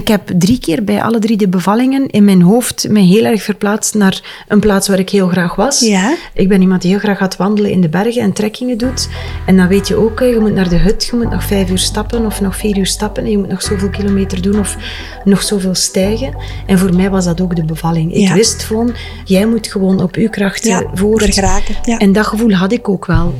Ik heb drie keer bij alle drie de bevallingen in mijn hoofd me heel erg verplaatst naar een plaats waar ik heel graag was. Ja. Ik ben iemand die heel graag gaat wandelen in de bergen en trekkingen doet. En dan weet je ook, je moet naar de hut, je moet nog vijf uur stappen of nog vier uur stappen. En je moet nog zoveel kilometer doen of nog zoveel stijgen. En voor mij was dat ook de bevalling. Ik Ja. wist gewoon, jij moet gewoon op uw krachten Ja, voort. geraken. Ja. En dat gevoel had ik ook wel.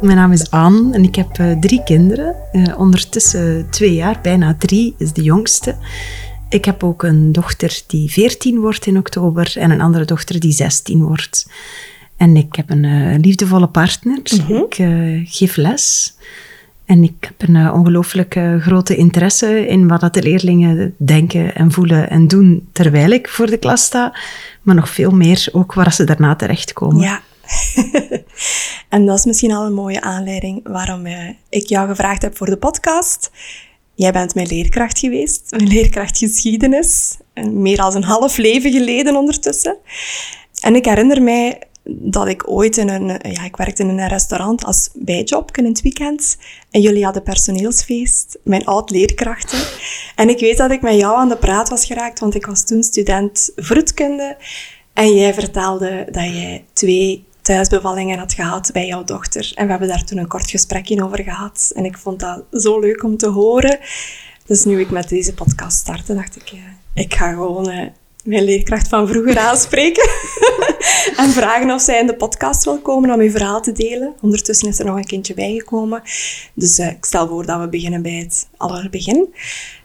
Mijn naam is Anne en ik heb eh, drie kinderen. Eh, ondertussen twee jaar, bijna drie, is de jongste. Ik heb ook een dochter die 14 wordt in oktober en een andere dochter die 16 wordt. En ik heb een eh, liefdevolle partner. Ik eh, geef les. En ik heb een ongelooflijk grote interesse in wat dat de leerlingen denken en voelen en doen terwijl ik voor de klas sta. Maar nog veel meer ook waar ze daarna terechtkomen. Ja. en dat is misschien al een mooie aanleiding waarom uh, ik jou gevraagd heb voor de podcast. Jij bent mijn leerkracht geweest, mijn leerkracht geschiedenis. Meer dan een half leven geleden ondertussen. En ik herinner mij dat ik ooit in een... Ja, ik werkte in een restaurant als bijjob in het weekend. En jullie hadden personeelsfeest, mijn oud-leerkrachten. En ik weet dat ik met jou aan de praat was geraakt, want ik was toen student vroedkunde. En jij vertelde dat jij twee had gehad bij jouw dochter. En we hebben daar toen een kort gesprekje over gehad. En ik vond dat zo leuk om te horen. Dus nu ik met deze podcast startte, dacht ik, ik ga gewoon uh, mijn leerkracht van vroeger aanspreken. en vragen of zij in de podcast wil komen om uw verhaal te delen. Ondertussen is er nog een kindje bijgekomen. Dus uh, ik stel voor dat we beginnen bij het allerbegin.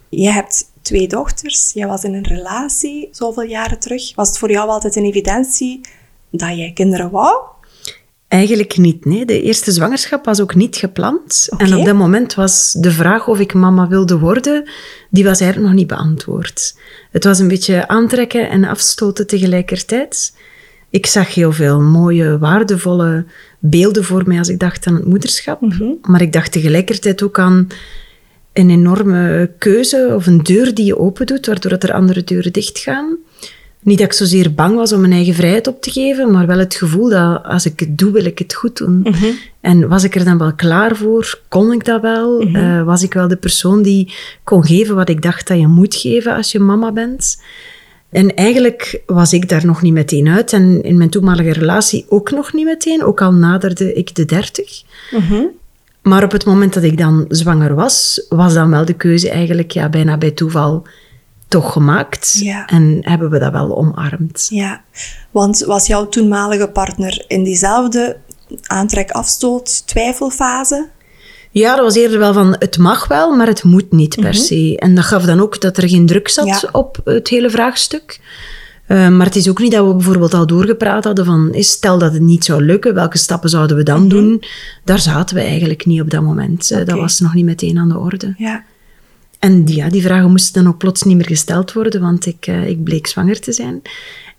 Je hebt twee dochters. Jij was in een relatie zoveel jaren terug. Was het voor jou altijd een evidentie dat jij kinderen wou? Eigenlijk niet, nee. De eerste zwangerschap was ook niet gepland. Okay. En op dat moment was de vraag of ik mama wilde worden, die was eigenlijk nog niet beantwoord. Het was een beetje aantrekken en afstoten tegelijkertijd. Ik zag heel veel mooie, waardevolle beelden voor mij als ik dacht aan het moederschap. Mhm. Maar ik dacht tegelijkertijd ook aan een enorme keuze of een deur die je open doet, waardoor er andere deuren dichtgaan. Niet dat ik zozeer bang was om mijn eigen vrijheid op te geven, maar wel het gevoel dat als ik het doe, wil ik het goed doen. Mm-hmm. En was ik er dan wel klaar voor? Kon ik dat wel? Mhm. Uh, was ik wel de persoon die kon geven wat ik dacht dat je moet geven als je mama bent? En eigenlijk was ik daar nog niet meteen uit. En in mijn toenmalige relatie ook nog niet meteen, ook al naderde ik de dertig. Mm-hmm. Maar op het moment dat ik dan zwanger was, was dan wel de keuze eigenlijk ja, bijna bij toeval toch gemaakt. Ja. En hebben we dat wel omarmd. Ja, want was jouw toenmalige partner in diezelfde aantrek-afstoot twijfelfase? Ja, dat was eerder wel van het mag wel, maar het moet niet per Mhm. se. En dat gaf dan ook dat er geen druk zat Ja. op het hele vraagstuk. Uh, maar het is ook niet dat we bijvoorbeeld al doorgepraat hadden van stel dat het niet zou lukken, welke stappen zouden we dan Mhm. doen? Daar zaten we eigenlijk niet op dat moment. Uh, Dat was nog niet meteen aan de orde. Ja. En die, ja, die vragen moesten dan ook plots niet meer gesteld worden, want ik, uh, ik bleek zwanger te zijn.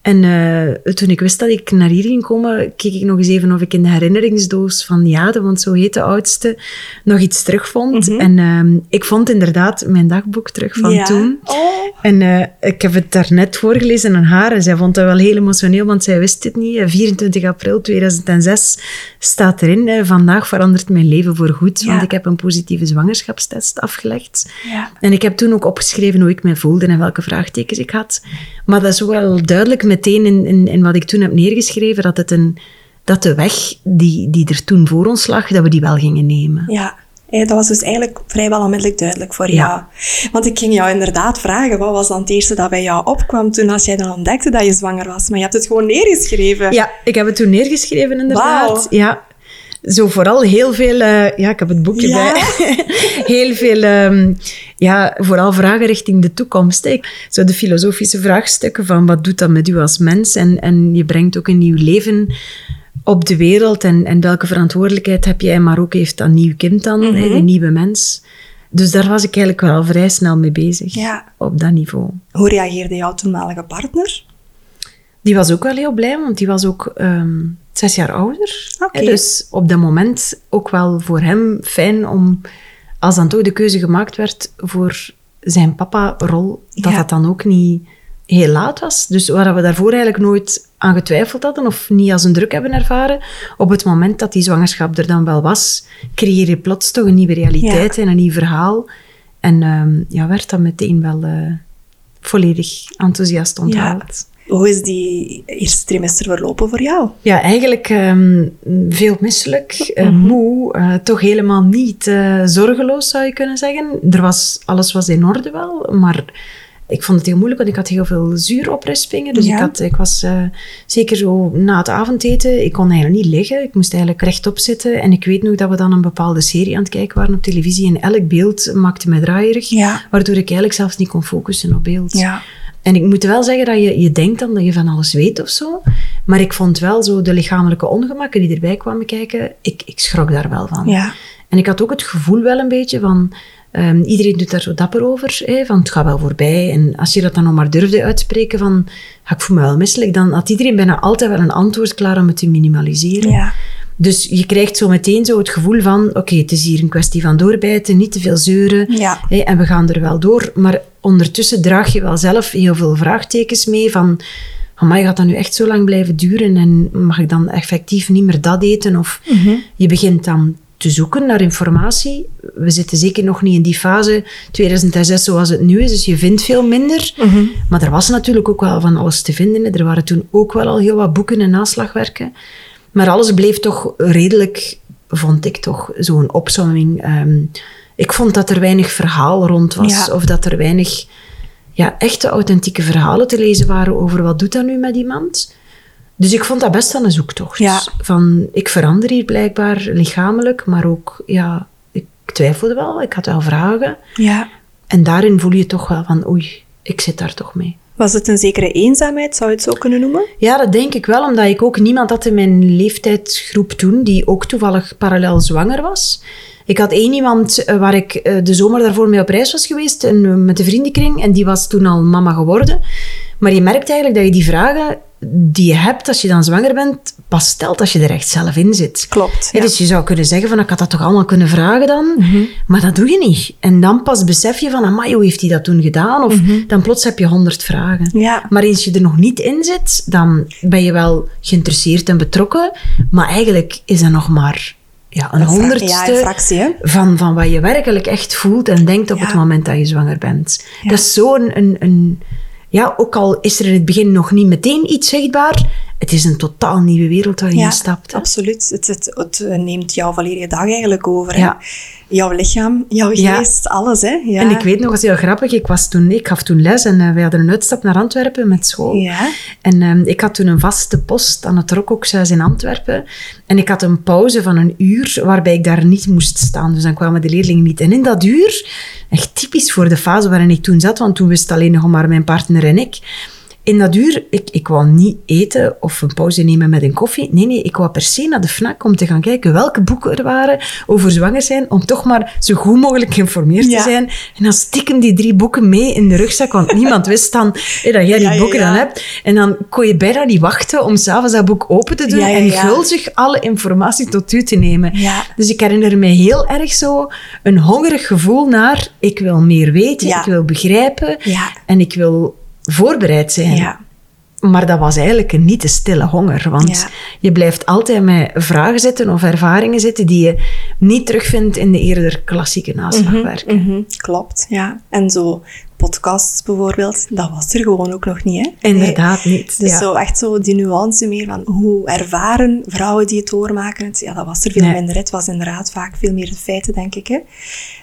En uh, toen ik wist dat ik naar hier ging komen, keek ik nog eens even of ik in de herinneringsdoos van Jade, want zo heet de oudste, nog iets terugvond. Mhm. En uh, ik vond inderdaad mijn dagboek terug van ja. toen. Oh. En uh, ik heb het daarnet voorgelezen aan haar en zij vond dat wel heel emotioneel, want zij wist het niet. 24 april 2006 staat erin, vandaag verandert mijn leven voorgoed, Ja. want ik heb een positieve zwangerschapstest afgelegd. Ja. En ik heb toen ook opgeschreven hoe ik me voelde en welke vraagtekens ik had. Maar dat is wel duidelijk meteen in, in, in wat ik toen heb neergeschreven, dat, het een, dat de weg die, die er toen voor ons lag, dat we die wel gingen nemen. Ja. Dat was dus eigenlijk vrijwel onmiddellijk duidelijk voor Ja. jou. Want ik ging jou inderdaad vragen, wat was dan het eerste dat bij jou opkwam toen als jij dan ontdekte dat je zwanger was? Maar je hebt het gewoon neergeschreven. Ja, ik heb het toen neergeschreven inderdaad. Ja. Zo vooral heel veel, eh, ja, ik heb het boekje Ja. bij. heel veel, ehm, ja, vooral vragen richting de toekomst. hè. Zo de filosofische vraagstukken van wat doet dat met u als mens? En, en je brengt ook een nieuw leven op de wereld. En, en welke verantwoordelijkheid heb jij, maar ook heeft dat nieuw kind dan, hè, Mhm. die nieuwe mens. Dus daar was ik eigenlijk wel vrij snel mee bezig, Ja. op dat niveau. Hoe reageerde jouw toenmalige partner? Die was ook wel heel blij, want die was ook ehm, zes jaar ouder. Oké. Hè, Dus op dat moment ook wel voor hem fijn om, als dan toch de keuze gemaakt werd voor zijn papa-rol, dat Ja. dat dan ook niet heel laat was. Dus waar we daarvoor eigenlijk nooit aan getwijfeld hadden of niet als een druk hebben ervaren, op het moment dat die zwangerschap er dan wel was, creëer je plots toch een nieuwe realiteit en een nieuw verhaal. En ehm, ja, werd dat meteen wel eh, volledig enthousiast onthaald. Hoe is die eerste trimester verlopen voor jou? Ja, eigenlijk ehm, veel misselijk, eh, moe, eh, toch helemaal niet eh, zorgeloos zou je kunnen zeggen. Er was, alles was in orde wel, maar ik vond het heel moeilijk, want ik had heel veel zuuroprispingen. Dus Ja. ik, had, ik was zeker zo na het avondeten, ik kon eigenlijk niet liggen. Ik moest eigenlijk rechtop zitten. En ik weet nog dat we dan een bepaalde serie aan het kijken waren op televisie. En elk beeld maakte mij draaierig, Ja. waardoor ik eigenlijk zelfs niet kon focussen op beeld. Ja. En ik moet wel zeggen dat je, je denkt dan dat je van alles weet of zo. Maar ik vond wel zo de lichamelijke ongemakken die erbij kwamen kijken, ik, ik schrok daar wel van. Ja. En ik had ook het gevoel wel een beetje van, ehm, iedereen doet daar zo dapper over, hè, van het gaat wel voorbij. En als je dat dan nog maar durfde uitspreken van, "Ja, ik voel me wel misselijk, dan had iedereen bijna altijd wel een antwoord klaar om het te minimaliseren. Ja. Dus je krijgt zo meteen zo het gevoel van, oké, het is hier een kwestie van doorbijten, niet te veel zeuren. Ja. Hè, en we gaan er wel door. Maar ondertussen draag je wel zelf heel veel vraagtekens mee van... Maar gaat dat nu echt zo lang blijven duren? En mag ik dan effectief niet meer dat eten? Of je begint dan te zoeken naar informatie. We zitten zeker nog niet in die fase 2006 zoals het nu is, dus je vindt veel minder. Maar er was natuurlijk ook wel van alles te vinden. Er waren toen ook wel al heel wat boeken en naslagwerken. Maar alles bleef toch redelijk, vond ik toch, zo'n opsomming. Ehm, ik vond dat er weinig verhaal rond was. Ja. Of dat er weinig ja, echte authentieke verhalen te lezen waren over wat doet dat nu met iemand. Dus ik vond dat best wel een zoektocht. Ja. Van, ik verander hier blijkbaar lichamelijk, maar ook, ja, ik twijfelde wel. Ik had wel vragen. Ja. En daarin voel je toch wel van, oei, ik zit daar toch mee. Was het een zekere eenzaamheid, zou je het zo kunnen noemen? Ja, dat denk ik wel, omdat ik ook niemand had in mijn leeftijdsgroep toen die ook toevallig parallel zwanger was. Ik had één iemand eh, waar ik eh, de zomer daarvoor mee op reis was geweest, en, met de vriendenkring, en die was toen al mama geworden. Maar je merkt eigenlijk dat je die vragen die je hebt als je dan zwanger bent, pas stelt als je er echt zelf in zit. Klopt, ja. Dus je zou kunnen zeggen van, ik had dat toch allemaal kunnen vragen dan? Maar dat doe je niet. En dan pas besef je van, amai, hoe heeft hij dat toen gedaan? Of dan plots heb je honderd vragen. Ja. Maar eens je er nog niet in zit, dan ben je wel geïnteresseerd en betrokken. Maar eigenlijk is dat nog maar ja, een honderdste ja, fractie, van, van wat je werkelijk echt voelt en denkt op Ja. het moment dat je zwanger bent. Ja. Dat is zo'n... Een, een, ja, ook al is er in het begin nog niet meteen iets zichtbaar, het is een totaal nieuwe wereld waar je stapt. hè. absoluut. Het, het, het neemt jouw volledige dag eigenlijk over. Ja. Jouw lichaam, jouw Ja. geest, alles. Hè? Ja. En ik weet nog, eens heel grappig, ik, was toen, ik gaf toen les en eh, wij hadden een uitstap naar Antwerpen met school. Ja. En ehm, ik had toen een vaste post aan het Rokokhuis in Antwerpen. En ik had een pauze van een uur waarbij ik daar niet moest staan. Dus dan kwamen de leerlingen niet. En in dat uur, echt typisch voor de fase waarin ik toen zat, want toen wist alleen nog maar mijn partner en ik. In dat uur, ik, ik wou niet eten of een pauze nemen met een koffie. Nee, nee, ik wou per se naar de FNAC om te gaan kijken welke boeken er waren over zwanger zijn, om toch maar zo goed mogelijk geïnformeerd Ja. te zijn. En dan stiekem die drie boeken mee in de rugzak, want niemand wist dan dat jij die Ja, boeken ja. dan hebt. En dan kon je bijna niet wachten om s'avonds dat boek open te doen en gulzig alle informatie tot u te nemen. Ja. Dus ik herinner me heel erg zo een hongerig gevoel naar ik wil meer weten, ik wil begrijpen en ik wil voorbereid zijn. Ja. Maar dat was eigenlijk een niet te stille honger. Want Ja. je blijft altijd met vragen zitten of ervaringen zitten die je niet terugvindt in de eerder klassieke naslagwerken. Mhm, klopt, ja. En zo podcasts bijvoorbeeld, dat was er gewoon ook nog niet, hè? Inderdaad niet. Dus ja. zo echt zo die nuance meer van hoe ervaren vrouwen die het doormaken, ja, dat was er veel Nee. minder. Het was inderdaad vaak veel meer de feiten, denk ik. Hè?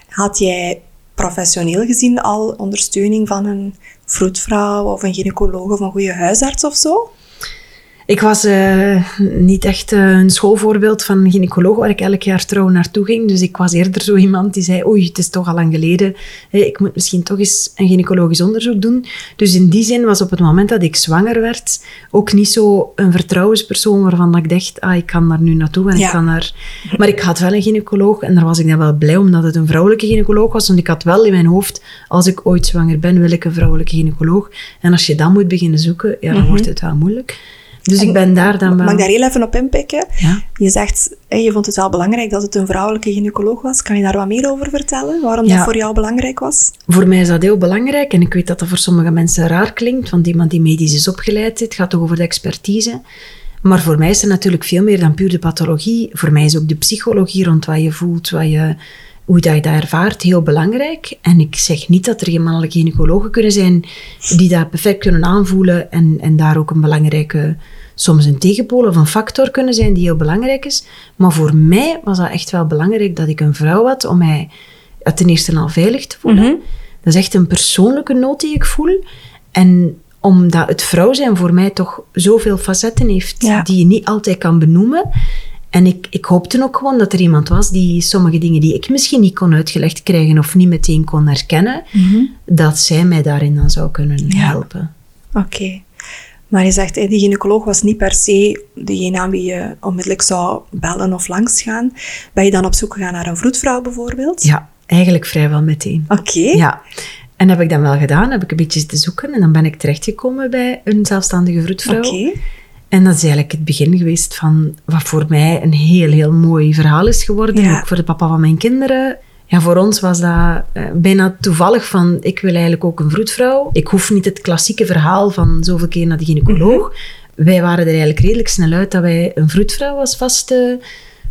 Had jij professioneel gezien al ondersteuning van een vroedvrouw of een gynaecoloog of een goede huisarts of zo? Ik was eh, niet echt eh, een schoolvoorbeeld van een gynaecoloog waar ik elk jaar trouw naartoe ging. Dus ik was eerder zo iemand die zei, oei, het is toch al lang geleden. Ik moet misschien toch eens een gynaecologisch onderzoek doen. Dus in die zin was op het moment dat ik zwanger werd ook niet zo een vertrouwenspersoon waarvan ik dacht, ah, ik kan daar nu naartoe en Ja. ik kan daar... Maar ik had wel een gynaecoloog en daar was ik dan wel blij omdat het een vrouwelijke gynaecoloog was. Want ik had wel in mijn hoofd, als ik ooit zwanger ben, wil ik een vrouwelijke gynaecoloog. En als je dan moet beginnen zoeken, ja, dan wordt het wel moeilijk. Dus En ik ben daar dan wel... Mag ik daar heel even op inpikken? Ja. Je zegt, je vond het wel belangrijk dat het een vrouwelijke gynaecoloog was. Kan je daar wat meer over vertellen? Waarom Ja. dat voor jou belangrijk was? Voor mij is dat heel belangrijk en ik weet dat dat voor sommige mensen raar klinkt, want iemand die medisch is opgeleid, het gaat toch over de expertise. Maar voor mij is er natuurlijk veel meer dan puur de pathologie. Voor mij is ook de psychologie rond wat je voelt, wat je, hoe dat je dat ervaart, heel belangrijk. En ik zeg niet dat er geen mannelijke gynaecologen kunnen zijn die dat perfect kunnen aanvoelen en, en daar ook een belangrijke, soms een tegenpool of een factor kunnen zijn die heel belangrijk is. Maar voor mij was dat echt wel belangrijk dat ik een vrouw had om mij ten eerste al veilig te voelen. Dat is echt een persoonlijke nood die ik voel. En omdat het vrouw zijn voor mij toch zoveel facetten heeft Ja. die je niet altijd kan benoemen. En ik, ik hoopte ook gewoon dat er iemand was die sommige dingen die ik misschien niet kon uitgelegd krijgen of niet meteen kon herkennen, dat zij mij daarin dan zou kunnen Ja. helpen. Oké. Maar je zegt, die gynaecoloog was niet per se degene aan wie je onmiddellijk zou bellen of langsgaan. Ben je dan op zoek gegaan naar een vroedvrouw bijvoorbeeld? Ja, eigenlijk vrijwel meteen. Oké. Ja, en heb ik dan wel gedaan. Heb ik een beetje te zoeken en dan ben ik terechtgekomen bij een zelfstandige vroedvrouw. Oké. En dat is eigenlijk het begin geweest van wat voor mij een heel, heel mooi verhaal is geworden. Ja. Ook voor de papa van mijn kinderen. Ja, voor ons was dat eh, bijna toevallig van, ik wil eigenlijk ook een vroedvrouw. Ik hoef niet het klassieke verhaal van zoveel keer naar de gynaecoloog. Mhm. Wij waren er eigenlijk redelijk snel uit dat wij een vroedvrouw als vaste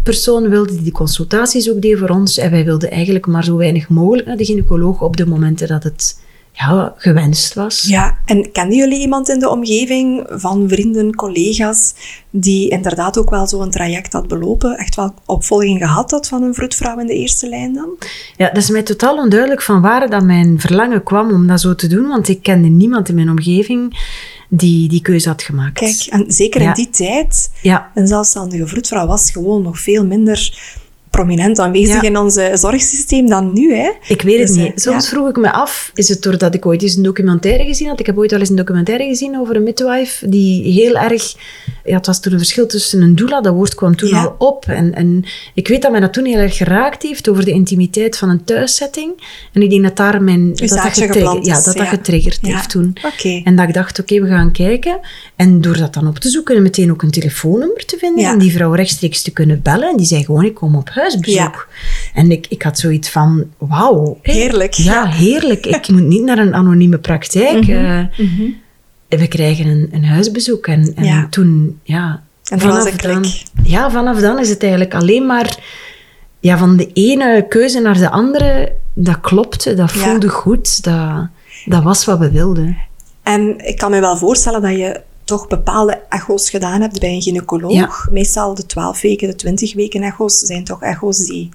persoon wilden, die de consultaties ook deed voor ons. En wij wilden eigenlijk maar zo weinig mogelijk naar de gynaecoloog op de momenten dat het ja, gewenst was. Ja, en kenden jullie iemand in de omgeving van vrienden, collega's, die inderdaad ook wel zo'n traject had belopen, echt wel opvolging gehad had van een vroedvrouw in de eerste lijn dan? Ja, dat is mij totaal onduidelijk van waar dat mijn verlangen kwam om dat zo te doen, want ik kende niemand in mijn omgeving die die keuze had gemaakt. Kijk, en zeker in Ja. die tijd, Ja, een zelfstandige vroedvrouw was gewoon nog veel minder prominent aanwezig Ja. in ons eh, zorgsysteem dan nu, hè? ik weet het Dus, eh, niet. Soms ja. vroeg ik me af, is het doordat ik ooit eens een documentaire gezien had? Ik heb ooit wel eens een documentaire gezien over een midwife die heel erg... Ja, het was toen een verschil tussen een doula, dat woord kwam toen Ja. al op. En, en ik weet dat mij dat toen heel erg geraakt heeft over de intimiteit van een thuissetting. En ik denk dat daar mijn... dat dat getriggerd- Ja, dat dat heeft toen. En dat ik dacht, oké, we gaan kijken. En door dat dan op te zoeken en meteen ook een telefoonnummer te vinden en die vrouw rechtstreeks te kunnen bellen. En die zei gewoon, ik kom op huisbezoek. En ik, ik had zoiets van, wauw. Heerlijk. Ja, heerlijk. Ik moet niet naar een anonieme praktijk. Mhm. eh, we krijgen een, een huisbezoek. En, en Ja. toen, ja... En een dan, klik. ja, vanaf dan is het eigenlijk alleen maar ja, van de ene keuze naar de andere. Dat klopte, dat voelde goed. Dat, dat was wat we wilden. En ik kan me wel voorstellen dat je toch bepaalde echo's gedaan hebt bij een gynaecoloog. Ja. Meestal de 12 weken, de 20 weken echo's zijn toch echo's die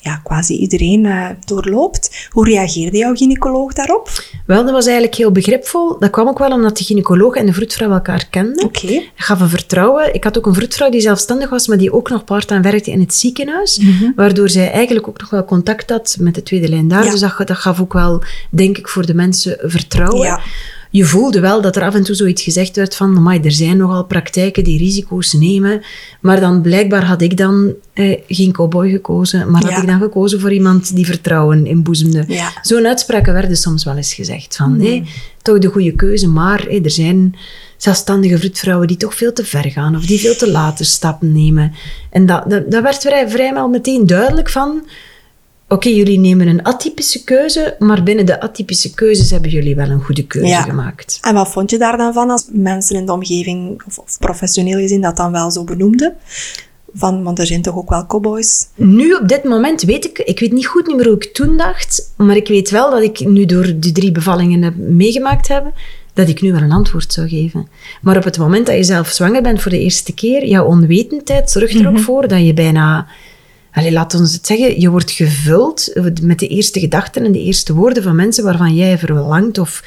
ja, quasi iedereen eh, doorloopt. Hoe reageerde jouw gynaecoloog daarop? Wel, dat was eigenlijk heel begripvol. Dat kwam ook wel omdat de gynaecoloog en de vroedvrouw elkaar kenden. Oké. Dat gaf een vertrouwen. Ik had ook een vroedvrouw die zelfstandig was, maar die ook nog part-time werkte in het ziekenhuis. Waardoor zij eigenlijk ook nog wel contact had met de tweede lijn daar. Ja. Dus dat, dat gaf ook wel, denk ik, voor de mensen vertrouwen. Ja. Je voelde wel dat er af en toe zoiets gezegd werd van, amai, er zijn nogal praktijken die risico's nemen. Maar dan blijkbaar had ik dan eh, geen cowboy gekozen, maar Ja. had ik dan gekozen voor iemand die vertrouwen inboezemde. Ja. Zo'n uitspraken werden soms wel eens gezegd van, nee, toch de goede keuze, maar er zijn zelfstandige vroedvrouwen die toch veel te ver gaan of die veel te late stappen nemen. En dat, dat, dat werd vrij, vrijwel meteen duidelijk van, oké, jullie nemen een atypische keuze, maar binnen de atypische keuzes hebben jullie wel een goede keuze Ja. gemaakt. En wat vond je daar dan van als mensen in de omgeving, of, of professioneel gezien, dat dan wel zo benoemden? Van, want er zijn toch ook wel cowboys? Nu, op dit moment, weet ik... Ik weet niet goed niet meer hoe ik toen dacht, maar ik weet wel dat ik nu door die drie bevallingen heb meegemaakt heb, dat ik nu wel een antwoord zou geven. Maar op het moment dat je zelf zwanger bent voor de eerste keer, jouw onwetendheid zorgt er ook voor dat je bijna... Allee, laat ons het zeggen, je wordt gevuld met de eerste gedachten en de eerste woorden van mensen waarvan jij verlangt of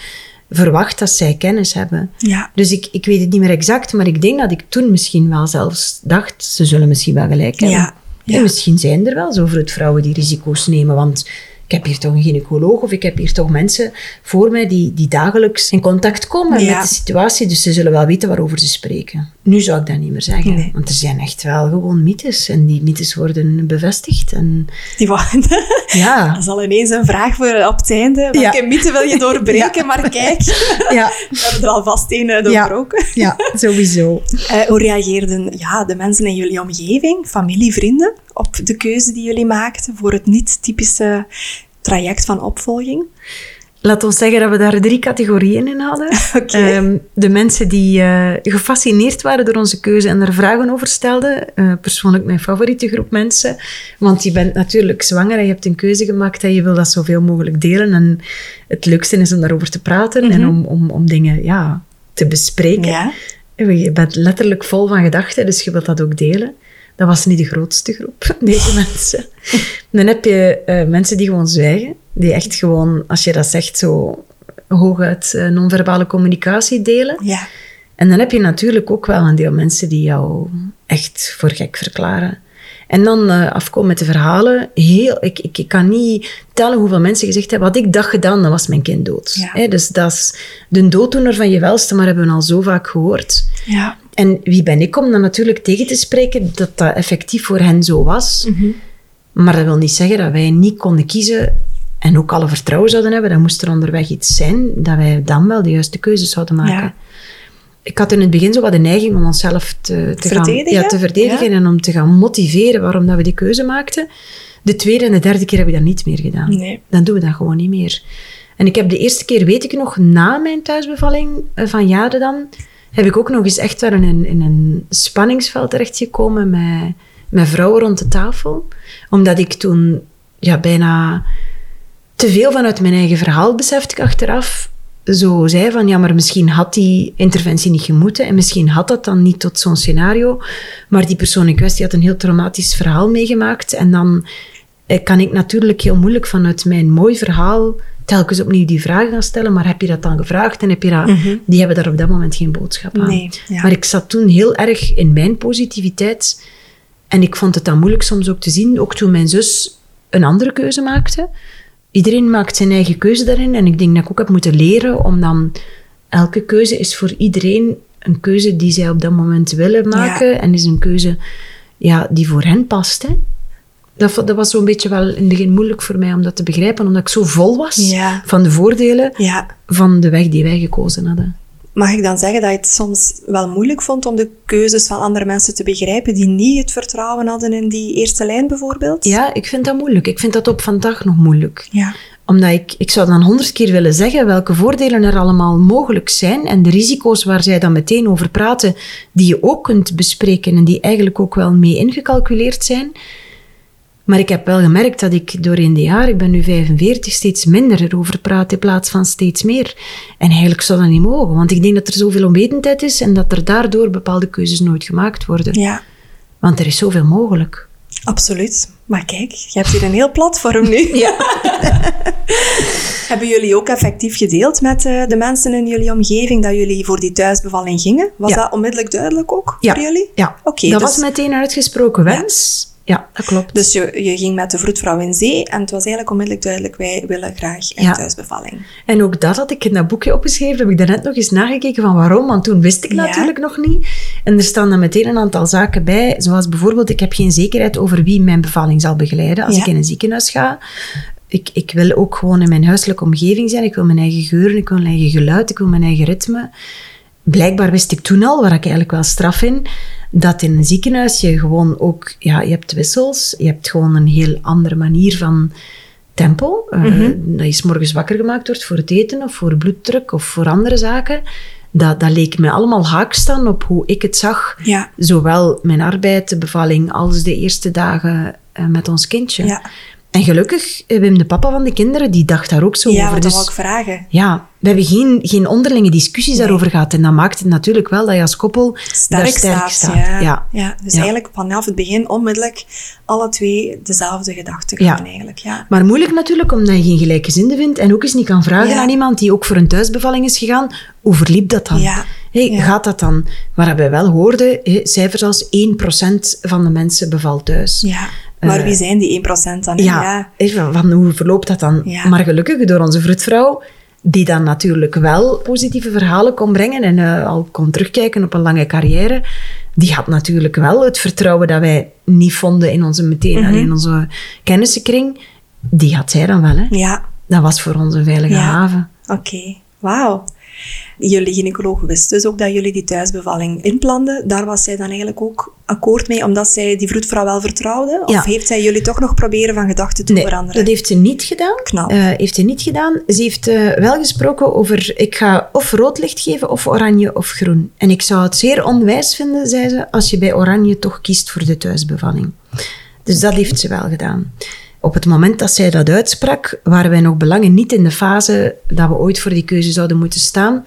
verwacht dat zij kennis hebben. Ja. Dus ik, ik weet het niet meer exact, maar ik denk dat ik toen misschien wel zelfs dacht, ze zullen misschien wel gelijk hebben. Ja, ja. En misschien zijn er wel zo vroedvrouwen die risico's nemen, want ik heb hier toch een gynaecoloog of ik heb hier toch mensen voor mij die, die dagelijks in contact komen Ja. met de situatie. Dus ze zullen wel weten waarover ze spreken. Nu zou ik dat niet meer zeggen. Nee. Want er zijn echt wel gewoon mythes. En die mythes worden bevestigd. En Die wa- ja, Dat is al ineens een vraag voor op het einde. Welke Ja. mythe wil je doorbreken? Maar kijk, ja, we hebben er alvast een eh, doorbroken. ja, sowieso. Eh, hoe reageerden ja, de mensen in jullie omgeving, familie, vrienden, op de keuze die jullie maakten voor het niet-typische traject van opvolging? Laat ons zeggen dat we daar drie categorieën in hadden. Ehm, de mensen die eh, gefascineerd waren door onze keuze en er vragen over stelden. Eh, persoonlijk mijn favoriete groep mensen. Want je bent natuurlijk zwanger en je hebt een keuze gemaakt en je wil dat zoveel mogelijk delen. En het leukste is om daarover te praten en om, om, om dingen ja, te bespreken. Ja. Je bent letterlijk vol van gedachten, dus je wilt dat ook delen. Dat was niet de grootste groep, deze mensen. Dan heb je eh, mensen die gewoon zwijgen. Die echt gewoon, als je dat zegt, zo hooguit eh, non-verbale communicatie delen. Ja. En dan heb je natuurlijk ook wel een deel mensen die jou echt voor gek verklaren. En dan eh, afkomen met de verhalen. Heel, ik, ik, ik kan niet tellen hoeveel mensen gezegd hebben, had ik dat gedaan, dan was mijn kind dood. Ja. Dus dat is de dooddoener van je welste, maar hebben we al zo vaak gehoord. Ja. En wie ben ik om dan natuurlijk tegen te spreken dat dat effectief voor hen zo was. Maar dat wil niet zeggen dat wij niet konden kiezen en ook alle vertrouwen zouden hebben. Dan moest er onderweg iets zijn dat wij dan wel de juiste keuzes zouden maken. Ja. Ik had in het begin zo wat de neiging om onszelf te, te, gaan, verdedigen? ja, te verdedigen Ja. en om te gaan motiveren waarom dat we die keuze maakten. De tweede en de derde keer heb ik dat niet meer gedaan. Nee. Dan doen we dat gewoon niet meer. En ik heb de eerste keer, weet ik nog, na mijn thuisbevalling eh, van jaren dan, heb ik ook nog eens echt wel in een, in een spanningsveld terechtgekomen met, met vrouwen rond de tafel. Omdat ik toen ja, bijna te veel vanuit mijn eigen verhaal besefte ik achteraf. Zo zei van, ja, maar misschien had die interventie niet gemoeten en misschien had dat dan niet tot zo'n scenario. Maar die persoon in kwestie had een heel traumatisch verhaal meegemaakt. En dan eh, kan ik natuurlijk heel moeilijk vanuit mijn mooi verhaal telkens opnieuw die vragen gaan stellen. Maar heb je dat dan gevraagd en heb je dat... Die hebben daar op dat moment geen boodschap aan. Nee, ja. Maar ik zat toen heel erg in mijn positiviteit. En ik vond het dan moeilijk soms ook te zien, ook toen mijn zus een andere keuze maakte. Iedereen maakt zijn eigen keuze daarin. En ik denk dat ik ook heb moeten leren om dan... Elke keuze is voor iedereen een keuze die zij op dat moment willen maken. En is een keuze ja, die voor hen past. Hè. Dat, was zo'n beetje wel in het begin moeilijk voor mij om dat te begrijpen, omdat ik zo vol was Ja. van de voordelen Ja. van de weg die wij gekozen hadden. Mag ik dan zeggen dat je het soms wel moeilijk vond om de keuzes van andere mensen te begrijpen die niet het vertrouwen hadden in die eerste lijn bijvoorbeeld? Ja, ik vind dat moeilijk. Ik vind dat op vandaag nog moeilijk. Ja. Omdat ik, ik zou dan honderd keer willen zeggen welke voordelen er allemaal mogelijk zijn en de risico's waar zij dan meteen over praten, die je ook kunt bespreken en die eigenlijk ook wel mee ingecalculeerd zijn. Maar ik heb wel gemerkt dat ik door in de jaren, ik ben nu 45, steeds minder erover praat in plaats van steeds meer. En eigenlijk zou dat niet mogen, want ik denk dat er zoveel onwetendheid is en dat er daardoor bepaalde keuzes nooit gemaakt worden. Ja, Want er is zoveel mogelijk. absoluut. Maar kijk, je hebt hier een heel platform nu. Ja. Hebben jullie ook effectief gedeeld met eh, de mensen in jullie omgeving dat jullie voor die thuisbevalling gingen? Was Ja. dat onmiddellijk duidelijk ook Ja. voor jullie? Ja, Oké, dat dus- was meteen een uitgesproken wens. Ja, dat klopt. Dus je, je ging met de vroedvrouw in zee en het was eigenlijk onmiddellijk duidelijk, wij willen graag een Ja. thuisbevalling. En ook dat had ik in dat boekje opgeschreven. Heb ik daarnet nog eens nagekeken van waarom. Want toen wist ik Ja. natuurlijk nog niet. En er staan dan meteen een aantal zaken bij. Zoals bijvoorbeeld, ik heb geen zekerheid over wie mijn bevalling zal begeleiden als Ja. ik in een ziekenhuis ga. Ik, ik wil ook gewoon in mijn huiselijke omgeving zijn. Ik wil mijn eigen geuren, ik wil mijn eigen geluid, ik wil mijn eigen ritme. Blijkbaar wist ik toen al, waar ik eigenlijk wel straf in, dat in een ziekenhuis je gewoon ook, ja, je hebt wissels, je hebt gewoon een heel andere manier van tempo. eh, Dat je 's morgens wakker gemaakt wordt voor het eten of voor bloeddruk of voor andere zaken. Dat, dat leek me allemaal haaks staan op hoe ik het zag. Ja. Zowel mijn arbeid, de bevalling, als de eerste dagen eh, met ons kindje. Ja, En gelukkig, eh, Wim, de papa van de kinderen, die dacht daar ook zo ja over. wat Dus wil ik vragen? ja, we hebben geen, geen onderlinge discussies daarover gehad. En dat maakt het natuurlijk wel dat je als koppel daar Sterk, staat, Ja. Ja. Ja. Dus Ja. eigenlijk vanaf het begin onmiddellijk alle twee dezelfde gedachten Ja. gaan eigenlijk. Ja. Maar moeilijk natuurlijk, omdat je geen gelijkgezinden vindt en ook eens niet kan vragen Ja. aan iemand die ook voor een thuisbevalling is gegaan, hoe verliep dat dan? Ja. Hey, Ja. Gaat dat dan? Maar wij wel hoorden, cijfers als 1% van de mensen bevalt thuis. Ja. Maar Eh, wie zijn die 1% dan? ja, van hoe verloopt dat dan? Ja. Maar gelukkig door onze vroedvrouw, die dan natuurlijk wel positieve verhalen kon brengen en eh, al kon terugkijken op een lange carrière, die had natuurlijk wel het vertrouwen dat wij niet vonden in onze meteen in onze kennissenkring. Die had zij dan wel, hè? Ja, Dat was voor ons een veilige Ja. haven. oké. Wauw. Jullie gynaecoloog wist dus ook dat jullie die thuisbevalling inplanden. Daar was zij dan eigenlijk ook akkoord mee, omdat zij die vroedvrouw wel vertrouwde? Of Ja. heeft zij jullie toch nog proberen van gedachten te Nee, veranderen? dat heeft ze niet gedaan. Knap. Eh, heeft ze niet gedaan. Ze heeft eh, wel gesproken over, ik ga of rood licht geven, of oranje of groen. En ik zou het zeer onwijs vinden, zei ze, als je bij oranje toch kiest voor de thuisbevalling. Dus dat heeft ze wel gedaan. Op het moment dat zij dat uitsprak, waren wij nog belangen niet in de fase dat we ooit voor die keuze zouden moeten staan.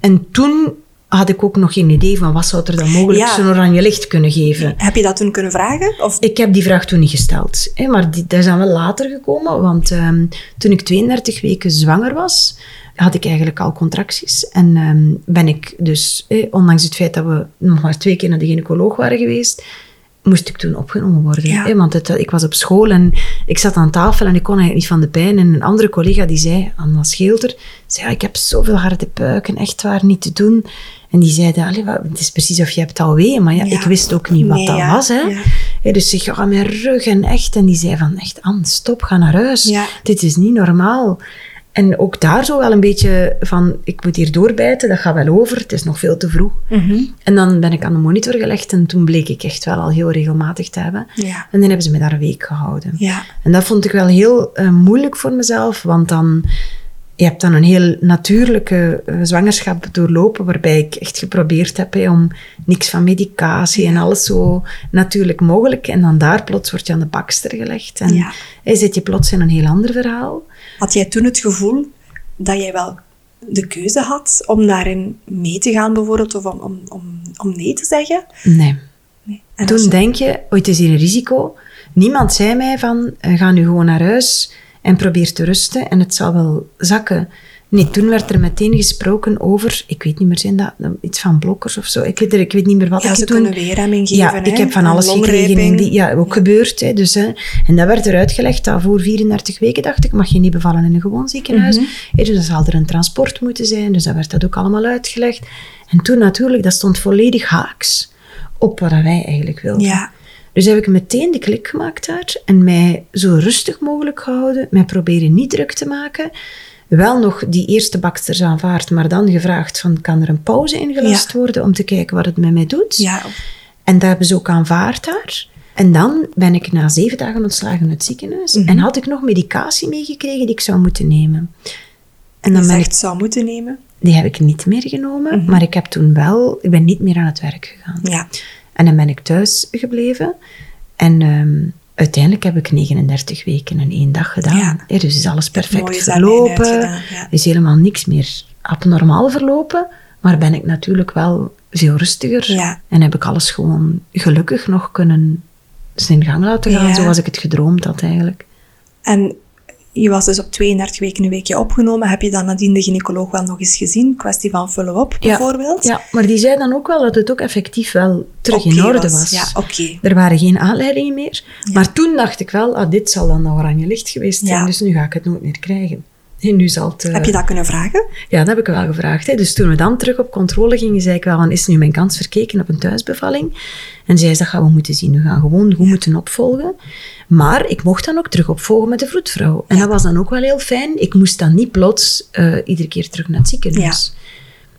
En toen had ik ook nog geen idee van wat zou er dan mogelijk Ja. zo'n oranje licht kunnen geven. Heb je dat toen kunnen vragen? Of Ik heb die vraag toen niet gesteld. Hè, maar die, dat is dan wel later gekomen. Want ehm, toen ik 32 weken zwanger was, had ik eigenlijk al contracties. En ehm, ben ik dus, eh, ondanks het feit dat we nog maar twee keer naar de gynaecoloog waren geweest, moest ik toen opgenomen worden. Ja. Hè, want het, ik was op school en ik zat aan tafel en ik kon eigenlijk niet van de pijn. En een andere collega die zei, Anna Scheelter, zei, ja, ik heb zoveel harde buiken, echt waar, niet te doen. En die zeiden, wat, het is precies of je hebt al weeën. Maar ja, Ja. ik wist ook niet wat Nee, dat ja. was. Hè. Ja. Dus zeg, ja, mijn rug en echt. En die zei van, echt, Anne, stop, ga naar huis. Dit is niet normaal. En ook daar zo wel een beetje van, ik moet hier doorbijten, dat gaat wel over, het is nog veel te vroeg. Mhm. En dan ben ik aan de monitor gelegd en toen bleek ik echt wel al heel regelmatig te hebben. Ja. En dan hebben ze me daar een week gehouden. Ja. En dat vond ik wel heel eh, moeilijk voor mezelf, want dan... Je hebt dan een heel natuurlijke eh, zwangerschap doorlopen, waarbij ik echt geprobeerd heb om niks van medicatie en alles zo natuurlijk mogelijk. En dan daar plots word je aan de bakster gelegd. En Ja. hè, zit je plots in een heel ander verhaal. Had jij toen het gevoel dat jij wel de keuze had om daarin mee te gaan bijvoorbeeld, of om, om, om, om nee te zeggen? Nee. Nee. En Toen je- denk je, oh, het is hier een risico. Niemand zei mij van, ga nu gewoon naar huis en probeer te rusten en het zal wel zakken. Nee, toen werd er meteen gesproken over, ik weet niet meer, zijn dat iets van blokkers of zo? Ik weet, er, ik weet niet meer wat ja, ik ze toen... kunnen weerremming geven. Ja, hè, ik heb van alles gekregen. En die, ja, ook gebeurd. Hè, dus, hè. En dat werd eruit gelegd dat voor 34 weken, dacht ik, mag je niet bevallen in een gewoon ziekenhuis. Hè, dus dan zal er een transport moeten zijn. Dus dat werd dat ook allemaal uitgelegd. En toen natuurlijk, dat stond volledig haaks op wat wij eigenlijk wilden. Ja. Dus heb ik meteen de klik gemaakt daar en mij zo rustig mogelijk gehouden, mij proberen niet druk te maken. Wel nog die eerste baksters aanvaard, maar dan gevraagd van, kan er een pauze ingelast worden om te kijken wat het met mij doet? Ja. En dat hebben ze ook aanvaard daar. En dan ben ik na zeven dagen ontslagen uit het ziekenhuis Mhm. en had ik nog medicatie meegekregen die ik zou moeten nemen. En dan je ik, zou moeten nemen. die heb ik niet meer genomen, Mhm. maar ik heb toen wel, ik ben niet meer aan het werk gegaan. Ja. En dan ben ik thuis gebleven. En ehm, uiteindelijk heb ik 39 weken en één dag gedaan. Ja. Dus is alles perfect verlopen. ja. Is helemaal niks meer abnormaal verlopen. Maar ben ik natuurlijk wel veel rustiger. Ja. En heb ik alles gewoon gelukkig nog kunnen zijn gang laten gaan. Zoals ik het gedroomd had eigenlijk. En je was dus op 32 weken een weekje opgenomen. Heb je dan nadien de gynaecoloog wel nog eens gezien? Kwestie van follow-up bijvoorbeeld? Ja, maar die zei dan ook wel dat het ook effectief wel terug in orde was. Ja, oké. Er waren geen aanleidingen meer. Maar toen dacht ik wel, ah, dit zal dan de oranje licht geweest zijn. Ja. Dus nu ga ik het nooit meer krijgen. En nu zal het... Heb je dat kunnen vragen? Ja, dat heb ik wel gevraagd. Hè. Dus toen we dan terug op controle gingen, zei ik wel, van, is nu mijn kans verkeken op een thuisbevalling? En zij zei, dat gaan we moeten zien. We gaan gewoon goed moeten opvolgen. Maar ik mocht dan ook terug opvolgen met de vroedvrouw. En dat was dan ook wel heel fijn. Ik moest dan niet plots eh, iedere keer terug naar het ziekenhuis.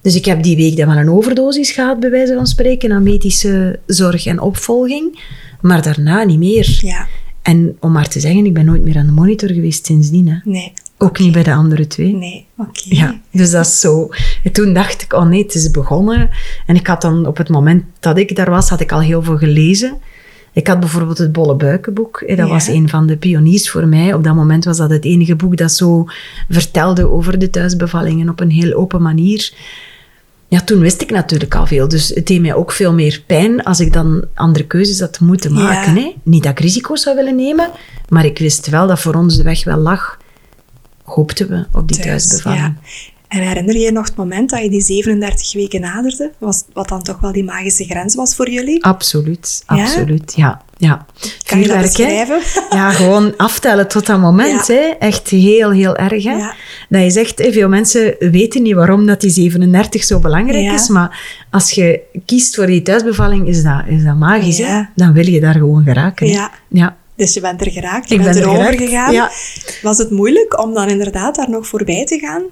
Dus ik heb die week dan wel een overdosis gehad, bij wijze van spreken, aan medische zorg en opvolging. Maar daarna niet meer. Ja. En om maar te zeggen, ik ben nooit meer aan de monitor geweest sindsdien. Hè. Nee. Ook niet bij de andere twee. Nee. Oké. Ja, dus dat is zo. En toen dacht ik, oh nee, het is begonnen. En ik had dan, op het moment dat ik daar was, had ik al heel veel gelezen. Ik had bijvoorbeeld het Bolle Buikenboek. hè, Dat Ja. was een van de pioniers voor mij. Op dat moment was dat het enige boek dat zo vertelde over de thuisbevallingen op een heel open manier. Ja, toen wist ik natuurlijk al veel. Dus het deed mij ook veel meer pijn als ik dan andere keuzes had moeten Ja. maken. Hè. Niet dat ik risico's zou willen nemen, maar ik wist wel dat voor ons de weg wel lag. Hoopten we op die Thuis, thuisbevalling. ja. En herinner je je nog het moment dat je die 37 weken naderde? Was, wat dan toch wel die magische grens was voor jullie? Absoluut, absoluut, ja. ja. Kan je dat hè? beschrijven? Ja, gewoon aftellen tot dat moment. Ja. Hè? Echt heel, heel erg. Hè? Ja. Dat je zegt, veel mensen weten niet waarom dat die 37 zo belangrijk Ja. is. Maar als je kiest voor die thuisbevalling, is dat, is dat magisch. Hè? Dan wil je daar gewoon geraken. Ja. Dus je bent er geraakt, je Ik bent ben er erover geraakt, gegaan. ja. Was het moeilijk om dan inderdaad daar nog voorbij te gaan?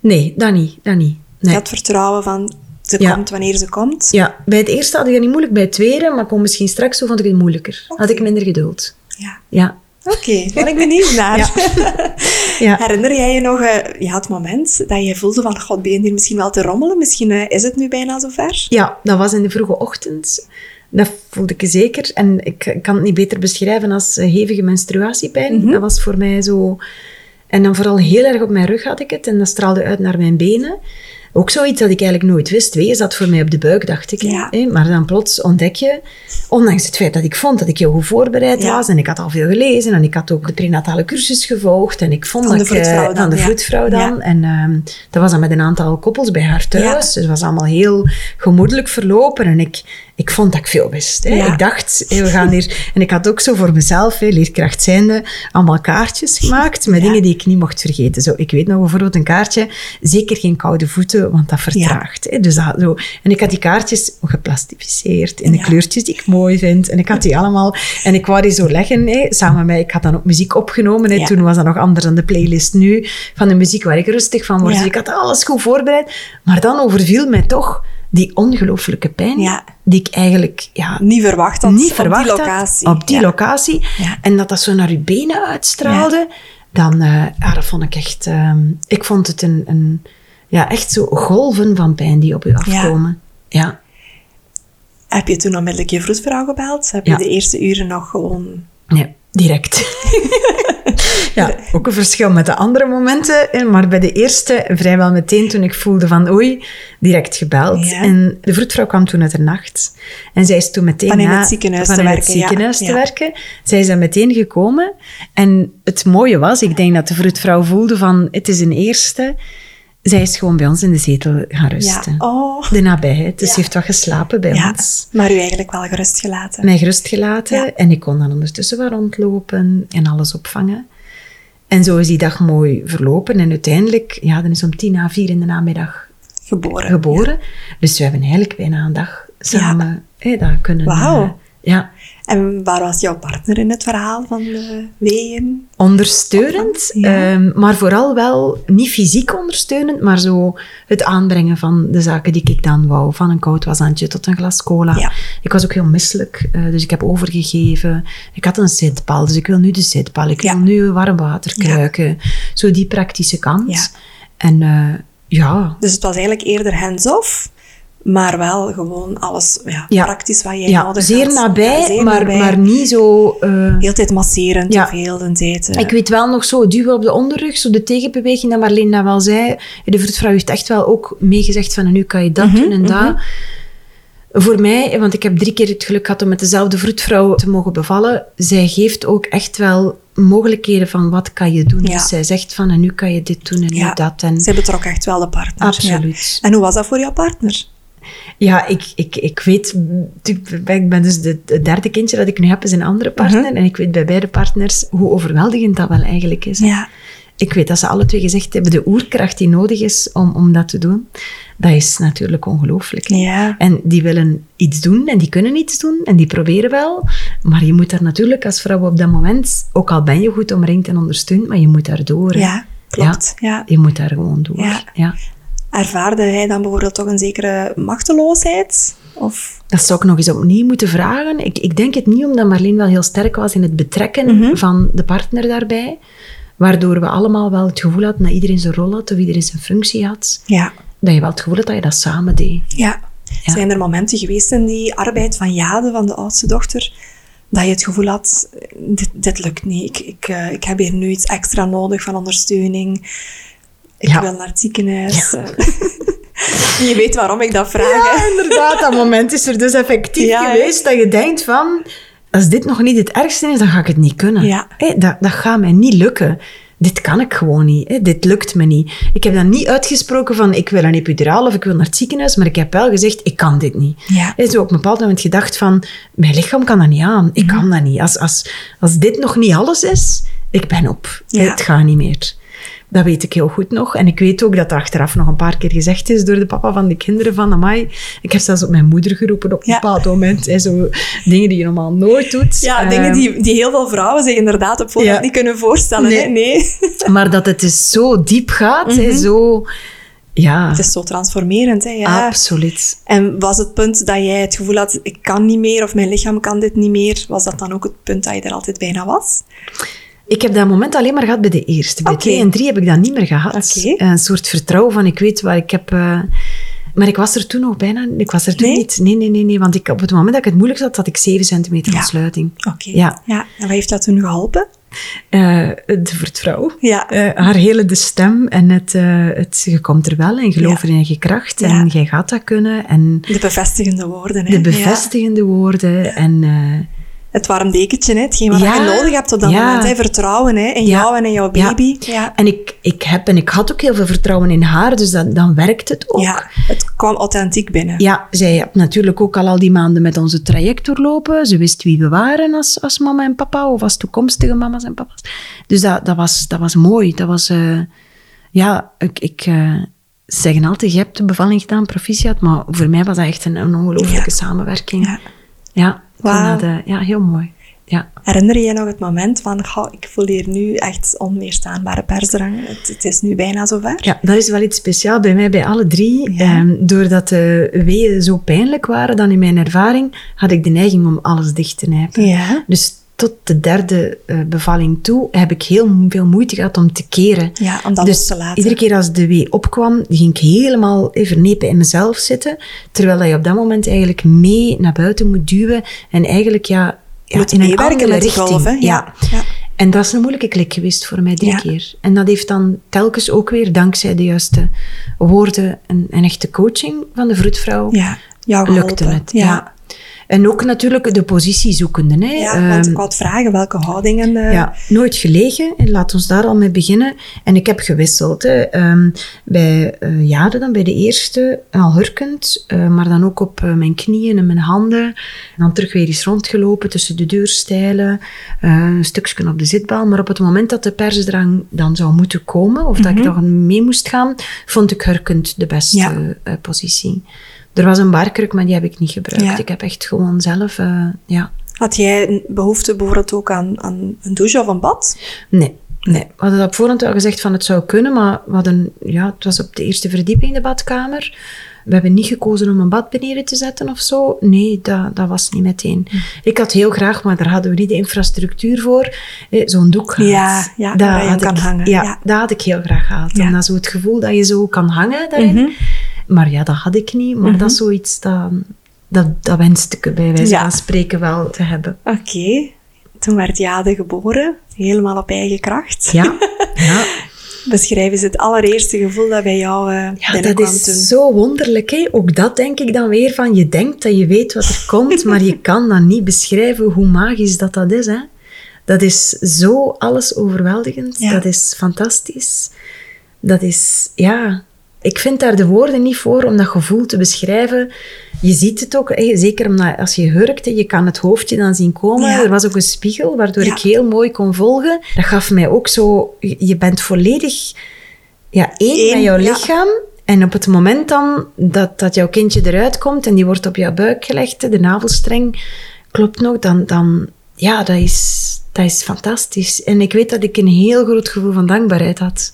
Nee, dat niet. Dat niet. Nee. had vertrouwen van, ze Ja. komt wanneer ze komt. Ja, bij het eerste had ik het niet moeilijk. Bij het tweede, maar kon misschien straks, zo vond ik het moeilijker. Had ik minder geduld. Ja. Ja. Oké, ben ik benieuwd naar. Ja. Ja. Herinner jij je nog eh, ja, het moment dat je voelde van, god, ben je hier misschien wel te rommelen? Misschien eh, is het nu bijna zover? Ja, dat was in de vroege ochtend. Dat voelde ik zeker. En ik kan het niet beter beschrijven als eh, hevige menstruatiepijn. Mhm. Dat was voor mij zo... En dan vooral heel erg op mijn rug had ik het. En dat straalde uit naar mijn benen. Ook zoiets dat ik eigenlijk nooit wist. Wee zat voor mij op de buik, dacht ik. Ja. Hè, Maar dan plots ontdek je, ondanks het feit dat ik vond dat ik heel goed voorbereid Ja. was, en ik had al veel gelezen, en ik had ook de prenatale cursus gevolgd, en ik vond Van de dat ik, eh, dan, de ja. vroedvrouw dan. Ja. En ehm, dat was dan met een aantal koppels bij haar thuis. Dus het was allemaal heel gemoedelijk verlopen. En ik, ik vond dat ik veel wist. Hè. Ja. Ik dacht, hé, we gaan hier... En ik had ook zo voor mezelf, hè, leerkracht zijnde, allemaal kaartjes gemaakt met Ja. dingen die ik niet mocht vergeten. Zo, ik weet nog bijvoorbeeld een kaartje, zeker geen koude voeten, want dat vertraagt. Hè. Dus dat, zo. En ik had die kaartjes geplastificeerd in de kleurtjes die ik mooi vind. En ik had die allemaal... En ik wou die zo leggen, hè, samen met... Ik had dan ook muziek opgenomen. Hè. Toen was dat nog anders dan de playlist nu, van de muziek waar ik rustig van word. Dus ik had alles goed voorbereid. Maar dan overviel mij toch die ongelooflijke pijn, Ja. die ik eigenlijk ja, Niet verwacht had niet op verwacht die had locatie. op die Ja. locatie. En dat dat zo naar je benen uitstraalde, dan, eh, ja, dat vond ik echt... ehm, ik vond het een, een, ja, echt zo golven van pijn die op je afkomen. Ja. Heb je toen onmiddellijk je vroedvrouw gebeld? Heb je de eerste uren nog gewoon... Nee, direct. ja, ook een verschil met de andere momenten. Maar bij de eerste, vrijwel meteen toen ik voelde van oei, direct gebeld. Ja. En de vroedvrouw kwam toen uit de nacht. En zij is toen meteen Van in het ziekenhuis van te werken, het ja. te werken. Zij is dan meteen gekomen. En het mooie was, ik denk dat de vroedvrouw voelde van het is een eerste. Zij is gewoon bij ons in de zetel gaan Ja. rusten. Oh. De nabijheid. Dus Ja. ze heeft wat geslapen bij Ja, ons maar u eigenlijk wel gerust gelaten. mij gerust gelaten. Ja. En ik kon dan ondertussen wel rondlopen en alles opvangen. En zo is die dag mooi verlopen. En uiteindelijk, ja, dan is om tien na vier in de namiddag Geboren. geboren. Dus we hebben eigenlijk bijna een dag samen hè, dat kunnen... Wauw. eh, ja, En waar was jouw partner in het verhaal van de weeën? ondersteunend. Ja. ehm, maar vooral wel niet fysiek ondersteunend, maar zo het aanbrengen van de zaken die ik dan wou. Van een koud wasantje tot een glas cola. Ja. Ik was ook heel misselijk, eh, dus ik heb overgegeven. Ik had een zitpal, dus ik wil nu de zitpal. Ik Ja. wil nu warm water kruiken. Zo die praktische kant. En eh, ja, Dus het was eigenlijk eerder hands-off, maar wel gewoon alles ja, Ja. praktisch wat jij ja nodig zeer had. nabij, Ja, zeer maar, nabij. maar niet zo... eh, Heel tijd masserend heel de tijd... eh, Ik weet wel nog zo duwen op de onderrug, zo de tegenbeweging dat Marleen dat wel zei. De vroedvrouw heeft echt wel ook meegezegd van nu kan je dat Mhm, doen en dat. Voor mij, want ik heb drie keer het geluk gehad om met dezelfde vroedvrouw te mogen bevallen, zij geeft ook echt wel mogelijkheden van wat kan je doen. Ja. Dus zij zegt van en nu kan je dit doen en nu dat. En, zij betrok echt wel de partner. Absoluut. Ja. En hoe was dat voor jouw partner? Ja, ik, ik, ik weet, ik ben dus de, het derde kindje dat ik nu heb is een andere partner. Mhm. En ik weet bij beide partners hoe overweldigend dat wel eigenlijk is. Ja. Ik weet dat ze alle twee gezegd hebben, de oerkracht die nodig is om, om dat te doen, dat is natuurlijk ongelooflijk. Ja. En die willen iets doen en die kunnen iets doen en die proberen wel. Maar je moet daar natuurlijk als vrouw op dat moment, ook al ben je goed omringd en ondersteund, maar je moet daar door. hè. Ja, klopt. Ja. Je moet daar gewoon door. Ja. Ervaarde hij dan bijvoorbeeld toch een zekere machteloosheid? Of... Dat zou ik nog eens opnieuw moeten vragen. Ik, ik denk het niet omdat Marleen wel heel sterk was in het betrekken Mhm. van de partner daarbij. Waardoor we allemaal wel het gevoel hadden dat iedereen zijn rol had of iedereen zijn functie had. Ja. Dat je wel het gevoel had dat je dat samen deed. ja. Ja. Zijn er momenten geweest in die arbeid van Jade, van de oudste dochter, dat je het gevoel had, dit, dit lukt niet. Ik, ik, eh, ik heb hier nu iets extra nodig van ondersteuning. Ik Ja. wil naar het ziekenhuis. je weet waarom ik dat vraag. Ja, inderdaad. Dat moment is er dus effectief Ja, geweest dat je denkt van... Als dit nog niet het ergste is, dan ga ik het niet kunnen. Ja. Dat, dat gaat mij niet lukken. dit kan ik gewoon niet. Dit lukt me niet. Ik heb dan niet uitgesproken van ik wil een epiduraal of ik wil naar het ziekenhuis, maar ik heb wel gezegd ik kan dit niet. Ja. Hè, zo op een bepaald moment gedacht van mijn lichaam kan dat niet aan. Ik kan dat niet. Als, als, als dit nog niet alles is, ik ben op. Ja. Het gaat niet meer. Dat weet ik heel goed nog. En ik weet ook dat er achteraf nog een paar keer gezegd is door de papa van de kinderen van Amai. Ik heb zelfs op mijn moeder geroepen op een Ja. bepaald moment. Hè, zo dingen die je normaal nooit doet. Ja, dingen die, die heel veel vrouwen zich inderdaad op voorhand Ja. niet kunnen voorstellen. Nee. Nee. Maar dat het dus zo diep gaat, hè, zo... Ja, Het is zo transformerend, hè? Ja. absoluut. En was het punt dat jij het gevoel had, ik kan niet meer of mijn lichaam kan dit niet meer, was dat dan ook het punt dat je er altijd bijna was? Ik heb dat moment alleen maar gehad bij de eerste. Bij twee en drie heb ik dat niet meer gehad. Oké. Een soort vertrouwen van, ik weet waar ik heb... eh, maar ik was er toen nog bijna... Ik was er toen Nee? niet. Nee, nee, nee, nee. Want ik, op het moment dat ik het moeilijk had, had ik 7 centimeter Ja. ontsluiting. Oké. Ja. ja. En wat heeft dat toen geholpen? Eh, de vertrouwen. Ja. Eh, haar hele de stem en het, eh, het, je komt er wel en geloof Ja. in eigen kracht en jij gaat dat kunnen. En De bevestigende woorden. Hè? de bevestigende woorden en... Het warm dekentje, hè? hetgeen wat Ja. je nodig hebt op dat Ja. moment. Hè? Vertrouwen hè? in jou en in jouw baby. Ja. En ik, ik heb en ik had ook heel veel vertrouwen in haar, dus dat, dan werkt het ook. ja, het kwam authentiek binnen. Ja, zij heeft natuurlijk ook al al die maanden met onze traject doorlopen. Ze wist wie we waren als, als mama en papa, of als toekomstige mama's en papa's. Dus dat, dat, was, dat was mooi. Dat was, eh, ja, ik, ik ze zeggen altijd, je hebt de bevalling gedaan, proficiat. Maar voor mij was dat echt een, een ongelooflijke Ja. samenwerking. Ja. Ja, eh, ja, heel mooi. Ja. Herinner je je nog het moment van, goh, ik voel hier nu echt onweerstaanbare persdrang. Het, het is nu bijna zover. Ja, dat is wel iets speciaals bij mij, bij alle drie. Ja. Ehm, doordat de weeën zo pijnlijk waren, dan in mijn ervaring, had ik de neiging om alles dicht te nijpen. Ja. Dus tot de derde eh, bevalling toe heb ik heel veel moeite gehad om te keren. Ja, om dat dus los te laten. iedere keer als de wee opkwam, ging ik helemaal even nepen in mezelf zitten. Terwijl je op dat moment eigenlijk mee naar buiten moet duwen. En eigenlijk ja, ja Moet in een andere met richting. golf, hè? Ja. Ja. Ja. En dat is een moeilijke klik geweest voor mij drie Ja. keer. En dat heeft dan telkens ook weer, dankzij de juiste woorden en, en echte coaching van de vroedvrouw, Ja, lukte het. Ja. En ook natuurlijk de positie zoekende. Hè. Ja, want Ehm, ik het vragen, welke houdingen... eh, ja, nooit gelegen. En laat ons daar al mee beginnen. En ik heb gewisseld. Hè. Ehm, bij eh Jade dan, bij de eerste, al hurkend. eh, maar dan ook op mijn knieën en mijn handen. En dan terug weer eens rondgelopen tussen de deurstijlen. een stukje op de zitbal. Maar op het moment dat de persdrang dan zou moeten komen, of dat ik dan mee moest gaan, vond ik hurkend de beste Mhm. Ja. positie. Er was een barkruk, maar die heb ik niet gebruikt. Ja. Ik heb echt gewoon zelf, eh, ja... Had jij een behoefte bijvoorbeeld ook aan, aan een douche of een bad? Nee, nee. We hadden op voorhand wel gezegd van het zou kunnen, maar we hadden, ja, het was op de eerste verdieping de badkamer. We hebben niet gekozen om een bad beneden te zetten of zo. Nee, dat, dat was niet meteen. Hm. Ik had heel graag, maar daar hadden we niet de infrastructuur voor, eh, zo'n doek gehad. Ja, ja, Dat waar je had kan ik- hangen, Ja, ja. dat had ik heel graag gehad. Ja. En dat is zo het gevoel dat je zo kan hangen daarin. Mhm. Maar ja, dat had ik niet. Maar dat is zoiets dat, dat, dat wenste ik bij wijze Ja. van spreken wel te hebben. Oké. Toen werd Jade geboren, helemaal op eigen kracht. Ja, ja. Beschrijf eens het allereerste gevoel dat bij jou eh Ja, dat is toen. zo wonderlijk. Hè? Ook dat denk ik dan weer van, je denkt dat je weet wat er komt, maar je kan dan niet beschrijven hoe magisch dat dat is. Hè? Dat is zo alles overweldigend. Ja. Dat is fantastisch. Dat is, ja... Ik vind daar de woorden niet voor om dat gevoel te beschrijven. Je ziet het ook, hè, zeker omdat als je hurkt, hè, je kan het hoofdje dan zien komen. Ja. Er was ook een spiegel, waardoor Ja. ik heel mooi kon volgen. Dat gaf mij ook zo... Je bent volledig ja, één Eén, met jouw ja. lichaam. En op het moment dan dat, dat jouw kindje eruit komt en die wordt op jouw buik gelegd, de navelstreng klopt nog, dan, dan ja, dat is, dat is fantastisch. En ik weet dat ik een heel groot gevoel van dankbaarheid had.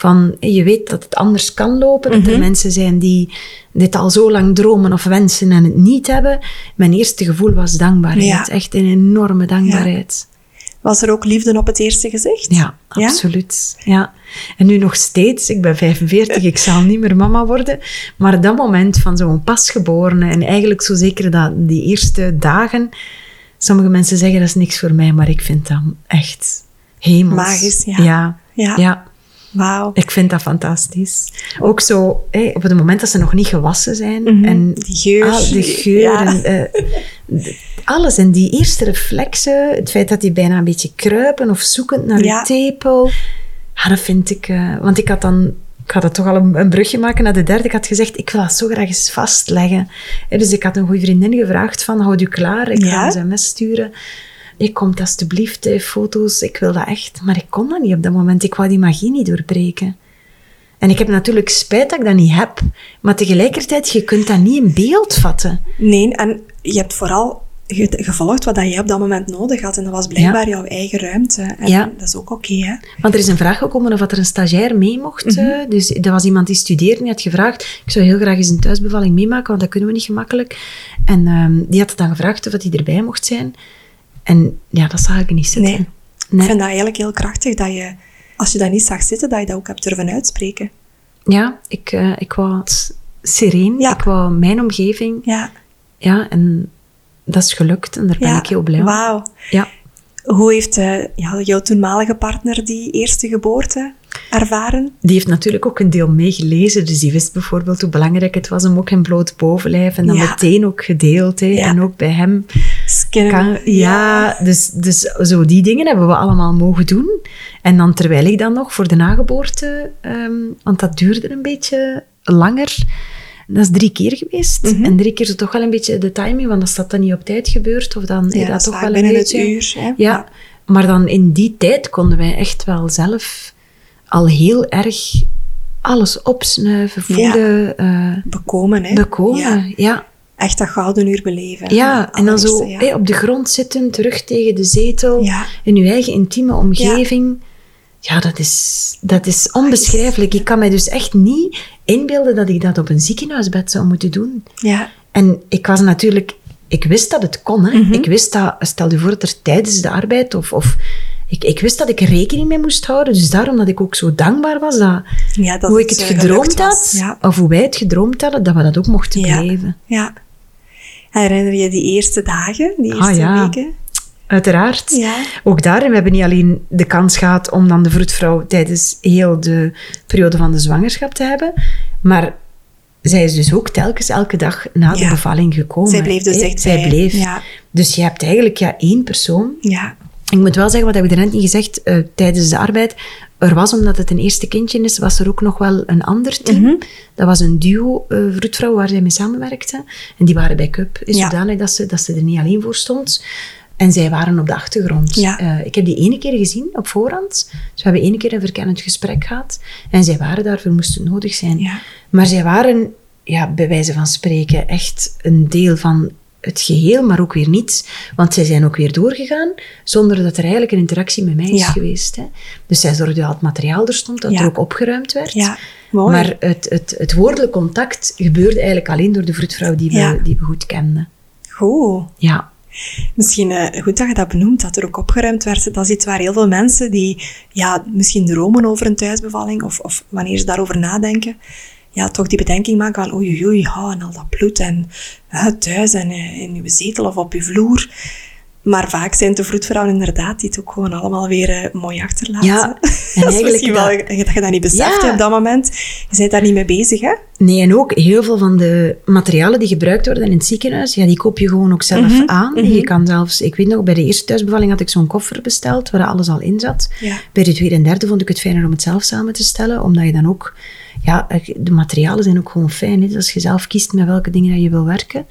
Van, je weet dat het anders kan lopen, dat er mensen zijn die dit al zo lang dromen of wensen en het niet hebben. Mijn eerste gevoel was dankbaarheid. Ja. Echt een enorme dankbaarheid. Was er ook liefde op het eerste gezicht? Ja, absoluut. Ja? En nu nog steeds, ik ben 45, ik zal niet meer mama worden. Maar dat moment van zo'n pasgeborene en eigenlijk zo zeker dat die eerste dagen. Sommige mensen zeggen dat is niks voor mij, maar ik vind dat echt hemels. Magisch, ja. Ja, Ja. Ja. Wauw. Ik vind dat fantastisch. Ook zo, op het moment dat ze nog niet gewassen zijn. Mhm, En die geur. al de geur Ja. en eh, de- alles. En die eerste reflexen, het feit dat die bijna een beetje kruipen of zoekend naar Ja. je tepel. Ja, dat vind ik... eh, want ik had dan... Ik ga dat toch al een, een brugje maken naar de derde. Ik had gezegd, ik wil dat zo graag eens vastleggen. Dus ik had een goede vriendin gevraagd van, houd u klaar. Ik Ja. ga een sms sturen. Ik kom alsjeblieft, hè, foto's. Ik wil dat echt. Maar ik kon dat niet op dat moment. Ik wou die magie niet doorbreken. En ik heb natuurlijk spijt dat ik dat niet heb. Maar tegelijkertijd, je kunt dat niet in beeld vatten. Nee, en je hebt vooral ge- gevolgd wat dat jij op dat moment nodig had. En dat was blijkbaar jouw eigen ruimte. En Ja. dat is ook oké, hè? Want er is een vraag gekomen of er een stagiair mee mocht. Mhm. eh, Dus er was iemand die studeerde en die had gevraagd, ik zou heel graag eens een thuisbevalling meemaken, want dat kunnen we niet gemakkelijk. En ehm, die had dan gevraagd of hij erbij mocht zijn. En ja, dat zag ik niet zitten. Nee. Ik vind dat eigenlijk heel krachtig dat je, als je dat niet zag zitten, dat je dat ook hebt durven uitspreken. Ja, ik, eh, ik wou sereen, Ja. ik wou mijn omgeving. Ja. Ja, en dat is gelukt en daar ben ja. ik heel blij om. Wauw. Ja. Hoe heeft eh, jouw toenmalige partner die eerste geboorte ervaren? Die heeft natuurlijk ook een deel meegelezen. Dus die wist bijvoorbeeld hoe belangrijk het was om ook een bloot bovenlijf. En dan Ja. meteen ook gedeeld. Hè. Ja. En ook bij hem. Kan, ja, dus, dus zo die dingen hebben we allemaal mogen doen. En dan terwijl ik dan nog voor de nageboorte, ehm, want dat duurde een beetje langer. Dat is drie keer geweest. Mhm. En drie keer zo toch wel een beetje de timing, want als dat dan niet op tijd gebeurt, of dan Ja, is dat is toch wel een binnen beetje... het uur. Hè? Ja, maar dan in die tijd konden wij echt wel zelf al heel erg alles opsnuiven, voelen, eh, Bekomen, hè? bekomen. Ja. Ja. Echt dat gouden uur beleven. Ja, en dan zo op de grond zitten, terug tegen de zetel, in je eigen intieme omgeving. Ja, dat, is, dat is onbeschrijfelijk. Ik kan mij dus echt niet inbeelden dat ik dat op een ziekenhuisbed zou moeten doen. Ja. En ik was natuurlijk... Ik wist dat het kon. Hè. Mhm. Ik wist dat... Stel je voor dat er tijdens de arbeid of... of ik, ik wist dat ik er rekening mee moest houden. Dus daarom dat ik ook zo dankbaar was dat, ja dat hoe ik het eh, gedroomd had, Ja. of hoe wij het gedroomd hadden, dat we dat ook mochten Ja. beleven. ja. Herinner je die eerste dagen, die Ah, eerste ja. weken? Uiteraard. Ja. Ook daarin, we hebben niet alleen de kans gehad om dan de vroedvrouw tijdens heel de periode van de zwangerschap te hebben, maar zij is dus ook telkens elke dag na de Ja. bevalling gekomen. Zij bleef dus echt Zij bij. bleef. Ja. Dus je hebt eigenlijk ja, één persoon. Ik moet wel zeggen, wat heb ik net niet gezegd, eh, tijdens de arbeid, er was, omdat het een eerste kindje is, was er ook nog wel een ander team. Mhm. Dat was een duo eh vroedvrouw waar zij mee samenwerkte. En die waren bij Cup, is Ja. zodanig dat ze, dat ze er niet alleen voor stond. En zij waren op de achtergrond. Ja. Eh, ik heb die ene keer gezien op voorhand. Dus we hebben ene keer een verkennend gesprek gehad. En zij waren daarvoor, moesten nodig zijn. Ja. Maar zij waren, ja, bij wijze van spreken, echt een deel van het geheel, maar ook weer niet. Want zij zijn ook weer doorgegaan, zonder dat er eigenlijk een interactie met mij is Ja. geweest. Hè. Dus zij zorgde dat het materiaal er stond, dat Ja. er ook opgeruimd werd. Ja. Mooi. Maar het, het, het woordelijk contact gebeurde eigenlijk alleen door de vroedvrouw die we, die we goed kenden. Goed. Ja. Misschien eh, goed dat je dat benoemt, dat er ook opgeruimd werd. Dat is iets waar heel veel mensen die ja, misschien dromen over een thuisbevalling of, of wanneer ze daarover nadenken, ja, toch die bedenking maken van oei, oei, ja, en al dat bloed en eh, thuis en eh, in uw zetel of op uw vloer. Maar vaak zijn de vroedvrouwen inderdaad die het ook gewoon allemaal weer eh, mooi achterlaten. Ja, en dat is eigenlijk misschien wel dat- dat je dat niet beseft Ja. op dat moment. Je bent daar niet mee bezig, hè? Nee, en ook heel veel van de materialen die gebruikt worden in het ziekenhuis, ja, die koop je gewoon ook zelf Mhm, aan. mhm. Je kan zelfs, ik weet nog, bij de eerste thuisbevalling had ik zo'n koffer besteld waar alles al in zat. Ja. Bij de tweede en derde vond ik het fijner om het zelf samen te stellen, omdat je dan ook, ja, de materialen zijn ook gewoon fijn. Hè? Dus als je zelf kiest met welke dingen dat je wil werken.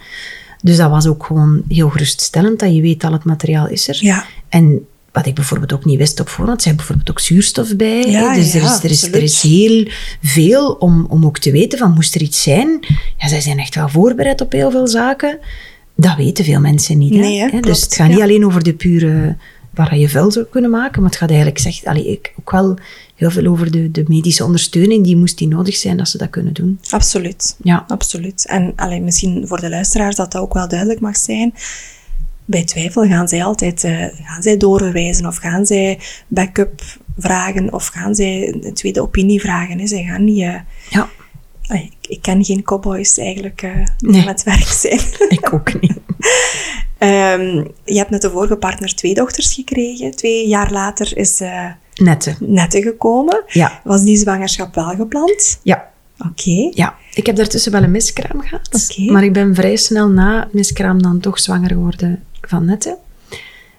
Dus dat was ook gewoon heel geruststellend, dat je weet dat het materiaal is er. Ja. En wat ik bijvoorbeeld ook niet wist op voorhand, zijn bijvoorbeeld ook zuurstof bij. Ja, dus er, is, er, is, er is heel veel om, om ook te weten van, moest er iets zijn? Ja, zij zijn echt wel voorbereid op heel veel zaken. Dat weten veel mensen niet. Hè? Nee, hè, Hè, klopt, dus het gaat niet alleen over de pure, waar je vuil zou kunnen maken, maar het gaat eigenlijk zeg, allee, ik, ook wel heel veel over de, de medische ondersteuning die moest die nodig zijn, dat ze dat kunnen doen. Absoluut. Ja. Absoluut. En allee, misschien voor de luisteraars dat dat ook wel duidelijk mag zijn. Bij twijfel gaan zij altijd eh, gaan zij doorverwijzen of gaan zij backup vragen of gaan zij een tweede opinie vragen. Hè. Zij gaan niet... eh, Ja, ik, ik ken geen cowboys eigenlijk eh, die Nee. met werk zijn. ik ook niet. Ehm, je hebt met de vorige partner twee dochters gekregen. Twee jaar later is eh Nette. Nette gekomen. Ja. Was die zwangerschap wel gepland? Ja, Oké. Ja, ik heb daartussen wel een miskraam gehad. Oké. Maar ik ben vrij snel na het miskraam dan toch zwanger geworden van Nette.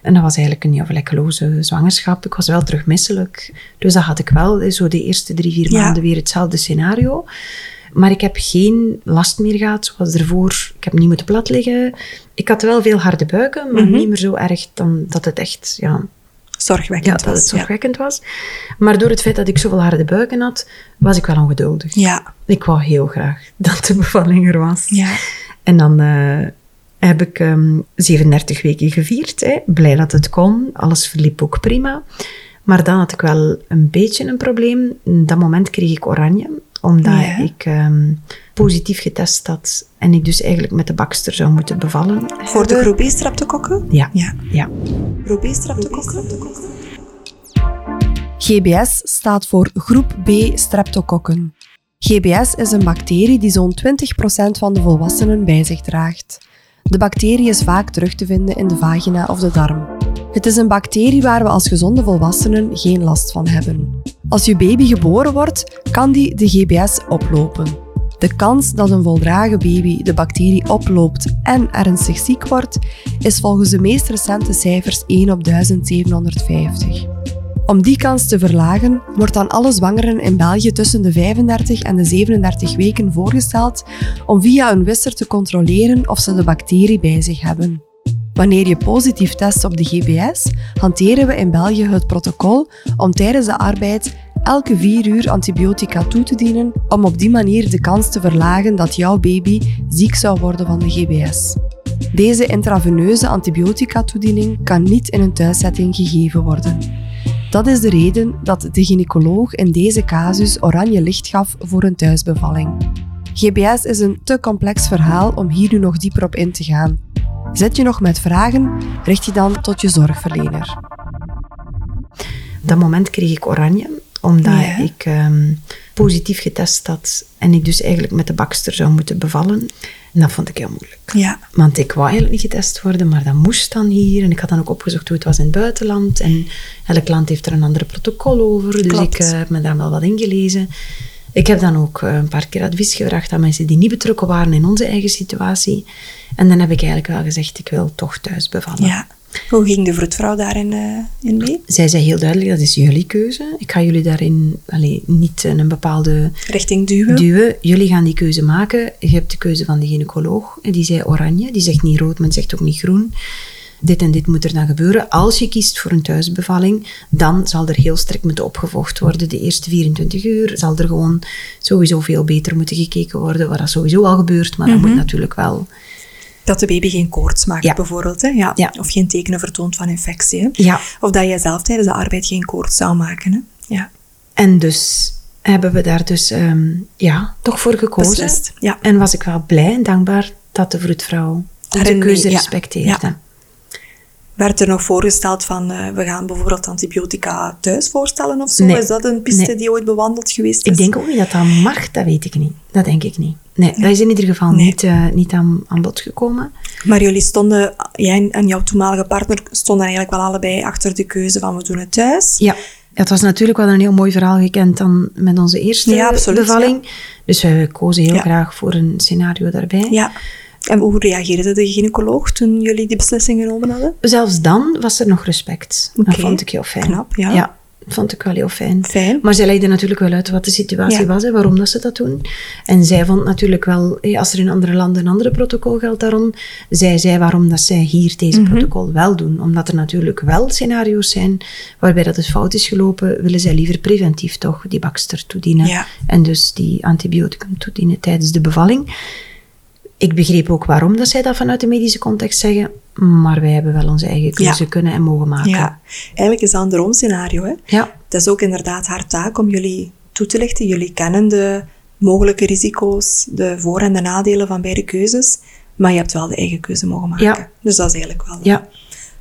En dat was eigenlijk een ja, vlekkeloze zwangerschap. Ik was wel terug misselijk. Dus dat had ik wel, zo de eerste drie, vier Ja. maanden weer hetzelfde scenario. Maar ik heb geen last meer gehad zoals ervoor. Ik heb niet moeten plat liggen. Ik had wel veel harde buiken, maar Mhm. niet meer zo erg dan dat het echt ja, ja, Zorgwekkend dat was. het zorgwekkend was. Maar door het feit dat ik zoveel harde buiken had, was ik wel ongeduldig. Ja. Ik wou heel graag dat de bevalling er was. Ja. En dan eh, heb ik ehm 37 weken gevierd. Hè. Blij dat het kon. Alles verliep ook prima. Maar dan had ik wel een beetje een probleem. In dat moment kreeg ik oranje, omdat Ja. ik ehm, positief getest had. En ik dus eigenlijk met de bakster zou moeten bevallen. Voor de groep B-streptokokken? Ja. Ja. ja. Groep B-streptokokken? GBS staat voor groep B streptokokken. GBS is een bacterie die zo'n 20% van de volwassenen bij zich draagt. De bacterie is vaak terug te vinden in de vagina of de darm. Het is een bacterie waar we als gezonde volwassenen geen last van hebben. Als je baby geboren wordt, kan die de GBS oplopen. De kans dat een voldragen baby de bacterie oploopt en ernstig ziek wordt, is volgens de meest recente cijfers 1 op 1750. Om die kans te verlagen, wordt aan alle zwangeren in België tussen de 35 en de 37 weken voorgesteld om via een wisser te controleren of ze de bacterie bij zich hebben. Wanneer je positief test op de GBS, hanteren we in België het protocol om tijdens de arbeid elke vier uur antibiotica toe te dienen om op die manier de kans te verlagen dat jouw baby ziek zou worden van de GBS. Deze intraveneuze antibiotica-toediening kan niet in een thuiszetting gegeven worden. Dat is de reden dat de gynaecoloog in deze casus oranje licht gaf voor een thuisbevalling. GBS is een te complex verhaal om hier nu nog dieper op in te gaan. Zit je nog met vragen, richt je dan tot je zorgverlener. Dat moment kreeg ik oranje, omdat Ja. ik ehm, positief getest had. En ik dus eigenlijk met de bakster zou moeten bevallen. En dat vond ik heel moeilijk. Ja. Want ik wou eigenlijk niet getest worden, maar dat moest dan hier. En ik had dan ook opgezocht hoe het was in het buitenland. En elk land heeft er een ander protocol over. Dus ik eh, heb me daar wel wat ingelezen. Ik heb dan ook eh, een paar keer advies gevraagd aan mensen die niet betrokken waren in onze eigen situatie. En dan heb ik eigenlijk wel gezegd, ik wil toch thuis bevallen. ja. Hoe ging de vroedvrouw daarin eh, in mee? Zij zei heel duidelijk, dat is jullie keuze. Ik ga jullie daarin allee, niet in een bepaalde Richting duwen? duwen. Jullie gaan die keuze maken. Je hebt de keuze van de gynaecoloog. En die zei oranje. Die zegt niet rood, maar zegt ook niet groen. Dit en dit moet er dan gebeuren. Als je kiest voor een thuisbevalling, dan zal er heel strikt moeten opgevolgd worden. De eerste 24 uur zal er gewoon sowieso veel beter moeten gekeken worden. Wat dat sowieso al gebeurt, maar dat moet natuurlijk wel... Dat de baby geen koorts maakt, Ja. bijvoorbeeld. Hè? Ja. Ja. Of geen tekenen vertoont van infectie. Hè? Ja, Of dat jij zelf tijdens de arbeid geen koorts zou maken. Hè? Ja. en dus hebben we daar dus ehm, ja, toch voor gekozen. Beslist, ja. En was ik wel blij en dankbaar dat de vroedvrouw mee, keuze ja. respecteerde. Werd er nog voorgesteld van, eh, we gaan bijvoorbeeld antibiotica thuis voorstellen of zo? Nee. Is dat een piste Nee. die ooit bewandeld geweest is? Ik denk ook niet dat dat mag, dat weet ik niet. Dat denk ik niet. Nee, dat is in ieder geval Nee. niet, eh, niet aan, aan bod gekomen. Maar jullie stonden, jij en jouw toenmalige partner, stonden eigenlijk wel allebei achter de keuze van we doen het thuis. Ja, het was natuurlijk wel een heel mooi verhaal gekend dan met onze eerste Ja, absoluut, bevalling. Dus we kozen heel Ja. graag voor een scenario daarbij. Ja. En hoe reageerde de gynaecoloog toen jullie die beslissing genomen hadden? Zelfs dan was er nog respect. Dat vond ik heel fijn. Knap, ja. Vond ik wel heel fijn. Fijn. Maar zij legde natuurlijk wel uit wat de situatie Ja. was en waarom dat ze dat doen. En zij vond natuurlijk wel, als er in andere landen een andere protocol geldt daarom, zij zei waarom dat zij hier deze Mhm. protocol wel doen. Omdat er natuurlijk wel scenario's zijn waarbij dat het fout is gelopen, willen zij liever preventief toch die bakster toedienen. Ja. En dus die antibioticum toedienen tijdens de bevalling. Ik begreep ook waarom dat zij dat vanuit de medische context zeggen, maar wij hebben wel onze eigen keuze Ja. kunnen en mogen maken. Ja. Eigenlijk is dat een droomscenario. Hè? Ja. Het is ook inderdaad haar taak om jullie toe te lichten. Jullie kennen de mogelijke risico's, de voor- en de nadelen van beide keuzes. Maar je hebt wel de eigen keuze mogen maken. Ja. Dus dat is eigenlijk wel ja.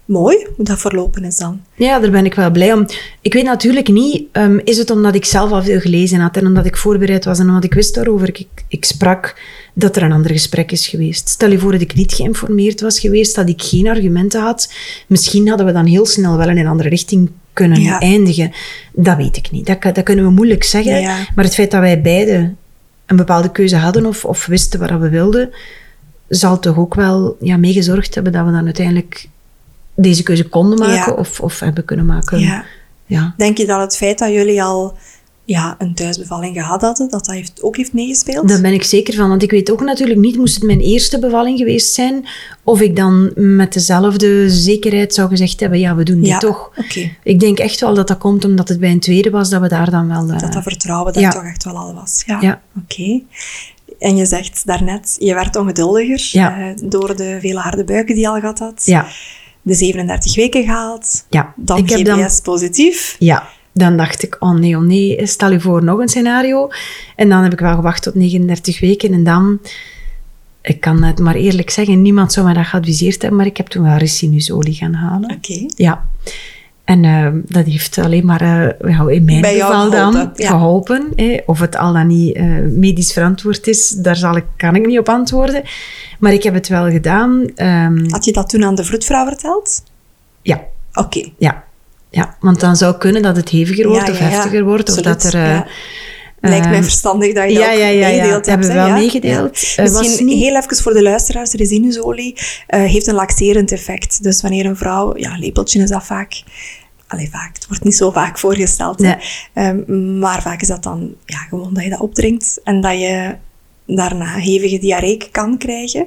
Mooi hoe dat verlopen is dan. Ja, daar ben ik wel blij om. Ik weet natuurlijk niet, ehm, is het omdat ik zelf al veel gelezen had en omdat ik voorbereid was en omdat ik wist daarover, ik, ik sprak, dat er een ander gesprek is geweest. Stel je voor dat ik niet geïnformeerd was geweest, dat ik geen argumenten had. Misschien hadden we dan heel snel wel in een andere richting kunnen Ja. eindigen. Dat weet ik niet. Dat, dat kunnen we moeilijk zeggen. Ja. Maar het feit dat wij beide een bepaalde keuze hadden of, of wisten wat we wilden, zal toch ook wel ja, meegezorgd hebben dat we dan uiteindelijk deze keuze konden maken Ja. of, of hebben kunnen maken. Ja. Ja. Denk je dat het feit dat jullie al ja, een thuisbevalling gehad hadden, dat dat heeft, ook heeft meegespeeld? Daar ben ik zeker van, want ik weet ook natuurlijk niet, moest het mijn eerste bevalling geweest zijn, of ik dan met dezelfde zekerheid zou gezegd hebben, ja, we doen dit ja, toch. Ik denk echt wel dat dat komt omdat het bij een tweede was, dat we daar dan wel... eh, Dat dat vertrouwen daar ja. toch echt wel al was. Ja. Ja. Oké. En je zegt daarnet, je werd ongeduldiger eh, door de vele harde buiken die je al gehad had. ja, De 37 weken gehaald. ja. Dan ik dan positief. Ja, dan dacht ik, oh nee, oh nee, stel je voor nog een scenario. En dan heb ik wel gewacht tot 39 weken en dan... Ik kan het maar eerlijk zeggen, niemand zou mij dat geadviseerd hebben, maar ik heb toen wel ricinusolie gaan halen. Oké. Ja. En eh, dat heeft alleen maar eh, in mijn Bij geval dan geholpen, ja. geholpen. Of het al dan niet eh, medisch verantwoord is, daar zal ik, kan ik niet op antwoorden. Maar ik heb het wel gedaan. Ehm, Had je dat toen aan de vroedvrouw verteld? ja, Oké. ja, ja, want dan zou kunnen dat het heviger wordt Ja, of ja, heftiger wordt. Of dat er... Lijkt mij ehm, verstandig dat je dat ja, ja, ja, ja. meegedeeld hebt. hebben we wel meegedeeld. Misschien niet- heel even voor de luisteraars. Resinusolie heeft een laxerend effect. Dus wanneer een vrouw... Ja, lepeltje is dat vaak... Allee, vaak. Het wordt niet zo vaak voorgesteld. Nee. Ehm, maar vaak is dat dan ja, gewoon dat je dat opdrinkt. En dat je daarna hevige diarree kan krijgen.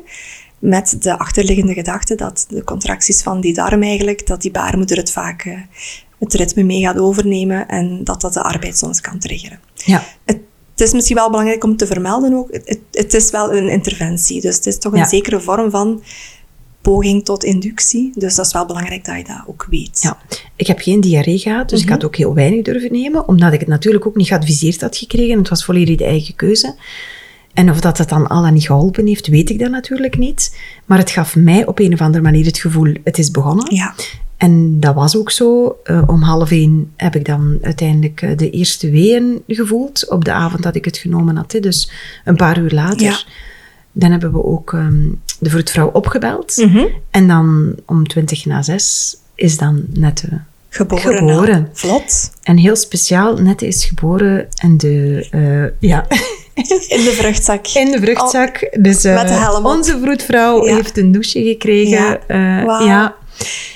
Met de achterliggende gedachte dat de contracties van die darm eigenlijk... Dat die baarmoeder het vaak... eh, het ritme mee gaat overnemen en dat dat de arbeid soms kan triggeren. ja, Het, het is misschien wel belangrijk om te vermelden ook, het, het, het is wel een interventie. Dus het is toch een Ja. zekere vorm van poging tot inductie. Dus dat is wel belangrijk dat je dat ook weet. Ja, ik heb geen diarree gehad, dus ik Mhm. had ook heel weinig durven nemen, omdat ik het natuurlijk ook niet geadviseerd had gekregen. Het was volledig de eigen keuze. En of dat het dan al niet geholpen heeft, weet ik dan natuurlijk niet. Maar het gaf mij op een of andere manier het gevoel, het is begonnen. Ja. En dat was ook zo. Eh, om half één heb ik dan uiteindelijk eh, de eerste weeën gevoeld, op de avond dat ik het genomen had. Dus een paar uur later. Ja. Dan hebben we ook ehm, de vroedvrouw opgebeld. Mhm. En dan om twintig na zes is dan net de Geboren. Geboren. Vlot. En heel speciaal, Nette is geboren en de, eh, ja, In de vruchtzak. in de vruchtzak. dus eh, Met de helm op. onze vroedvrouw Ja. heeft een douche gekregen. Ja. Eh, ja.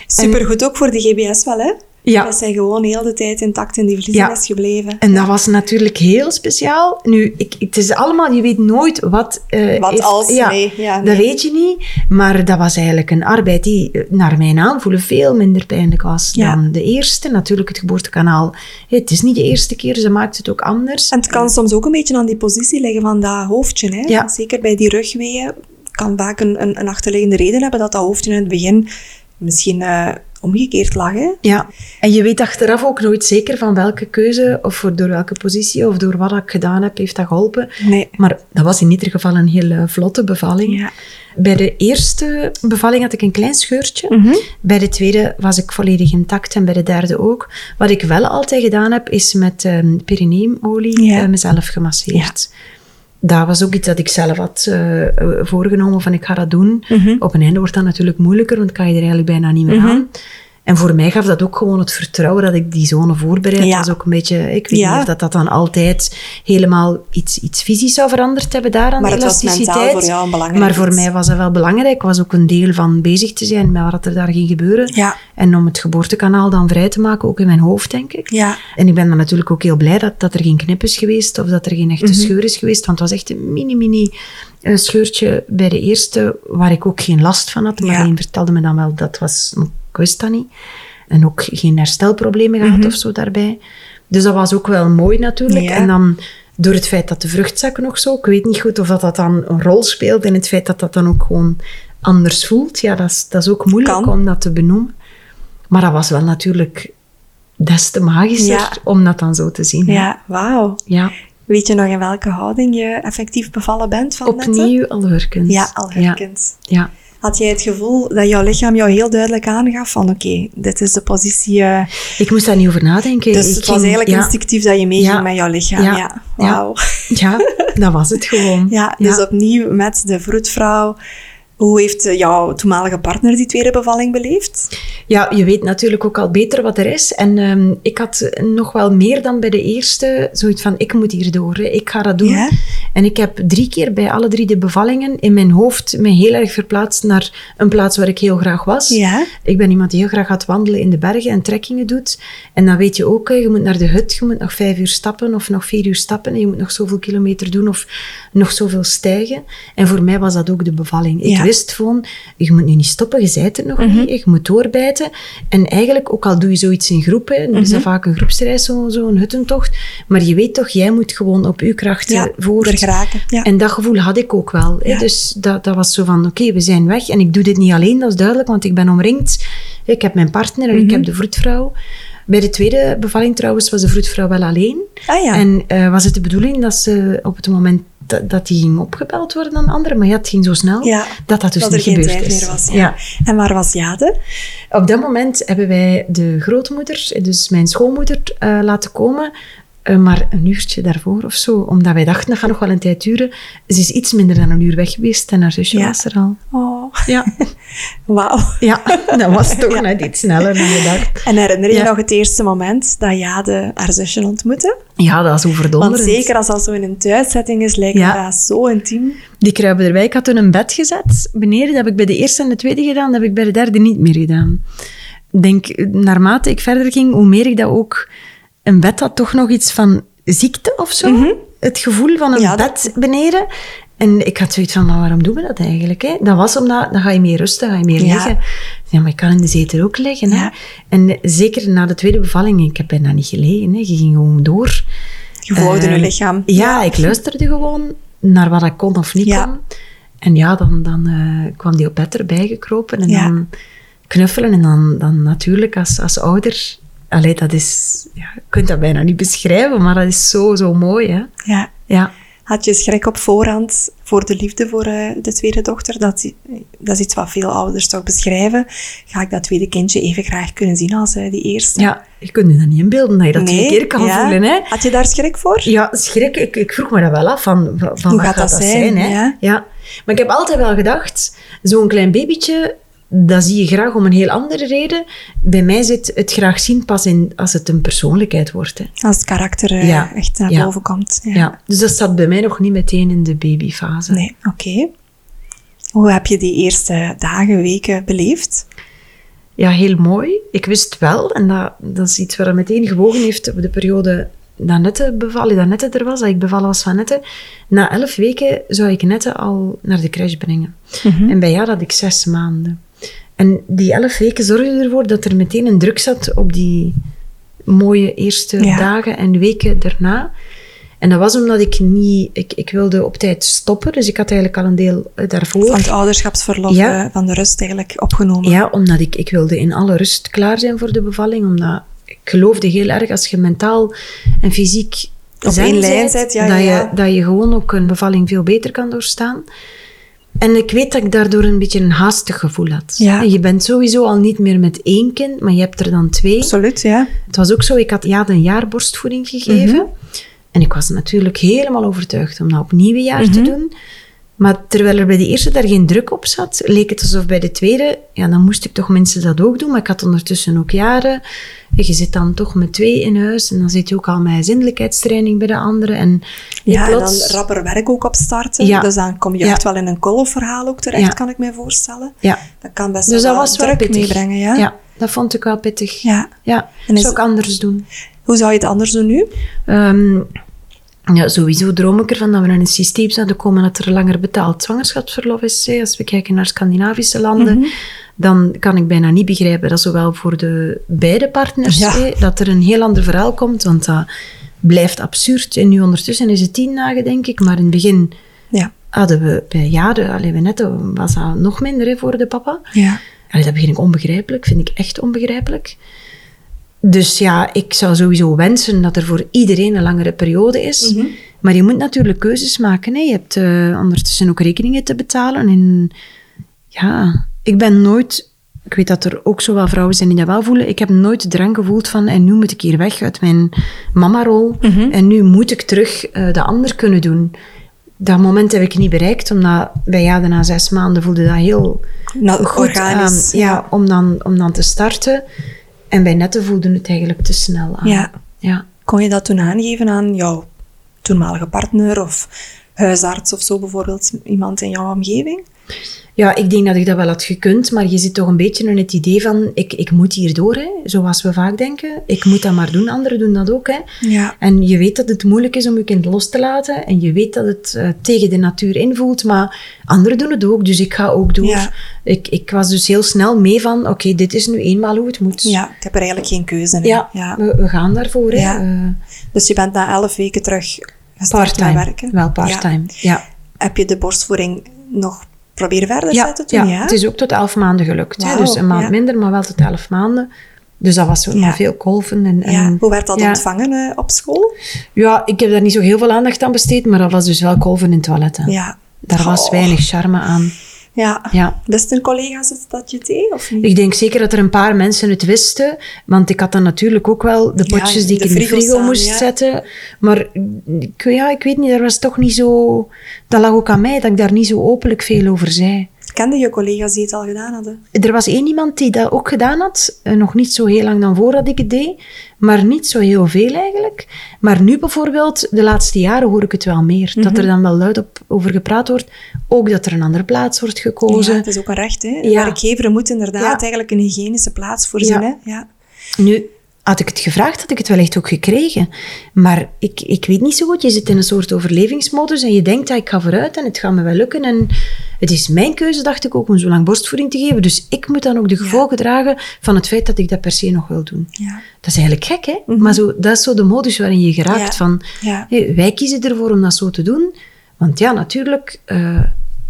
Supergoed ook voor de GBS wel, hè? Ja. Dat zij gewoon heel de tijd intact in die vliezen Ja. is gebleven. En dat was natuurlijk heel speciaal. Nu, ik, het is allemaal, je weet nooit wat... eh, Wat heeft- als, ja, nee, ja, Dat weet je niet. Maar dat was eigenlijk een arbeid die eh, naar mijn aanvoelen veel minder pijnlijk was dan de eerste. Natuurlijk, het geboortekanaal. Het is niet de eerste keer, ze maakt het ook anders. En het kan soms ook een beetje aan die positie liggen van dat hoofdje. Hè? Zeker bij die rugweeën kan vaak een, een, een achterliggende reden hebben dat dat hoofdje in het begin misschien eh, omgekeerd lag. Hè? Ja, en je weet achteraf ook nooit zeker van welke keuze of voor, door welke positie of door wat ik gedaan heb, heeft dat geholpen. Nee. Maar dat was in ieder geval een heel eh, vlotte bevalling. Ja. Bij de eerste bevalling had ik een klein scheurtje. Mhm. Bij de tweede was ik volledig intact en bij de derde ook. Wat ik wel altijd gedaan heb, is met ehm perineemolie Ja. eh, mezelf gemasseerd. Dat was ook iets dat ik zelf had eh, eh, voorgenomen van ik ga dat doen. Mhm. Op een einde wordt dat natuurlijk moeilijker, want kan je er eigenlijk bijna niet meer Mhm. aan. En voor mij gaf dat ook gewoon het vertrouwen dat ik die zone voorbereid. Ja. Dat was ook een beetje, ik weet Ja. niet of dat, dat dan altijd helemaal iets, iets fysisch zou veranderd hebben daaraan, Maar de het was elasticiteit. mentaal voor jou belangrijk Maar voor mij was dat wel belangrijk. Was ook een deel van bezig te zijn met wat er daar ging gebeuren. Ja. En om het geboortekanaal dan vrij te maken, ook in mijn hoofd, denk ik. Ja. En ik ben dan natuurlijk ook heel blij dat, dat er geen knip is geweest of dat er geen Mhm. echte scheur is geweest. Want het was echt een mini-mini eh, scheurtje bij de eerste, waar ik ook geen last van had. Maar Ja. vertelde me dan wel dat was, ik wist dat niet. En ook geen herstelproblemen gehad Mhm. of zo daarbij. Dus dat was ook wel mooi natuurlijk. Ja. En dan door het feit dat de vruchtzak nog zo, ik weet niet goed of dat, dat dan een rol speelt in het feit dat dat dan ook gewoon anders voelt. Ja, dat is, dat is ook moeilijk Kan. om dat te benoemen. Maar dat was wel natuurlijk des te magischer Ja. om dat dan zo te zien. hè. Ja, wauw. ja. Weet je nog in welke houding je effectief bevallen bent van? Opnieuw al hurkend. Ja, al herkend. Ja. Had jij het gevoel dat jouw lichaam jou heel duidelijk aangaf van oké, dit is de positie... eh, Ik moest daar niet over nadenken. dus Ik het was eigenlijk ja, instinctief dat je meeging Ja. met jouw lichaam. Ja, Ja. Ja, dat was het gewoon. Ja, dus opnieuw met de vroedvrouw Hoe heeft eh, jouw toenmalige partner die tweede bevalling beleefd? Ja, je weet natuurlijk ook al beter wat er is. En ehm, ik had nog wel meer dan bij de eerste zoiets van, ik moet hier door, ik ga dat doen. Ja. En ik heb drie keer bij alle drie de bevallingen in mijn hoofd me heel erg verplaatst naar een plaats waar ik heel graag was. Ja. Ik ben iemand die heel graag gaat wandelen in de bergen en trekkingen doet. En dan weet je ook, je moet naar de hut, je moet nog vijf uur stappen of nog vier uur stappen. En je moet nog zoveel kilometer doen of nog zoveel stijgen. En voor mij was dat ook de bevalling. Ik Ja. Wist gewoon, je moet nu niet stoppen, je zijt het nog niet, je moet doorbijten. En eigenlijk, ook al doe je zoiets in groepen, dan is dat vaak een groepsreis, zo'n zo een huttentocht. Maar je weet toch, jij moet gewoon op je krachten Ja, voort. geraken. Ja. En dat gevoel had ik ook wel. Ja. Dus dat, dat was zo van, oké, we zijn weg. En ik doe dit niet alleen, dat is duidelijk, want ik ben omringd. Ik heb mijn partner en ik Mhm. heb de vroedvrouw. Bij de tweede bevalling trouwens was de vroedvrouw wel alleen. Ah ja. En eh, was het de bedoeling dat ze op het moment dat, dat die ging opgebeld worden aan anderen, maar ja, het ging zo snel, Ja, dat dat dus dat er niet geen gebeurd tijd is. meer was. Ja. ja. En waar was Jade? Op dat moment hebben wij de grootmoeder, dus mijn schoonmoeder, eh, laten komen. eh, maar een uurtje daarvoor of zo, omdat wij dachten dat gaat nog wel een tijd duren. Ze is iets minder dan een uur weg geweest en haar zusje Ja. was er al. Oh, Ja, wauw. ja dat was toch Ja. net iets sneller dan gedacht. En herinner je Ja. nog het eerste moment dat Jade haar zusje ontmoette? Ja, dat is Want overdonderend. zeker als dat zo in een thuissetting is, lijkt Ja. dat zo intiem. Die kruipen erbij. Ik had toen een bed gezet beneden. Dat heb ik bij de eerste en de tweede gedaan. Dat heb ik bij de derde niet meer gedaan. Ik denk, naarmate ik verder ging, hoe meer ik dat ook... Een bed had toch nog iets van ziekte of zo. Het gevoel van een Mhm. Ja, bed beneden. En ik had zoiets van, maar waarom doen we dat eigenlijk? Hè? Dat was omdat, dan ga je meer rusten, ga je meer Ja. liggen. Ja, maar ik kan in de zetel ook liggen. Hè? Ja. En zeker na de tweede bevalling, ik heb bijna niet gelegen. Hè? Je ging gewoon door. Je volgde Eh, je lichaam. Ja, ik luisterde gewoon naar wat ik kon of niet kon. En ja, dan, dan eh, kwam die op bed erbij gekropen en dan knuffelen. En dan, dan natuurlijk als, als ouder... Allee, dat is... Ja, je kunt dat bijna niet beschrijven, maar dat is zo, zo mooi, hè. Ja. Ja. Had je schrik op voorhand voor de liefde voor eh, de tweede dochter? Dat, dat is iets wat veel ouders toch beschrijven. Ga ik dat tweede kindje even graag kunnen zien als eh, die eerste? ja, je kunt je dat niet inbeelden, dat je dat twee keer kan ja. voelen, hè. Had je daar schrik voor? Ja, schrik. Ik, ik vroeg me dat wel af van, van Hoe wat gaat dat zijn, hè? ja? Maar ik heb altijd wel gedacht, zo'n klein babytje, dat zie je graag om een heel andere reden. Bij mij zit het graag zien pas in als het een persoonlijkheid wordt. Hè. Als het karakter eh, Ja. echt naar Ja. boven komt. Ja. Ja. Dus dat zat bij mij nog niet meteen in de babyfase. Nee, oké. Hoe heb je die eerste dagen, weken beleefd? Ja, heel mooi. Ik wist wel, en dat, dat is iets dat meteen gewogen heeft op de periode dat Nette bevallen, dat Nette er was, dat ik bevallen was van Nette. Na elf weken zou ik Nette al naar de crash brengen. En bij jou had ik zes maanden. En die elf weken zorgden ervoor dat er meteen een druk zat op die mooie eerste Ja. dagen en weken daarna. En dat was omdat ik niet... Ik, ik wilde op tijd stoppen, dus ik had eigenlijk al een deel eh, daarvoor. Van het ouderschapsverlof, Ja. eh, van de rust eigenlijk opgenomen. Ja, omdat ik, ik wilde in alle rust klaar zijn voor de bevalling. Omdat ik geloofde heel erg als je mentaal en fysiek Op één lijn bent, zit, ja, dat, je, ja. dat je gewoon ook een bevalling veel beter kan doorstaan. En ik weet dat ik daardoor een beetje een haastig gevoel had. Ja. Je bent sowieso al niet meer met één kind, maar je hebt er dan twee. Absoluut, ja. Het was ook zo, ik had Jade een jaar borstvoeding gegeven. Mhm. En ik was natuurlijk helemaal overtuigd om dat opnieuw een jaar te Mhm. doen. Maar terwijl er bij de eerste daar geen druk op zat, leek het alsof bij de tweede, ja, dan moest ik toch mensen dat ook doen. Maar ik had ondertussen ook jaren. Je zit dan toch met twee in huis en dan zit je ook al met zindelijkheidstraining bij de andere. En Ja, plots... en dan rapper werk ook opstarten. Ja. Dus dan kom je Ja. echt wel in een kolfverhaal ook terecht, Ja. kan ik me voorstellen. Ja, Dat kan best dus wel dat was wel druk pittig. meebrengen, ja? ja, dat vond ik wel pittig. Ja. Ja, En is- zou ik anders doen. Hoe zou je het anders doen nu? Ehm, ja, sowieso droom ik ervan dat we naar een systeem zouden komen dat er langer betaald zwangerschapsverlof is. hè. Als we kijken naar Scandinavische landen, Mhm. dan kan ik bijna niet begrijpen dat zowel voor de beide partners, Ja. hè, dat er een heel ander verhaal komt, want dat blijft absurd. En nu ondertussen is het tien dagen, denk ik, maar in het begin Ja. hadden we bij jaren, alleen we net, was dat nog minder hè, voor de papa. Ja. Allee, dat begin ik onbegrijpelijk, vind ik echt onbegrijpelijk. Dus ja, ik zou sowieso wensen dat er voor iedereen een langere periode is. Mhm. Maar je moet natuurlijk keuzes maken. Hè. Je hebt eh, ondertussen ook rekeningen te betalen. En ja, ik ben nooit... Ik weet dat er ook zowel vrouwen zijn die dat wel voelen. Ik heb nooit de drang gevoeld van... En nu moet ik hier weg uit mijn mama-rol. Mhm. En nu moet ik terug eh, de ander kunnen doen. dat moment heb ik niet bereikt, omdat bij ja, na zes maanden voelde dat heel Nou, goed organisch. Ja, om dan, om dan te starten. En bij Nette voelde het eigenlijk te snel aan. Ja. ja. Kon je dat toen aangeven aan jouw toenmalige partner of huisarts of zo bijvoorbeeld, iemand in jouw omgeving? Ja, ik denk dat ik dat wel had gekund, maar je zit toch een beetje in het idee van, ik, ik moet hierdoor, hè, zoals we vaak denken. Ik moet dat maar doen, anderen doen dat ook. Hè. Ja. En je weet dat het moeilijk is om je kind los te laten. En je weet dat het eh, tegen de natuur invoelt, maar anderen doen het ook, dus ik ga ook door. Ja. Ik, ik was dus heel snel mee van, oké, dit is nu eenmaal hoe het moet. Ja, ik heb er eigenlijk geen keuze in. Ja, ja. We, we gaan daarvoor. Hè. Ja. Eh, Dus je bent na elf weken terug part-time. werken? Wel part-time, ja. Heb je de borstvoeding nog proberen verder Ja, zetten toen? ja, Ja, het is ook tot elf maanden gelukt. Dus een maand minder, maar wel tot elf maanden. Dus dat was zo, Ja. veel kolven. En, Ja, en, Hoe werd dat ja. ontvangen eh, op school? Ja, ik heb daar niet zo heel veel aandacht aan besteed, maar dat was dus wel kolven in toiletten. Ja. Daar was weinig charme aan. Ja. Ja. Wisten collega's het dat je deed of niet? Ik denk zeker dat er een paar mensen het wisten, want ik had dan natuurlijk ook wel de Ja, potjes die de ik in de frigo staan, moest ja. zetten. Maar ik, ja, ik weet niet, er was toch niet zo... Dat lag ook aan mij, dat ik daar niet zo openlijk veel over zei. Kende je collega's die het al gedaan hadden? Er was één iemand die dat ook gedaan had, eh, nog niet zo heel lang dan voordat ik het deed, maar niet zo heel veel eigenlijk. Maar nu bijvoorbeeld, de laatste jaren hoor ik het wel meer, dat Mhm. er dan wel luid op, over gepraat wordt. Ook dat er een andere plaats wordt Ja, gekozen. het is ook een recht. Hè? De Ja. werkgever moet inderdaad Ja. eigenlijk een hygiënische plaats voorzien. Ja. Hè? Ja. Nu, had ik het gevraagd, had ik het wellicht ook gekregen. Maar ik, ik weet niet zo goed. Je zit in een soort overlevingsmodus en je denkt, dat ik ga vooruit en het gaat me wel lukken. En het is mijn keuze, dacht ik ook, om zo lang borstvoeding te geven. Dus ik moet dan ook de gevolgen dragen van het feit dat ik dat per se nog wil doen. Ja. Dat is eigenlijk gek, hè? Maar zo, dat is zo de modus waarin je geraakt Mhm. Ja. van... Wij kiezen ervoor om dat zo te doen. Want ja, natuurlijk... eh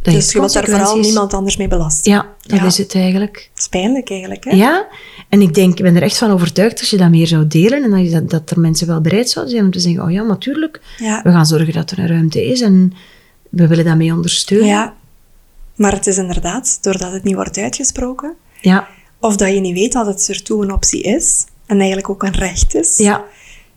dat Dus je wilt daar vooral niemand anders mee belasten. Ja, dat Ja. is het eigenlijk. Het is pijnlijk eigenlijk. Hè? Ja, en ik denk, ik ben er echt van overtuigd als je dat meer zou delen en dat, je dat, dat er mensen wel bereid zouden zijn om te zeggen, oh ja, natuurlijk, Ja. we gaan zorgen dat er een ruimte is en we willen dat mee ondersteunen. Ja. Maar het is inderdaad, doordat het niet wordt uitgesproken, Ja, of dat je niet weet dat het ertoe een optie is, en eigenlijk ook een recht is. ja,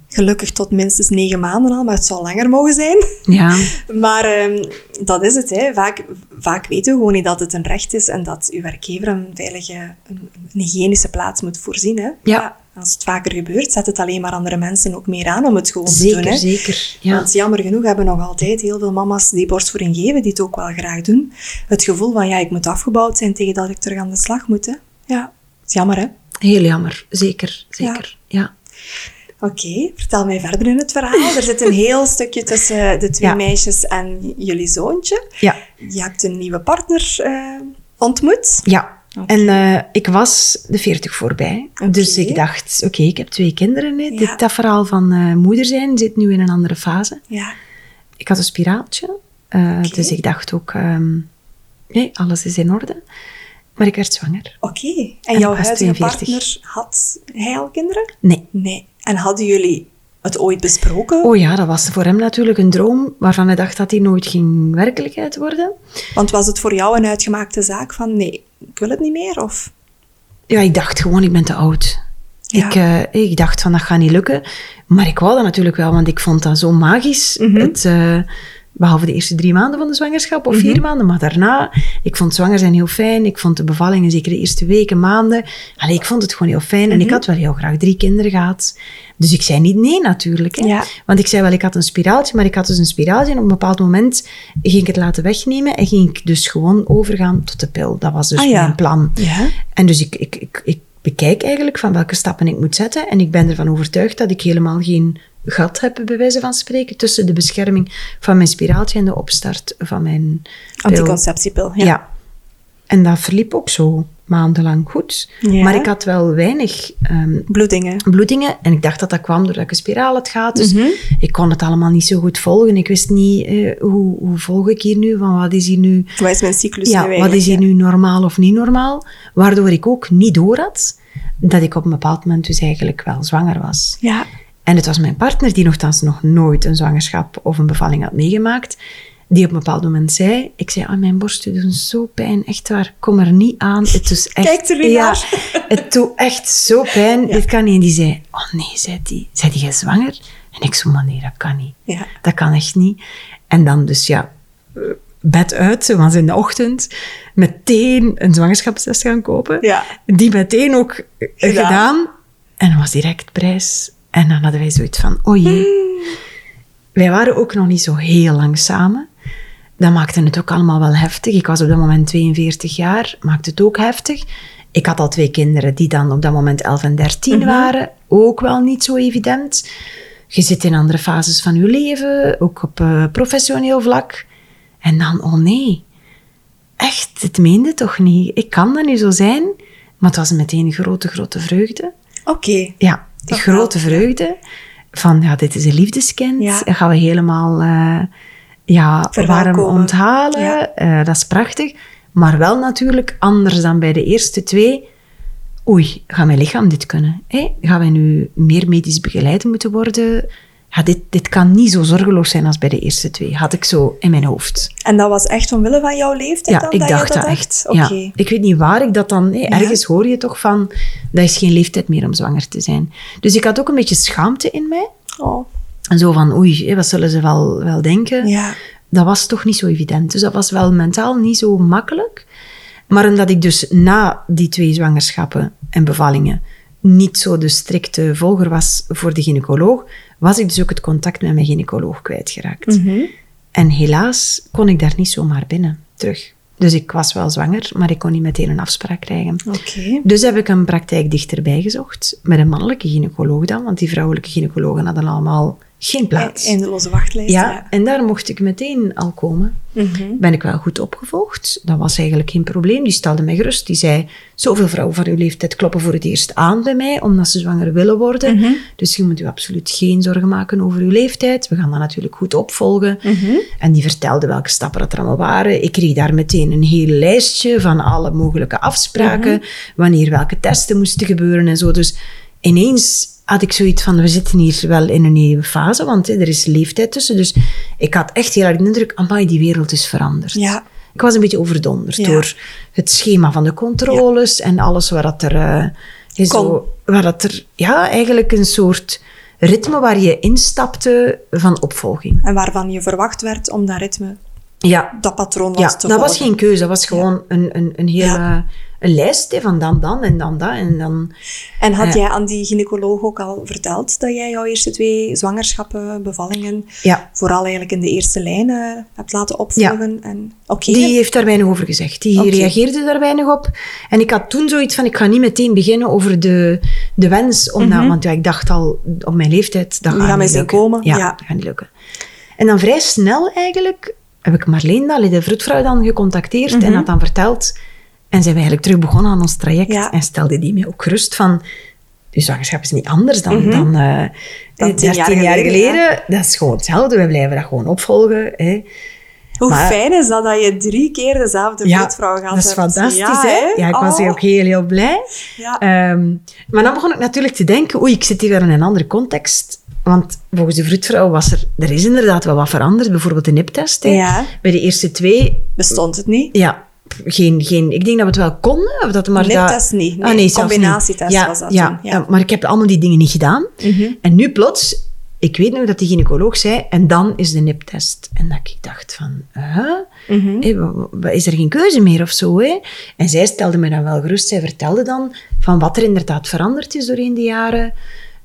Gelukkig tot minstens negen maanden al, maar het zou langer mogen zijn. ja, Maar ehm, dat is het. Hè. Vaak, vaak weten we gewoon niet dat het een recht is en dat uw werkgever een veilige, een, een hygiënische plaats moet voorzien. Hè. Ja. Als het vaker gebeurt, zet het alleen maar andere mensen ook meer aan om het gewoon te doen. Hè. zeker. Ja. Want jammer genoeg hebben nog altijd heel veel mama's die borstvoeding geven, die het ook wel graag doen. Het gevoel van, ja, ik moet afgebouwd zijn tegen dat ik terug aan de slag moet. Hè. Ja, is jammer hè. Heel jammer, zeker, zeker. Ja. Oké, vertel mij verder in het verhaal. Er zit een heel stukje tussen de twee Ja. meisjes en jullie zoontje. Ja, Je hebt een nieuwe partner eh, ontmoet. ja. En eh, ik was de 40 voorbij. Dus ik dacht, oké, ik heb twee kinderen. Ja. Dit, dat verhaal van eh, moeder zijn zit nu in een andere fase. Ja. Ik had een spiraaltje. Dus ik dacht ook, ehm, nee, alles is in orde. Maar ik werd zwanger. Oké. En, En jouw huidige 42. partner, had hij al kinderen? Nee. Nee. En hadden jullie het ooit besproken? Oh ja, dat was voor hem natuurlijk een droom waarvan hij dacht dat hij nooit ging werkelijkheid worden. Want was het voor jou een uitgemaakte zaak van, nee, ik wil het niet meer? Of? Ja, ik dacht gewoon, ik ben te oud. Ja. Ik, eh, ik dacht van, dat gaat niet lukken. Maar ik wou dat natuurlijk wel, want ik vond dat zo magisch. Mhm. het, eh, behalve de eerste drie maanden van de zwangerschap, of Mhm. vier maanden. Maar daarna, ik vond zwanger zijn heel fijn. Ik vond de bevallingen, zeker de eerste weken, maanden. Allee, ik vond het gewoon heel fijn. Mhm. En ik had wel heel graag drie kinderen gehad. Dus ik zei niet nee natuurlijk. Hè. Ja. Want ik zei wel, ik had een spiraaltje, maar ik had dus een spiraaltje. En op een bepaald moment ging ik het laten wegnemen. En ging ik dus gewoon overgaan tot de pil. Dat was dus Ah, ja. mijn plan. Ja. En dus ik, ik, ik, ik bekijk eigenlijk van welke stappen ik moet zetten. En ik ben ervan overtuigd dat ik helemaal geen gat heb, bij wijze van spreken, tussen de bescherming van mijn spiraaltje en de opstart van mijn pil. Anticonceptiepil. Ja. Ja. En dat verliep ook zo maandenlang goed. Ja. Maar ik had wel weinig ehm, Bloedingen. bloedingen. En ik dacht dat dat kwam doordat ik een spiraal had gehad. Dus Mhm. ik kon het allemaal niet zo goed volgen. Ik wist niet, eh, hoe, hoe volg ik hier nu? Van wat is hier nu Wat is mijn cyclus ja, nu wat is hier nu normaal of niet normaal? Waardoor ik ook niet door had dat ik op een bepaald moment dus eigenlijk wel zwanger was. Ja. En het was mijn partner, die nogthans nog nooit een zwangerschap of een bevalling had meegemaakt, die op een bepaald moment zei, ik zei, ah, mijn borsten doen zo pijn, echt waar, kom er niet aan. Het is echt, Kijk er ja, naar. het doet echt zo pijn, dit kan niet. En die zei, oh nee, zei die, zei die jij zwanger? En ik zo, maar nee, dat kan niet. Ja. Dat kan echt niet. En dan dus ja, bed uit, zo was in de ochtend, meteen een zwangerschapstest gaan kopen. Ja. Die meteen ook Gedaan. gedaan. En dat was direct prijs. En dan hadden wij zoiets van, oh jee. Wij waren ook nog niet zo heel lang samen. Dat maakte het ook allemaal wel heftig. Ik was op dat moment 42 jaar, maakte het ook heftig. Ik had al twee kinderen die dan op dat moment 11 en 13 Mhm. waren. Ook wel niet zo evident. Je zit in andere fases van je leven, ook op eh, professioneel vlak. En dan, oh nee, echt, het meende toch niet. Ik kan dat niet zo zijn. Maar het was meteen een grote, grote vreugde. Oké. Ja, Toch grote wel, vreugde. Van, ja, dit is een liefdeskind. Ja. Dat gaan we helemaal eh, ja, warm onthalen. Ja. Eh, dat is prachtig. Maar wel natuurlijk anders dan bij de eerste twee. Oei, gaat mijn lichaam dit kunnen? Hè? Gaan wij nu meer medisch begeleid moeten worden? Ja, dit, dit kan niet zo zorgeloos zijn als bij de eerste twee. Had ik zo in mijn hoofd. En dat was echt omwille van jouw leeftijd Ja, dan, ik dat dacht dat, dat echt. Ja. Ik weet niet waar ik dat dan... Ja. Ergens hoor je toch van... Dat is geen leeftijd meer om zwanger te zijn. Dus ik had ook een beetje schaamte in mij. Oh, En zo van, oei, wat zullen ze wel, wel denken? ja. Dat was toch niet zo evident. Dus dat was wel mentaal niet zo makkelijk. Maar omdat ik dus na die twee zwangerschappen en bevallingen niet zo de strikte volger was voor de gynaecoloog, was ik dus ook het contact met mijn gynaecoloog kwijtgeraakt. Mhm. En helaas kon ik daar niet zomaar binnen, terug. Dus ik was wel zwanger, maar ik kon niet meteen een afspraak krijgen. Dus heb ik een praktijk dichterbij gezocht, met een mannelijke gynaecoloog dan, want die vrouwelijke gynaecologen hadden allemaal geen plaats. Eindeloze wachtlijst. Ja, en daar mocht ik meteen al komen. Mhm. Ben ik wel goed opgevolgd. Dat was eigenlijk geen probleem. Die stelde mij gerust. Die zei, zoveel vrouwen van uw leeftijd kloppen voor het eerst aan bij mij, omdat ze zwanger willen worden. Mhm. Dus je moet u absoluut geen zorgen maken over uw leeftijd. We gaan dat natuurlijk goed opvolgen. Mhm. En die vertelde welke stappen dat er allemaal waren. Ik kreeg daar meteen een heel lijstje van alle mogelijke afspraken, wanneer welke testen moesten gebeuren en zo. Dus ineens had ik zoiets van, we zitten hier wel in een nieuwe fase, want hè, er is leeftijd tussen. Dus ik had echt heel erg de indruk, amai, die wereld is veranderd. Ja. Ik was een beetje overdonderd Ja. door het schema van de controles en alles waar dat er... eh, is Kon. zo, waar dat er, ja, eigenlijk een soort ritme waar je instapte van opvolging. En waarvan je verwacht werd om dat ritme, Ja, dat patroon was ja te dat was geen keuze. Dat was gewoon een, een, een hele Ja. een lijst hè, van dan, dan en dan dat. En dan, En had jij aan die gynaecoloog ook al verteld dat jij jouw eerste twee zwangerschappen, bevallingen, vooral eigenlijk in de eerste lijn hebt laten opvolgen? En die heeft daar weinig over gezegd. Die reageerde daar weinig op. En ik had toen zoiets van, ik ga niet meteen beginnen over de, de wens. Om dat- want ja, ik dacht al, op mijn leeftijd, dat gaat niet lukken. komen, Ja, ja. dat gaat niet lukken. En dan vrij snel eigenlijk heb ik Marleen, allee, de vroedvrouw, dan gecontacteerd en had dan verteld. En zijn we eigenlijk terug begonnen aan ons traject. Ja. En stelde die mij ook gerust van... Je zwangerschap is niet anders dan, dan, eh Mhm. Dan tien 13 jaar jaar geleden, geleden. Dat is gewoon hetzelfde. We blijven dat gewoon opvolgen. Hè. Hoe Maar- fijn is dat dat je drie keer dezelfde vroedvrouw gehad dat is fantastisch, ja, hè? Ja, ik was Oh. ook heel, heel blij. Ja. Ehm, maar dan begon ik natuurlijk te denken, oei, ik zit hier weer in een andere context. Want volgens de vroedvrouw was er... Er is inderdaad wel wat veranderd. Bijvoorbeeld de niptest. Ja. Bij de eerste twee, Bestond het niet? ja... Geen, geen, ik denk dat we het wel konden. Of dat maar Niptest dat, niet. Ah, Nee, combinatietest niet. ja, was dat ja, ja, maar ik heb allemaal die dingen niet gedaan. En nu plots... Ik weet nog dat die gynaecoloog zei, en dan is de niptest. En dat ik dacht van, huh? Wa- wa- is er geen keuze meer of zo? Hè? En zij stelde me dan wel gerust. Zij vertelde dan van wat er inderdaad veranderd is doorheen de jaren.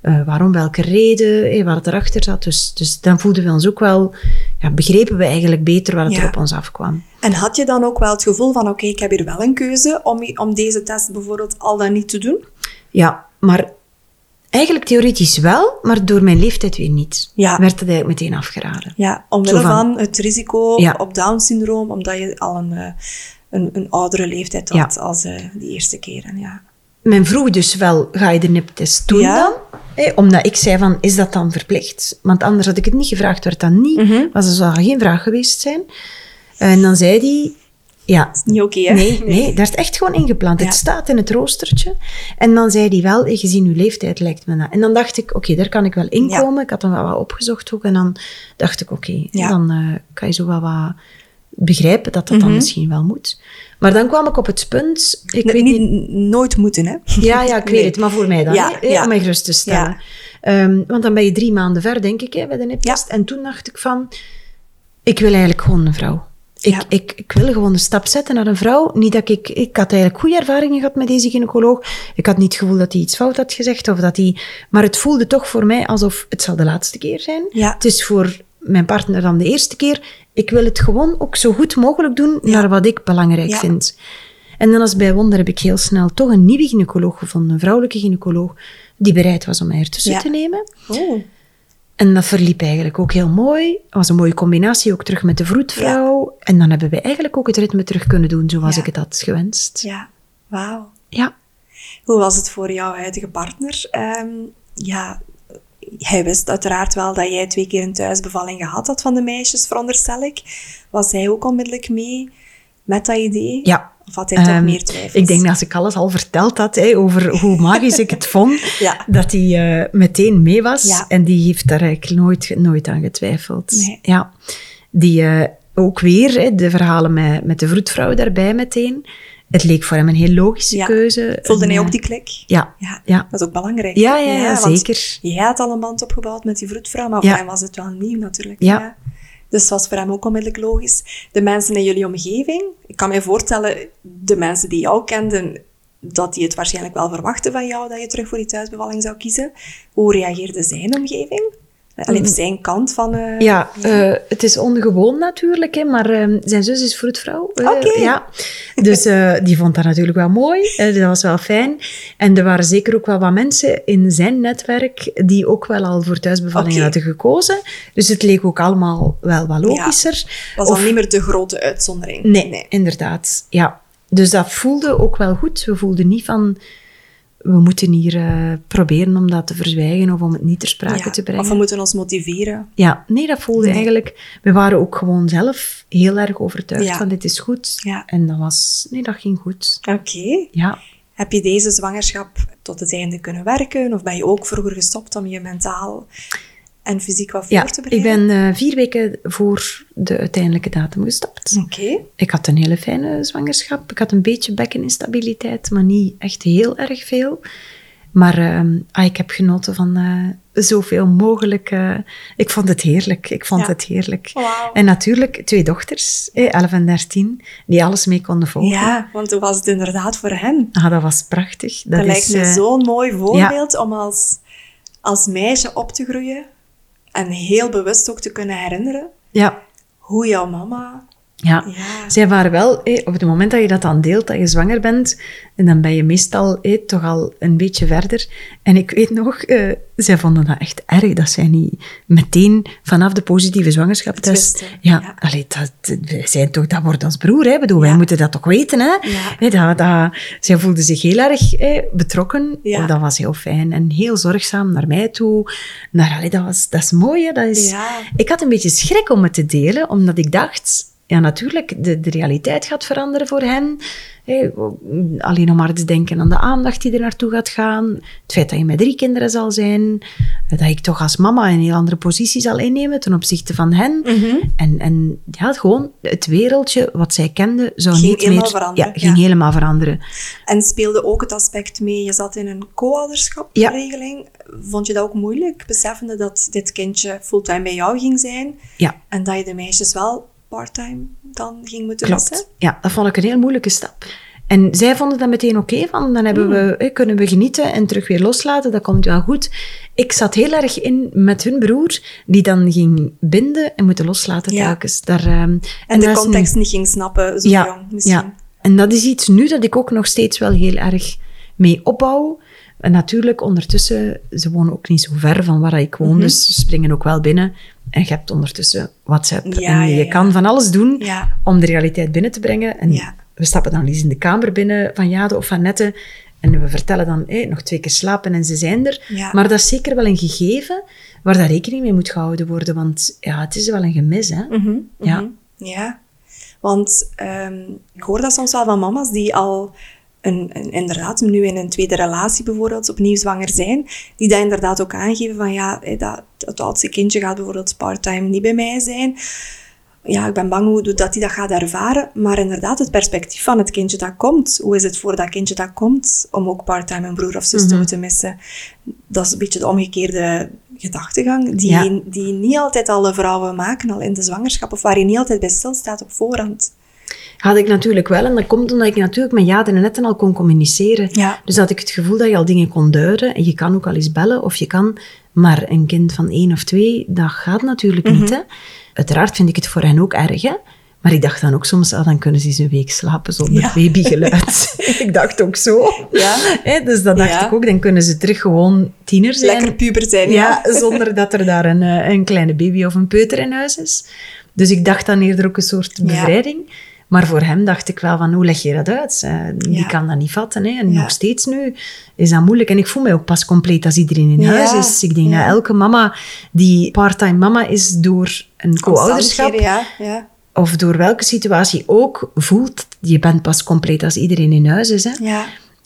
Eh, waarom, welke reden, hé, waar het erachter zat. Dus, dus dan voelden we ons ook wel... Ja, begrepen we eigenlijk beter wat Ja. er op ons afkwam. En had je dan ook wel het gevoel van, oké, ik heb hier wel een keuze om, om deze test bijvoorbeeld al dan niet te doen? Ja, maar eigenlijk theoretisch wel, maar door mijn leeftijd weer niet. Ja. Werd het eigenlijk meteen afgeraden. Ja, omwille van, van- het risico Ja. op Down-syndroom, omdat je al een, eh, een, een oudere leeftijd had als eh die eerste keren. Ja. Men vroeg dus wel, ga je de niptest doen Ja. dan? Omdat ik zei van, is dat dan verplicht? Want anders had ik het niet gevraagd, werd dat niet. Mhm. Was er zou geen vraag geweest zijn. En dan zei hij, ja, Niet oké, hè? nee, nee, daar is echt gewoon ingeplant. Ja. Het staat in het roostertje. En dan zei hij wel, gezien uw leeftijd lijkt me dat. En dan dacht ik, oké, daar kan ik wel inkomen. Ik had dan wel wat opgezocht ook. En dan dacht ik, oké, Ja. dan eh, kan je zo wel wat begrijpen dat dat dan misschien wel moet. Maar dan kwam ik op het punt, ik weet niet... niet, nooit moeten, hè? Ja, ja, ik weet Nee. het, maar voor mij dan, Ja, om mij gerust te stellen. Ja. Ehm, want dan ben je drie maanden ver, denk ik, hè, bij de niptest. En toen dacht ik van, ik wil eigenlijk gewoon een vrouw. Ik, Ja. ik, ik wil gewoon de stap zetten naar een vrouw. Niet dat ik... Ik had eigenlijk goede ervaringen gehad met deze gynaecoloog. Ik had niet het gevoel dat hij iets fout had gezegd. Of dat hij, maar het voelde toch voor mij alsof het zal de laatste keer zijn. Ja. Het is voor mijn partner dan de eerste keer. Ik wil het gewoon ook zo goed mogelijk doen naar wat ik belangrijk Ja. vind. En dan als bij wonder heb ik heel snel toch een nieuwe gynaecoloog gevonden. Een vrouwelijke gynaecoloog die bereid was om mij ertussen Ja. te nemen. Oh, En dat verliep eigenlijk ook heel mooi. Het was een mooie combinatie, ook terug met de vroedvrouw. En dan hebben we eigenlijk ook het ritme terug kunnen doen zoals ik het had gewenst. ja. Wauw. Ja. Hoe was het voor jouw huidige partner? Ehm, ja, hij wist uiteraard wel dat jij twee keer een thuisbevalling gehad had van de meisjes, veronderstel ik. Was hij ook onmiddellijk mee met dat idee? ja. Of had hij toch Ehm, meer twijfels? Ik denk dat als ik alles al verteld had over hoe magisch ik het vond, Ja. dat hij eh, meteen mee was. Ja. En die heeft daar eigenlijk nooit, nooit aan getwijfeld. Nee. Ja. Die eh, ook weer, de verhalen met, met de vroedvrouw daarbij meteen. Het leek voor hem een heel logische Ja. keuze. Voelde En, hij eh, ook die klik? Ja. Ja, Ja. dat is ook belangrijk. Ja, ja, zeker. Jij had al een band opgebouwd met die vroedvrouw, maar voor hem was het wel nieuw natuurlijk. Ja. Dus het was voor hem ook onmiddellijk logisch. De mensen in jullie omgeving, ik kan me voorstellen, de mensen die jou kenden, dat die het waarschijnlijk wel verwachten van jou, dat je terug voor die thuisbevalling zou kiezen. Hoe reageerde zijn omgeving? Alleen zijn kant van... eh, Mm. Ja, eh, het is ongewoon natuurlijk, hè, maar eh, zijn zus is vroedvrouw. eh, Oké. ja. Dus eh, die vond dat natuurlijk wel mooi. eh, dat was wel fijn. En er waren zeker ook wel wat mensen in zijn netwerk die ook wel al voor thuisbevallingen Oké. hadden gekozen. Dus het leek ook allemaal wel wat logischer. was Of- dan niet meer de grote uitzondering. Nee, inderdaad. Ja. Dus dat voelde ook wel goed. We voelden niet van... We moeten hier eh, proberen om dat te verzwijgen of om het niet ter sprake Ja, te brengen. Of we moeten ons motiveren. Ja, nee, dat voelde Nee. eigenlijk... We waren ook gewoon zelf heel erg overtuigd Ja. van dit is goed. Ja. En dat was... Nee, dat ging goed. Oké. Ja. Heb je deze zwangerschap tot het einde kunnen werken? Of ben je ook vroeger gestopt om je mentaal en fysiek wat voor Ja, te ik bereiden? ben eh, vier weken voor de uiteindelijke datum gestopt. Oké. Ik had een hele fijne zwangerschap. Ik had een beetje bekkeninstabiliteit, maar niet echt heel erg veel. Maar ehm, ah, ik heb genoten van eh, zoveel mogelijk. eh, ik vond het heerlijk. Ik vond Ja. het heerlijk. En natuurlijk twee dochters, eh, 11 en 13, die alles mee konden volgen. Ja, want hoe was het inderdaad voor hen? Ah, dat was prachtig. Dat, Dat, lijkt is, me zo'n mooi voorbeeld om als, als meisje op te groeien en heel bewust ook te kunnen herinneren Ja, hoe jouw mama... ja. Ja, Zij waren wel, op het moment dat je dat dan deelt, dat je zwanger bent, en dan ben je meestal toch al een beetje verder. En ik weet nog, eh, zij vonden dat echt erg, dat zij niet meteen vanaf de positieve zwangerschapstest... Ja, ja. allee, dat, wij zijn toch, dat wordt ons broer, hè? Bedoel, wij moeten dat toch weten, hè? Nee, dat, dat, zij voelde zich heel erg eh, betrokken. Oh, dat was heel fijn en heel zorgzaam naar mij toe. Naar, allee, dat, was, dat is mooi, hè? Dat is, ik had een beetje schrik om het te delen, omdat ik dacht, ja, natuurlijk, de, de realiteit gaat veranderen voor hen. Alleen nog maar te denken aan de aandacht die er naartoe gaat gaan. Het feit dat je met drie kinderen zal zijn. Dat ik toch als mama een heel andere positie zal innemen ten opzichte van hen. Mhm. En, en ja, gewoon het wereldje wat zij kenden zou Ging niet helemaal meer... veranderen, Ja, ging ja. helemaal veranderen. En speelde ook het aspect mee, je zat in een co-ouderschapsregeling. Vond je dat ook moeilijk, beseffende dat dit kindje fulltime bij jou ging zijn Ja, en dat je de meisjes wel parttime dan ging moeten Klopt. missen? Ja, dat vond ik een heel moeilijke stap. En zij vonden dat meteen oké, van dan hebben we, eh, kunnen we genieten en terug weer loslaten, dat komt wel goed. Ik zat heel erg in met hun broer, die dan ging binden en moeten loslaten Ja. telkens. Daar, ehm, En, de context niet ging snappen, zo ja, jong misschien. Ja, en dat is iets nu dat ik ook nog steeds wel heel erg mee opbouw. En natuurlijk, ondertussen, ze wonen ook niet zo ver van waar ik Mhm. woon, dus ze springen ook wel binnen. En je hebt ondertussen WhatsApp. Ja, en je ja, ja. kan van alles doen Ja. om de realiteit binnen te brengen. En Ja. we stappen dan eens in de kamer binnen van Jade of van Nette. En we vertellen dan hé, nog twee keer slapen en ze zijn er. Ja. Maar dat is zeker wel een gegeven waar daar rekening mee moet gehouden worden. Want ja, het is wel een gemis, hè. Mhm, Ja. mhm. Ja, want ehm, ik hoor dat soms wel van mama's die al een, een- inderdaad nu in een tweede relatie bijvoorbeeld opnieuw zwanger zijn, die dat inderdaad ook aangeven van ja, dat, het oudste kindje gaat bijvoorbeeld parttime niet bij mij zijn. Ja, ik ben bang hoe dat hij dat gaat ervaren, maar inderdaad het perspectief van het kindje dat komt. Hoe is het voor dat kindje dat komt om ook parttime een broer of zus te moeten missen? Dat is een beetje de omgekeerde gedachtegang die, Ja. die niet altijd alle vrouwen maken, al in de zwangerschap, of waar je niet altijd bij stilstaat op voorhand. Had ik natuurlijk wel. En dat komt omdat ik natuurlijk met ja en netten al kon communiceren. Ja. Dus had ik het gevoel dat je al dingen kon duiden. En je kan ook al eens bellen of je kan. Maar een kind van één of twee, dat gaat natuurlijk niet. Hè? Uiteraard vind ik het voor hen ook erg. Hè? Maar ik dacht dan ook soms, ah, dan kunnen ze eens een week slapen zonder Ja. babygeluid. ik dacht ook zo. Ja. Hè, dus dat dacht Ja. ik ook. Dan kunnen ze terug gewoon tiener zijn. Lekker puber zijn, Ja, zonder dat er daar een, eh, een kleine baby of een peuter in huis is. Dus ik dacht dan eerder ook een soort bevrijding. Maar voor hem dacht ik wel van, hoe leg je dat uit? Eh, die Ja. kan dat niet vatten. Hè? En Ja. nog steeds nu is dat moeilijk. En ik voel mij ook pas compleet als iedereen in Ja. huis is. Ik denk dat elke mama die part-time mama is door een co-ouderschap of door welke situatie ook voelt, je bent pas compleet als iedereen in huis is. Hè?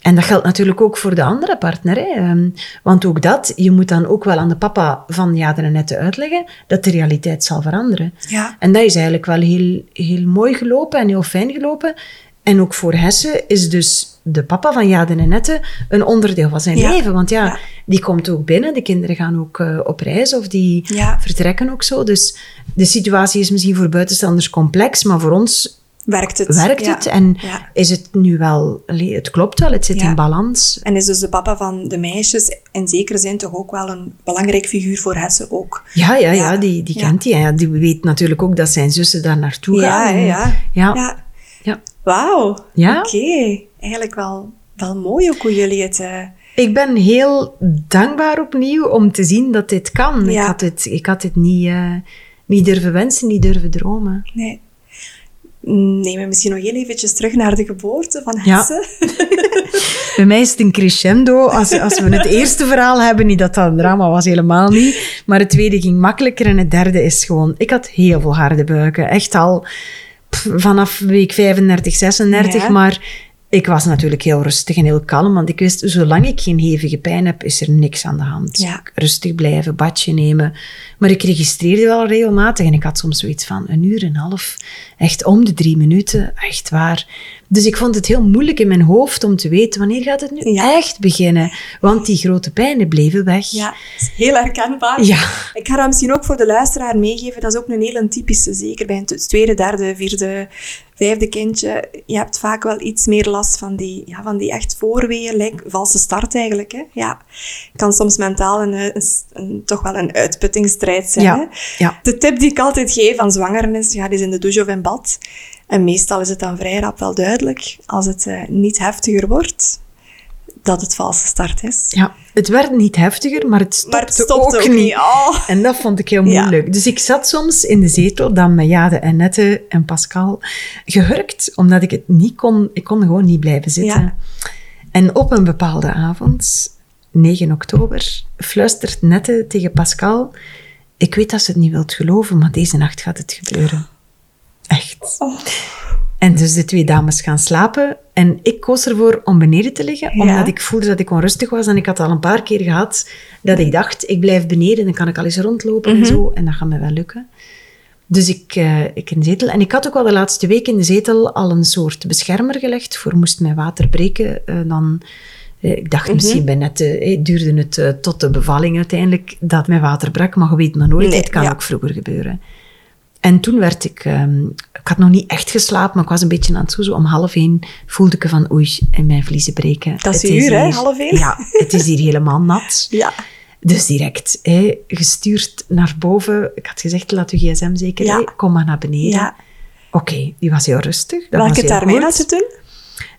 En dat geldt natuurlijk ook voor de andere partner. Hè? Ehm, Want ook dat, je moet dan ook wel aan de papa van ja, er net uitleggen dat de realiteit zal veranderen. Ja. En dat is eigenlijk wel heel, heel mooi gelopen en heel fijn gelopen. En ook voor Hesse is dus de papa van Jade en Nette een onderdeel van zijn Ja. leven. Want ja, Ja. die komt ook binnen, de kinderen gaan ook eh, op reis of die Ja. vertrekken ook zo. Dus de situatie is misschien voor buitenstaanders complex, maar voor ons Werkt het. werkt Ja. het. En Ja. is het nu wel, het klopt wel, het zit Ja. in balans. En is dus de papa van de meisjes in zekere zin toch ook wel een belangrijk figuur voor Hesse ook. Ja, ja, ja, die, die kent hij. En ja, die weet natuurlijk ook dat zijn zussen daar naartoe gaan. En- ja. ja. Ja. Ja. Wauw. Ja. Oké. Eigenlijk wel, wel mooi ook hoe jullie het... eh, Ik ben heel dankbaar opnieuw om te zien dat dit kan. Ik had het, ik had het niet, eh, niet durven wensen, niet durven dromen. nee. Neem me misschien nog heel eventjes terug naar de geboorte van Ja. Hesse. Bij mij is het een crescendo. Als, als we het eerste verhaal hebben, niet dat dat een drama was, helemaal niet. Maar het tweede ging makkelijker en het derde is gewoon... Ik had heel veel harde buiken. Echt al pff, vanaf week 35, 36. Ja. Maar ik was natuurlijk heel rustig en heel kalm. Want ik wist, zolang ik geen hevige pijn heb, is er niks aan de hand. Ja. Rustig blijven, badje nemen. Maar ik registreerde wel regelmatig. En ik had soms zoiets van een uur en een half. Echt om de drie minuten. Echt waar. Dus ik vond het heel moeilijk in mijn hoofd om te weten wanneer gaat het nu Ja. echt beginnen. Want die grote pijnen bleven weg. Ja, heel herkenbaar. Ja. Ik ga dat misschien ook voor de luisteraar meegeven. Dat is ook een hele typische, zeker bij een t- tweede, derde, vierde, vijfde kindje. Je hebt vaak wel iets meer last van die, ja, van die echt voorweeën, lijkt valse start eigenlijk. Hè? Ja. kan soms mentaal een, een, een- toch wel een zijn. Ja. De tip die ik altijd geef aan zwangeren is, ga eens in de douche of in bad. En meestal is het dan vrij rap wel duidelijk, als het eh, niet heftiger wordt, dat het valse start is. Ja, het werd niet heftiger, maar het stopte, Maar het stopte ook, niet. Oh. En dat vond ik heel Ja. moeilijk. Dus ik zat soms in de zetel, dan met Jade en Nette en Pascal, gehurkt, omdat ik het niet kon. Ik kon gewoon niet blijven zitten. Ja. En op een bepaalde avond, 9 oktober, fluistert Nette tegen Pascal, ik weet dat ze het niet wilt geloven, maar deze nacht gaat het gebeuren. Echt. Oh. En dus de twee dames gaan slapen. En ik koos ervoor om beneden te liggen, Ja. omdat ik voelde dat ik onrustig was. En ik had al een paar keer gehad dat ik dacht, ik blijf beneden, dan kan ik al eens rondlopen Mhm. en zo. En dat gaat me wel lukken. Dus ik, eh, ik in de zetel. En ik had ook al de laatste week in de zetel al een soort beschermer gelegd. Voor moest mijn water breken, eh, dan... eh, Ik Mhm. dacht misschien bij net, eh, duurde het eh, tot de bevalling uiteindelijk dat mijn water brak. Maar je weet maar nooit, Nee, het kan ja. ook vroeger gebeuren. En toen werd ik... ehm, ik had nog niet echt geslapen, maar ik was een beetje aan het zoezen. Om half één voelde ik van, oei, in mijn vliezen breken. Dat is Het uur, hè, half één? Ja, het is hier helemaal nat. Ja. Dus direct gestuurd naar boven. Ik had gezegd, laat uw gsm zeker, Ja. kom maar naar beneden. Ja. Oké, die was heel rustig. Dat Welke termijn had je toen?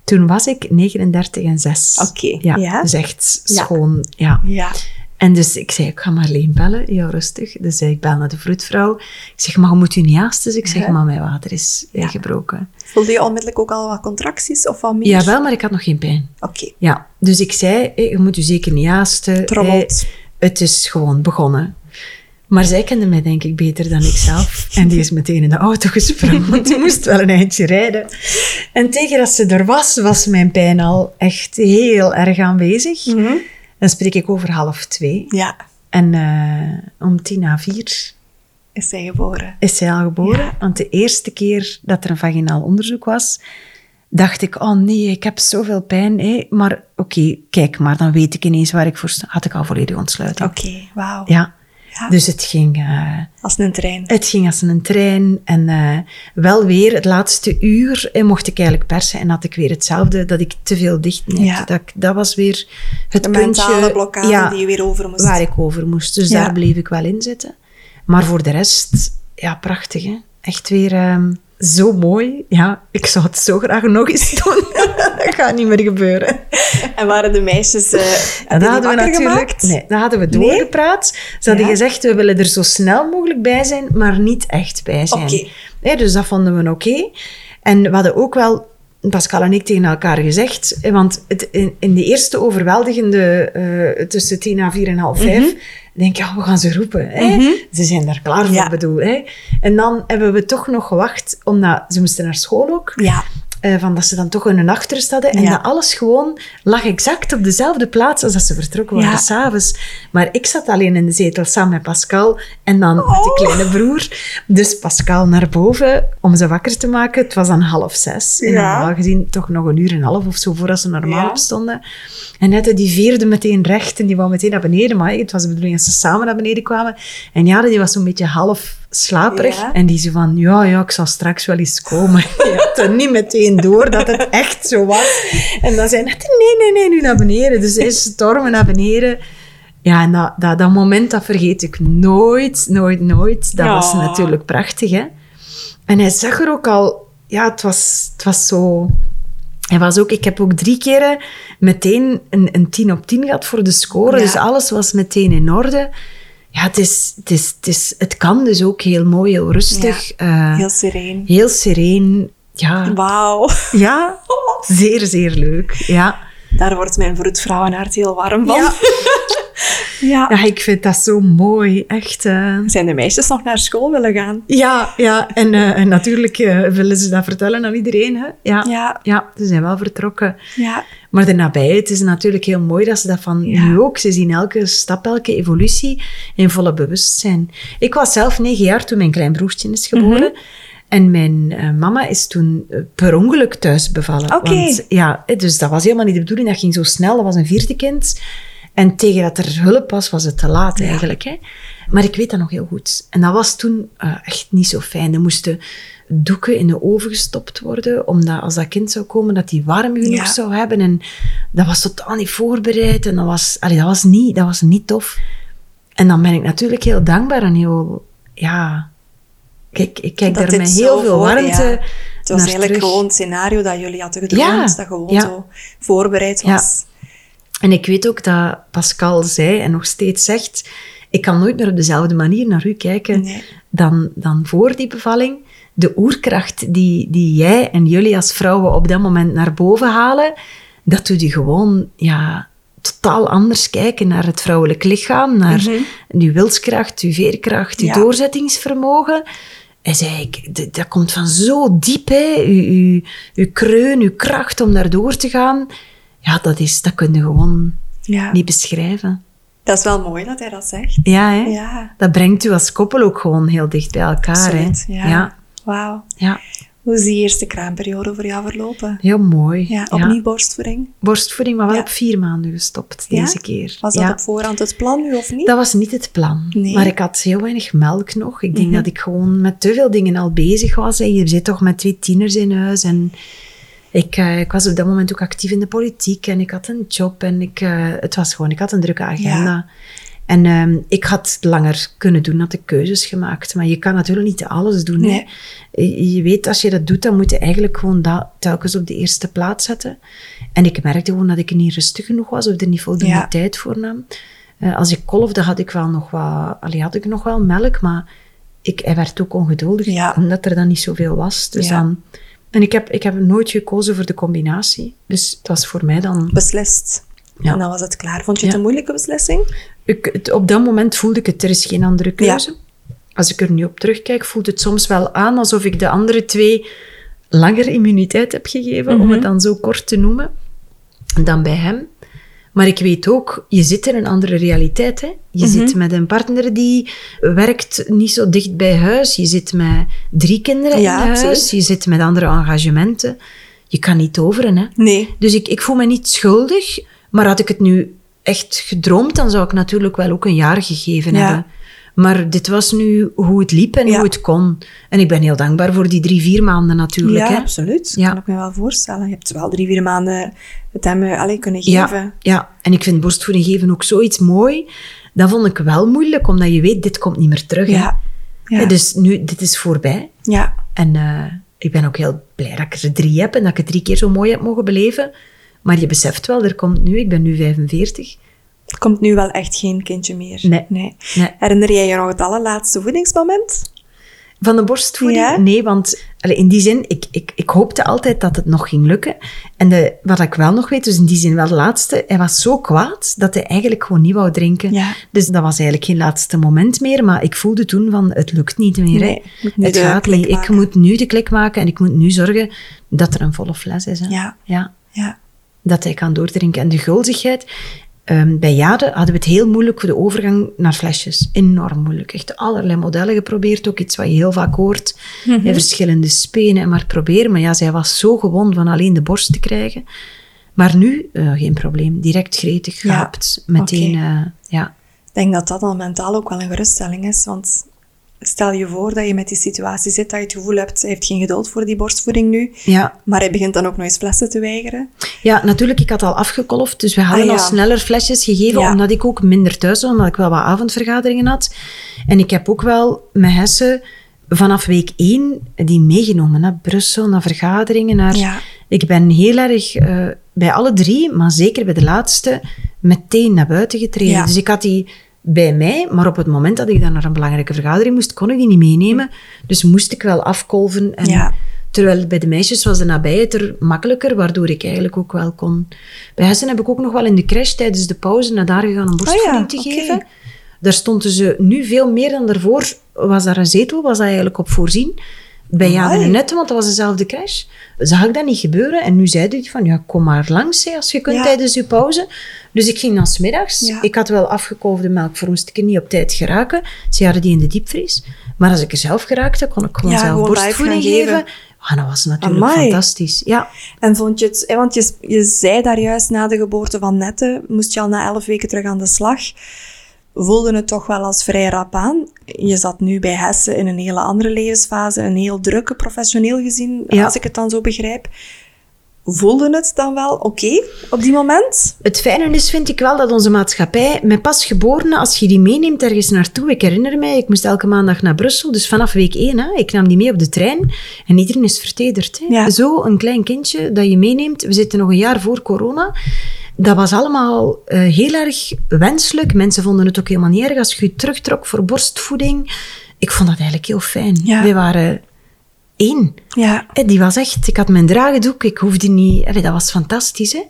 Toen was ik 39 en 6. Oké, Ja, ja. dus echt Ja. schoon. Ja. Ja. En dus ik zei, ik ga Marleen bellen, heel rustig. Dus ik bel naar de vroedvrouw. Ik zeg, maar moet u niet haasten. Dus ik zeg, Ja. maar mijn water is eh, Ja. gebroken. Voelde je onmiddellijk ook al wat contracties of wat meer? Jawel, maar ik had nog geen pijn. Oké. Ja, dus ik zei, hé, je moet u zeker niet haasten. Trommelt. Hé, Het is gewoon begonnen. Maar zij kende mij denk ik beter dan ik zelf. En die is meteen in de auto gesprongen, want die moest wel een eindje rijden. En tegen dat ze er was, was mijn pijn al echt heel erg aanwezig. Mhm. Dan spreek ik over half twee. Ja, En eh, om tien na vier is zij geboren. is zij al geboren. Ja. Want de eerste keer dat er een vaginaal onderzoek was, dacht ik, oh nee, ik heb zoveel pijn. Hè. Maar oké, kijk maar, dan weet ik ineens waar ik voor sta. Had ik al volledig ontsluiten. Oké, wauw. Ja. Ja. Dus het ging, eh, Als een trein. het ging als een trein. En eh, wel weer het laatste uur eh, mocht ik eigenlijk persen. En had ik weer hetzelfde, dat ik te veel dicht Ja. Dat, dat was weer het De puntje mentale blokkade ja, die je weer over moest. waar ik over moest. Dus daar bleef ik wel in zitten. Maar voor de rest, ja, prachtig hè. Echt weer ehm, zo mooi. Ja, ik zou het zo graag nog eens doen. dat gaat niet meer gebeuren. En waren de meisjes uh, En dat hadden we natuurlijk. Nee, dat hadden we Nee? doorgepraat. Ze hadden Ja. gezegd: we willen er zo snel mogelijk bij zijn, maar niet echt bij zijn. Oké. Hè, dus dat vonden we oké. En we hadden ook wel, Pascal en ik, tegen elkaar gezegd. hè, Want het, in, in de eerste overweldigende eh, tussen tien en vier en half vijf. Mhm. Denk ik, ja, we gaan ze roepen. Hè? Ze zijn daar klaar voor, Ja. bedoel. Hè? En dan hebben we toch nog gewacht, omdat ze moesten naar school ook. Ja. Eh, van dat ze dan toch in een achterst hadden. En Ja. dat alles gewoon lag exact op dezelfde plaats als dat ze vertrokken waren Ja. s'avonds. Maar ik zat alleen in de zetel samen met Pascal en dan met Oh. die kleine broer. Dus Pascal naar boven om ze wakker te maken. Het was dan half zes. En Ja. normaal gezien toch nog een uur en een half of zo voordat ze normaal Ja. opstonden. En net die veerde meteen recht en die wou meteen naar beneden. Maar het was de bedoeling dat ze samen naar beneden kwamen. En Jade die was zo'n beetje half slaperig. Ja. En die zei van, ja, ja, ik zal straks wel eens komen. Je had er niet meteen door dat het echt zo was. En dan zei hij, nee, nee, nee, nu naar beneden. Dus hij stormen naar beneden. Ja, en dat, dat, dat moment, dat vergeet ik nooit, nooit, nooit. Dat was natuurlijk prachtig, hè. En hij zag er ook al... Ja, het was, het was zo... Hij was ook, ik heb ook drie keren meteen een, een 10 op 10 gehad voor de score. Ja. Dus alles was meteen in orde. Ja, het, is, het, is, het, is, het kan dus ook heel mooi, heel rustig. eh, Heel sereen. heel sereen. Ja, Wauw. ja, zeer, zeer leuk. Ja. Daar wordt mijn vroedvrouwenhart heel warm van. Ja. Ja. ja, ik vind dat zo mooi. Echt. eh. Zijn de meisjes nog naar school willen gaan? Ja, ja. En, eh, en natuurlijk willen ze dat vertellen aan iedereen. Hè? Ja. Ja. ja, ze zijn wel vertrokken. Ja. Maar de nabijheid is natuurlijk heel mooi dat ze dat van Ja. nu ook. Ze zien elke stap, elke evolutie in volle bewustzijn. Ik was zelf negen jaar toen mijn klein broertje is geboren. Mhm. En mijn eh, mama is toen eh, per ongeluk thuis bevallen. Oké. Ja, eh, dus dat was helemaal niet de bedoeling. Dat ging zo snel. Dat was een vierde kind. En tegen dat er hulp was, was het te laat eigenlijk. Hè? Maar ik weet dat nog heel goed. En dat was toen echt niet zo fijn. Er moesten doeken in de oven gestopt worden, omdat als dat kind zou komen, dat die warm genoeg Ja. zou hebben. En dat was totaal niet voorbereid. En dat was, allee, dat was, niet, dat was niet tof. En dan ben ik natuurlijk heel dankbaar en heel... Ja, kijk, ik kijk daar met heel veel warmte ja. Het was eigenlijk terug. gewoon een scenario dat jullie hadden gedroomd, Ja. dat gewoon zo voorbereid was. En ik weet ook dat Pascal zei en nog steeds zegt: Ik kan nooit meer op dezelfde manier naar u kijken Nee. dan, dan voor die bevalling. De oerkracht die, die jij en jullie als vrouwen op dat moment naar boven halen, dat doet je gewoon ja, totaal anders kijken naar het vrouwelijk lichaam, naar uw wilskracht, uw veerkracht, uw. Ja. doorzettingsvermogen. Hij zei, ik, dat komt van zo diep, hè. Uw, uw kreun, uw kracht om daardoor te gaan. Ja, dat, is, dat kun je gewoon Ja. niet beschrijven. Dat is wel mooi dat hij dat zegt. Ja, hè? Ja. Dat brengt u als koppel ook gewoon heel dicht bij elkaar. Hè? Absoluut, ja. Ja, Wauw. ja, Hoe is die eerste kraamperiode voor jou verlopen? heel mooi. Ja, opnieuw borstvoeding. Borstvoeding, maar wel Ja. op vier maanden gestopt Ja? deze keer. Was dat op voorhand het plan nu of niet? Dat was niet het plan. Nee. Maar ik had heel weinig melk nog. Ik denk Mhm. dat ik gewoon met te veel dingen al bezig was. Je zit toch met twee tieners in huis. En ik, eh, ik was op dat moment ook actief in de politiek. En ik had een job. En ik, eh, het was gewoon, ik had een drukke agenda. En ehm, ik had langer kunnen doen, had ik keuzes gemaakt. Maar je kan natuurlijk niet alles doen. Nee. Hè. Je weet, als je dat doet, dan moet je eigenlijk gewoon dat telkens op de eerste plaats zetten. En ik merkte gewoon dat ik niet rustig genoeg was of er niet voldoende Ja. tijd voor nam. Eh, als ik kolfde, had ik wel nog wat, allee, had ik nog wel melk, maar ik, hij werd ook ongeduldig, Ja. omdat er dan niet zoveel was. Dus Ja. dan, en ik heb, ik heb nooit gekozen voor de combinatie. Dus het was voor mij dan... Beslist. Ja. En dan was het klaar. Vond je het Ja. een moeilijke beslissing? Ik, het- op dat moment voelde ik het, er is geen andere keuze. Als ik er nu op terugkijk, voelt het soms wel aan alsof ik de andere twee langer immuniteit heb gegeven, om het dan zo kort te noemen, dan bij hem. Maar ik weet ook, je zit in een andere realiteit. Hè? Je zit met een partner die werkt niet zo dicht bij huis. Je zit met drie kinderen Ja, in huis. absoluut. Je zit met andere engagementen. Je kan niet overen. Hè? Nee. Dus ik, ik voel me niet schuldig. Maar had ik het nu echt gedroomd, dan zou ik natuurlijk wel ook een jaar gegeven Ja. hebben. Maar dit was nu hoe het liep en Ja. hoe het kon. En ik ben heel dankbaar voor die drie, vier maanden natuurlijk. ja, hè. absoluut. Ja. Kan ik me wel voorstellen. Je hebt wel drie, vier maanden het hem eh, allee, kunnen Ja, geven. ja, en ik vind borstvoeding geven ook zoiets mooi. Dat vond ik wel moeilijk, omdat je weet, dit komt niet meer terug. Ja. Ja. Dus nu, dit is voorbij. ja. En eh, ik ben ook heel blij dat ik er drie heb en dat ik het drie keer zo mooi heb mogen beleven. Maar je beseft wel, er komt nu, ik ben nu 45. Er komt nu wel echt geen kindje meer. Nee. nee. Nee. Herinner jij je nog het allerlaatste voedingsmoment? Van de borstvoeding? Ja? Nee, want in die zin, ik, ik, ik hoopte altijd dat het nog ging lukken. En de, wat ik wel nog weet, dus in die zin wel de laatste, hij was zo kwaad dat hij eigenlijk gewoon niet wou drinken. Ja. Dus dat was eigenlijk geen laatste moment meer, maar ik voelde toen van, het lukt niet meer. Nee, nu het gaat niet. Ik moet nu de klik maken en ik moet nu zorgen dat er een volle fles is. Hè. Ja. ja. Ja. Dat hij kan doordrinken. En de gulzigheid, ehm, bij Jade hadden we het heel moeilijk voor de overgang naar flesjes. Enorm moeilijk. Echt allerlei modellen geprobeerd. Ook iets wat je heel vaak hoort. In verschillende spenen en maar proberen. Maar ja, zij was zo gewoon van alleen de borst te krijgen. Maar nu, eh, geen probleem. Direct gretig, Ja. gehaapt. Meteen, eh, ja. Ik denk dat dat al mentaal ook wel een geruststelling is. Want stel je voor dat je met die situatie zit, dat je het gevoel hebt, hij heeft geen geduld voor die borstvoeding nu. Ja. Maar hij begint dan ook nog eens flessen te weigeren. ja, natuurlijk, ik had al afgekolfd. Dus we hadden Ah, al sneller flesjes gegeven, Ja. omdat ik ook minder thuis was, omdat ik wel wat avondvergaderingen had. En ik heb ook wel met Hesse vanaf week één die meegenomen naar Brussel, naar vergaderingen. Naar... Ja. Ik ben heel erg eh, bij alle drie, maar zeker bij de laatste, meteen naar buiten getreden. Ja. Dus ik had die bij mij, maar op het moment dat ik dan naar een belangrijke vergadering moest, kon ik die niet meenemen. Dus moest ik wel afkolven. En Ja. Terwijl bij de meisjes was de nabijheid er makkelijker, waardoor ik eigenlijk ook wel kon. Bij Hessen heb ik ook nog wel in de crash tijdens de pauze naar daar gegaan om borstvoeding Ah ja, te geven. Daar stonden ze nu veel meer dan daarvoor. Was daar een zetel, was dat eigenlijk op voorzien. Bij Amai. en want dat was dezelfde crash. Zag ik dat niet gebeuren. En nu zei hij van, ja, kom maar langs hè, als je kunt Ja. tijdens je pauze. Dus ik ging dan smiddags. Ja. Ik had wel afgekolfde melk, voor moest ik er niet op tijd geraken. Ze hadden die in de diepvries. Maar als ik er zelf geraakte, kon ik gewoon Ja, zelf gewoon borstvoeding geven. geven. Ah, dat was natuurlijk Amai. fantastisch. Ja. En vond je het, want je, je zei daar juist na de geboorte van Nette, moest je al na elf weken terug aan de slag. Voelde het toch wel als vrij rap aan. Je zat nu bij Hessen in een hele andere levensfase, een heel drukke, professioneel gezien, Ja. als ik het dan zo begrijp. Voelde het dan wel oké op die moment? Het fijne is, vind ik wel, dat onze maatschappij met pasgeborenen, als je die meeneemt ergens naartoe, ik herinner mij, ik moest elke maandag naar Brussel, dus vanaf week één, hè, ik nam die mee op de trein en iedereen is vertederd. Hè. Ja. Zo een klein kindje dat je meeneemt, we zitten nog een jaar voor corona, dat was allemaal eh, heel erg wenselijk. Mensen vonden het ook helemaal niet erg als je je terugtrok voor borstvoeding. Ik vond dat eigenlijk heel fijn. Ja. Wij waren één. Ja. Hè, Die was echt, ik had mijn draagdoek, ik hoefde niet, dat was fantastisch. Hè?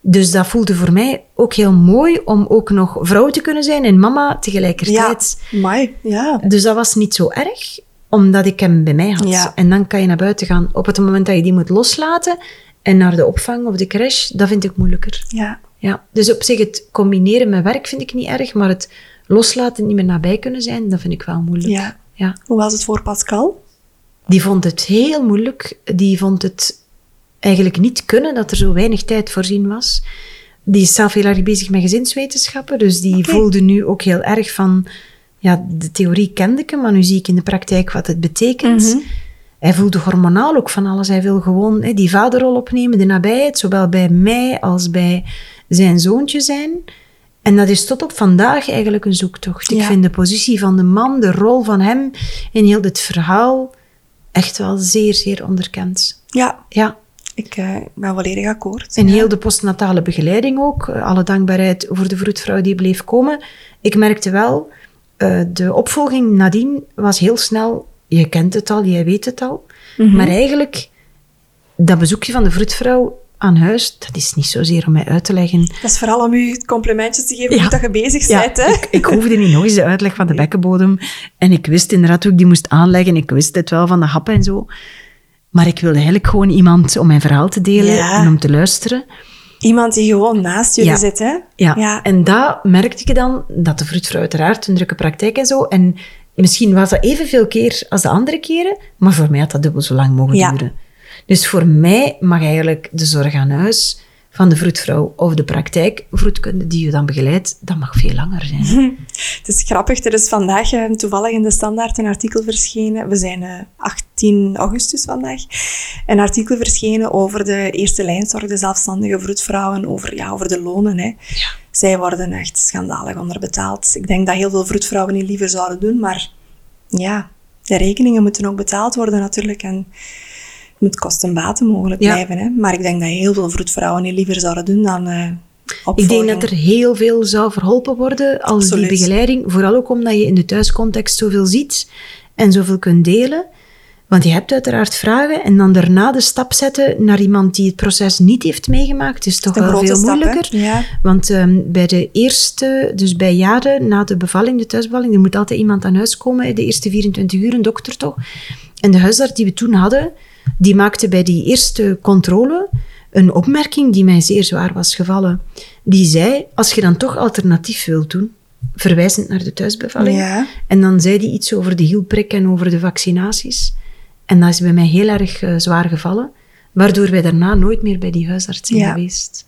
Dus dat voelde voor mij ook heel mooi om ook nog vrouw te kunnen zijn en mama Ja, tegelijkertijd. mooi. Ja. Dus dat was niet zo erg, omdat ik hem bij mij had. Ja. En dan kan je naar buiten gaan. Op het moment dat je die moet loslaten en naar de opvang of de crash, dat vind ik moeilijker. Ja. Ja. Dus op zich, het combineren met werk vind ik niet erg, maar het loslaten, niet meer nabij kunnen zijn, dat vind ik wel moeilijk. Ja. ja. Hoe was het voor Pascal? Die vond het heel moeilijk. Die vond het eigenlijk niet kunnen dat er zo weinig tijd voorzien was. Die is zelf heel erg bezig met gezinswetenschappen, dus die voelde nu ook heel erg van... Ja, de theorie kende ik, maar nu zie ik in de praktijk wat het betekent. Mhm. Hij voelde hormonaal ook van alles. Hij wil gewoon hè, die vaderrol opnemen, de nabijheid, zowel bij mij als bij zijn zoontje zijn. En dat is tot op vandaag eigenlijk een zoektocht. Ik vind de positie van de man, de rol van hem in heel dit verhaal echt wel zeer, zeer onderkend. Ja, Ja, ik eh, ben volledig akkoord. en Ja. heel de postnatale begeleiding ook. Alle dankbaarheid voor de vroedvrouw die bleef komen. Ik merkte wel, eh, de opvolging nadien was heel snel. Je kent het al, jij weet het al. Mhm. Maar eigenlijk, dat bezoekje van de vroedvrouw aan huis, dat is niet zozeer om mij uit te leggen. Dat is vooral om u complimentjes te geven Ja. hoe dat je bezig bent. hè? ik, ik hoefde niet nog eens de uitleg van de bekkenbodem. En ik wist inderdaad hoe ik die moest aanleggen. Ik wist het wel van de happen en zo. Maar ik wilde eigenlijk gewoon iemand om mijn verhaal te delen Ja. en om te luisteren. Iemand die gewoon naast jullie Ja. zit, hè? Ja. Ja. en dat merkte ik dan, dat de vroedvrouw uiteraard een drukke praktijk en zo. En misschien was dat evenveel keer als de andere keren, maar voor mij had dat dubbel zo lang mogen Ja. duren. Dus voor mij mag eigenlijk de zorg aan huis van de vroedvrouw of de praktijkvroedkunde die je dan begeleidt, dat mag veel langer zijn. Het is grappig, er is vandaag eh, toevallig in de Standaard een artikel verschenen. We zijn eh, 18 augustus vandaag. Een artikel verschenen over de eerste lijnzorg, de zelfstandige vroedvrouwen, over, ja, over de lonen. Hè. Zij worden echt schandalig onderbetaald. Ik denk dat heel veel vroedvrouwen niet liever zouden doen, maar ja, de rekeningen moeten ook betaald worden natuurlijk. En het moet kosten-baten mogelijk Ja. blijven. Hè. Maar ik denk dat heel veel vroedvrouwen niet liever zouden doen dan eh Ik denk dat er heel veel zou verholpen worden als Absoluut. die begeleiding, vooral ook omdat je in de thuiscontext zoveel ziet en zoveel kunt delen. Want je hebt uiteraard vragen en dan daarna de stap zetten naar iemand die het proces niet heeft meegemaakt, is toch wel veel stap, moeilijker. Ja. Want ehm, bij de eerste, dus bij jaren na de bevalling, de thuisbevalling, er moet altijd iemand aan huis komen, de eerste 24 uur, een dokter toch. En de huisarts die we toen hadden, die maakte bij die eerste controle een opmerking die mij zeer zwaar was gevallen. Die zei, als je dan toch alternatief wilt doen, verwijzend naar de thuisbevalling, Ja. en dan zei hij iets over de hielprik en over de vaccinaties. En dat is bij mij heel erg eh, zwaar gevallen, waardoor wij daarna nooit meer bij die huisarts zijn Ja. geweest.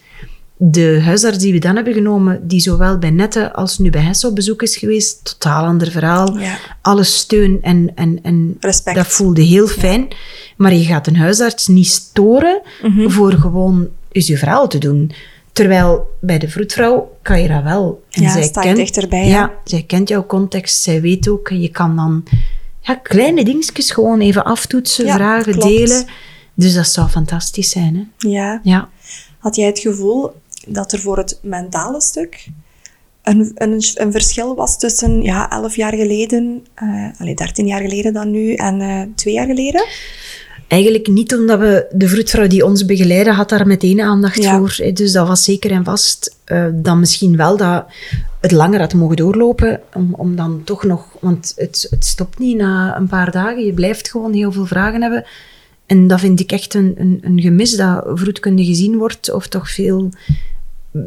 De huisarts die we dan hebben genomen, die zowel bij Nette als nu bij Hesse op bezoek is geweest, totaal ander verhaal. Ja. Alle steun en, en, en Respect. dat voelde heel fijn. Maar je gaat een huisarts niet storen Mhm. voor gewoon eens je verhaal te doen. Terwijl bij de vroedvrouw kan je dat wel. En Ja, sta je dichterbij, Ja, ja. zij kent jouw context, zij weet ook. Je kan dan ja, kleine dingetjes gewoon even aftoetsen, Ja, vragen, klopt. delen. Dus dat zou fantastisch zijn. Hè? Ja. Ja. Had jij het gevoel dat er voor het mentale stuk een, een, een verschil was tussen ja, 11 jaar geleden, eh allee, 13 jaar geleden dan nu, en eh twee jaar geleden? Eigenlijk niet omdat we de vroedvrouw die ons begeleidde, had daar meteen aandacht Ja. voor. hè. Dus dat was zeker en vast. eh, dan misschien wel dat het langer had mogen doorlopen, om, om dan toch nog... Want het, het stopt niet na een paar dagen. Je blijft gewoon heel veel vragen hebben. En dat vind ik echt een, een, een gemis, dat vroedkunde gezien wordt, of toch veel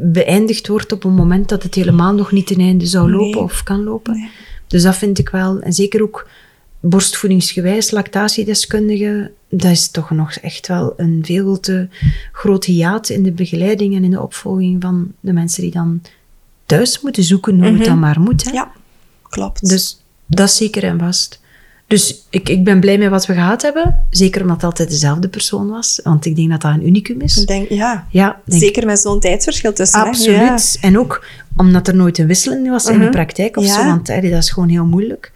beëindigd wordt op een moment dat het helemaal nog niet ten einde zou lopen Nee. of kan lopen. Nee. Dus dat vind ik wel. En zeker ook borstvoedingsgewijs, lactatiedeskundige, dat is toch nog echt wel een veel te groot hiaat in de begeleiding en in de opvolging van de mensen die dan thuis moeten zoeken hoe het dan maar moet. Hè? Ja, klopt. Dus dat is zeker en vast. Dus ik, ik ben blij met wat we gehad hebben. Zeker omdat het altijd dezelfde persoon was. Want ik denk dat dat een unicum is. ik denk, ja, Ja, denk zeker met zo'n tijdsverschil tussen. hè? Absoluut. En ook omdat er nooit een wisseling was in de praktijk of Mhm. Ja. zo, want eh, dat is gewoon heel moeilijk.